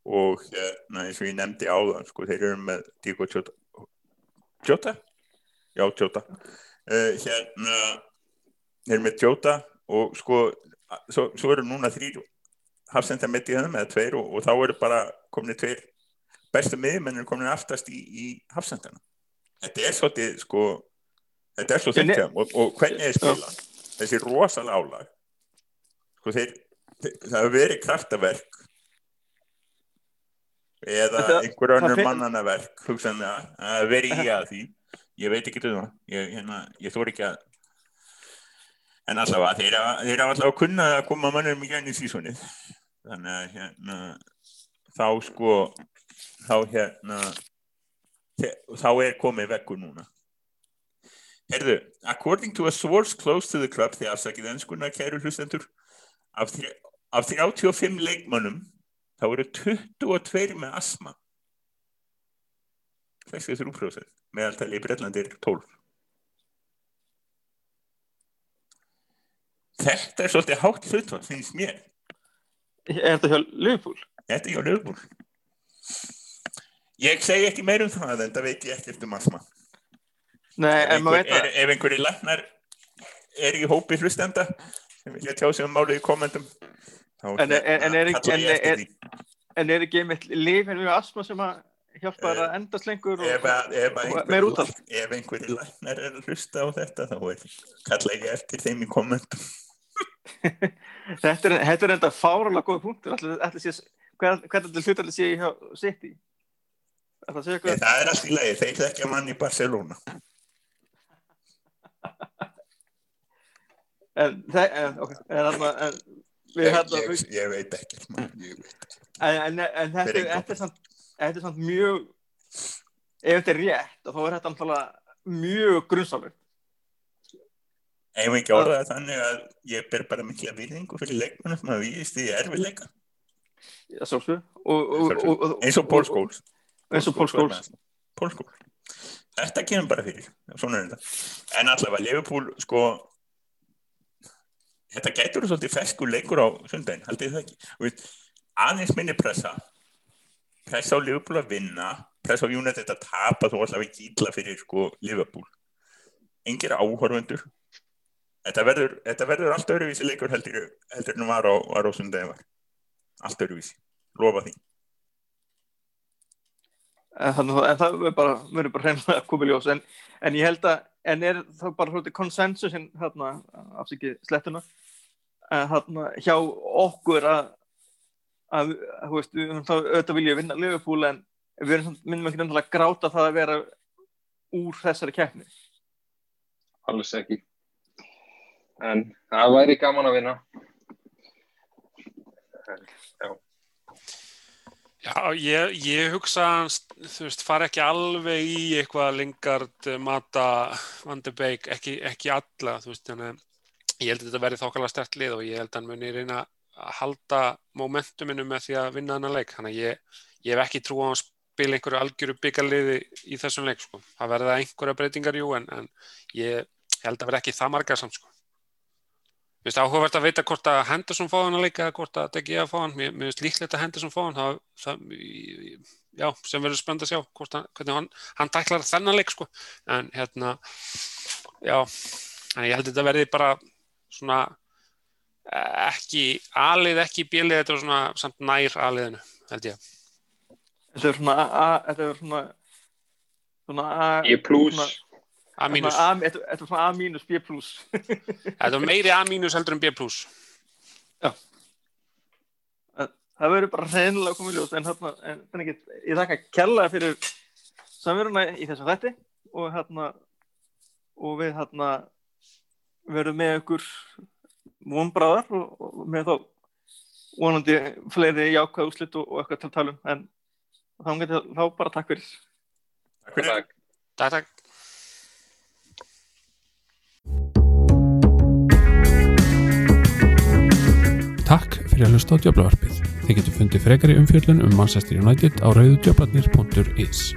og hérna, eins og ég nefndi áðan sko, þeir eru með Diego Jota. Jota? Já, Jota. Uh, hérna þeir eru með Jota og sko svo, svo eru núna þrýr hafsenda mitt í hennum eða tveir og, og þá eru bara komin tveir bestu miðmennir komin aftast í, í hafsendana. Þetta er svolítið sko þetta er svo En- þengjum og, og hvernig er spila? Þessi rosalega álag. Sko þeir, þeir það hefur verið kraftaverk. Eða einhver það önnur fin- mannanaverk hugsanlega að vera í að því. Ég veit ekki það ég, hérna, ég þór ekki að en allavega þeir hafa hafa allavega kunnað að koma mannum í gænni sísonið. Þannig að hérna þá sko þá hérna þá er komið vekkur núna Herðu, according to a source close to the club, því afsakið ennskunna kæru hlustendur, af, af 35 leikmönnum, þá eru 22 með asma. 63% meðaltali í Breitlandi er 12. Þetta er svolítið hátt hlutfall, finnst mér. Er þetta hjá Liverpool? Þetta er hjá Liverpool. Ég segi ekki meir um það, en það veit ég ekkert um asma. Nei, Ef maður veit það. ef einhverju læknar er í hópi hlustenda sem vilja tjá sig um málið í kommentum þá En- en- en er ekki- en-. En er ekki einmitt lifin við asma sem að hjálpa þér að endast lengur og, og meir úttal? ef einhverju læknar er að hlusta á þetta þá er kalla ég eftir þeim í kommentum Þetta er, þetta er enda fáralega góð punktur. Ætli, ætli sé, hvað þetta hlutalli sé hjá að segja en eitthvað? það er allt í lagi, þeir þekkja mann í Barcelona En, við ég, hérna, ég, ég veit ég ekkert. en, þetta, er- er samt, þetta er samt mjög, ef þetta er rétt, þá er þetta mjög grunnsálega. Ef ekki orða það þannig að ég ber bara mikla virðingu fyrir leikmennum sem að víðist í erfiðleika Já, sjálfsög. Og, og, og, og, eins og Paul Scholes. Eins og Paul Scholes. Paul Scholes. Þetta kemur bara fyrir, er En allavega, Liverpool, sko Þetta gætur svolítið feskur leikur á sundaginn, haldið það ekki? Aðeins minni pressa. Pressa á Liverpool að vinna Pressa á United að tapa Þú að við gíla fyrir sko Liverpool. Engir áhorfundur Þetta verður, þetta verður allt öruvísi leikur heldur, heldur en var á, á sundaginn var. Allt öruvísi, lofa því En, þannig, að- en það verður bara, verður bara hreinlega að koma í ljós. En, en ég held að, en er það bara svolítið konsensusin, hérna, afsikið slettuna, hérna, hjá okkur að, að, þú veist, við höfum þá auðvitað vilja vinna Liverpool, en við erum samt, minnum ekki að gráta það að vera úr þessari keppni. alls ekki en það væri gaman að vinna Já, ég, ég hugsa hans, þú veist, fara ekki alveg í eitthvað Lingard, Mata, Van de Beek, ekki, ekki alla, þú veist, þannig að ég held að þetta verði þokkala stert lið og ég held að hann muni reyna að halda momentuminu með því að vinna þennan leik, þannig að ég, ég hef ekki trú á að spila einhverju algjöru byggarliði í þessum leik, sko. Það verða einhverja breytingar, jú, en, en ég held að verða ekki það margar samt, sko. Mér finnst áhugavert að veita hvort að Henderson fá hann að leika eða hvort að Degi að fá hann. Mér finnst líklegt að Henderson fá hann. Það, það, já, sem verður spennt að sjá hann, hvernig hann, hann tæklar þennan leik sko. En hérna, já, en ég held að þetta verði bara svona eh, ekki alið, ekki bjelið, þetta er svona samt nær aliðinu, held ég. Þetta er svona, þetta er svona, svona A, ég pluss svona- svona Þetta þetta er svona A mínus, B plus. Þetta er meiri A mínus heldur en B plus. það verður bara reynilega komið ljós en hérna, en þannig ekki, ég þakka kella fyrir samveruna í þessum þætti og hérna og við hérna verðum með ykkur vonbráðar og, og með þá vonandi fleiri jákvæð úslit og, og eitthvað til að tala um en þá, geti, þá bara takk fyrir Takk fyrir Takk. Takk, fyrir að hlusta á Djöflavarpið. Þið getur fundið frekari umfjöllun um Manchester United á rauðudjöflarnir.is.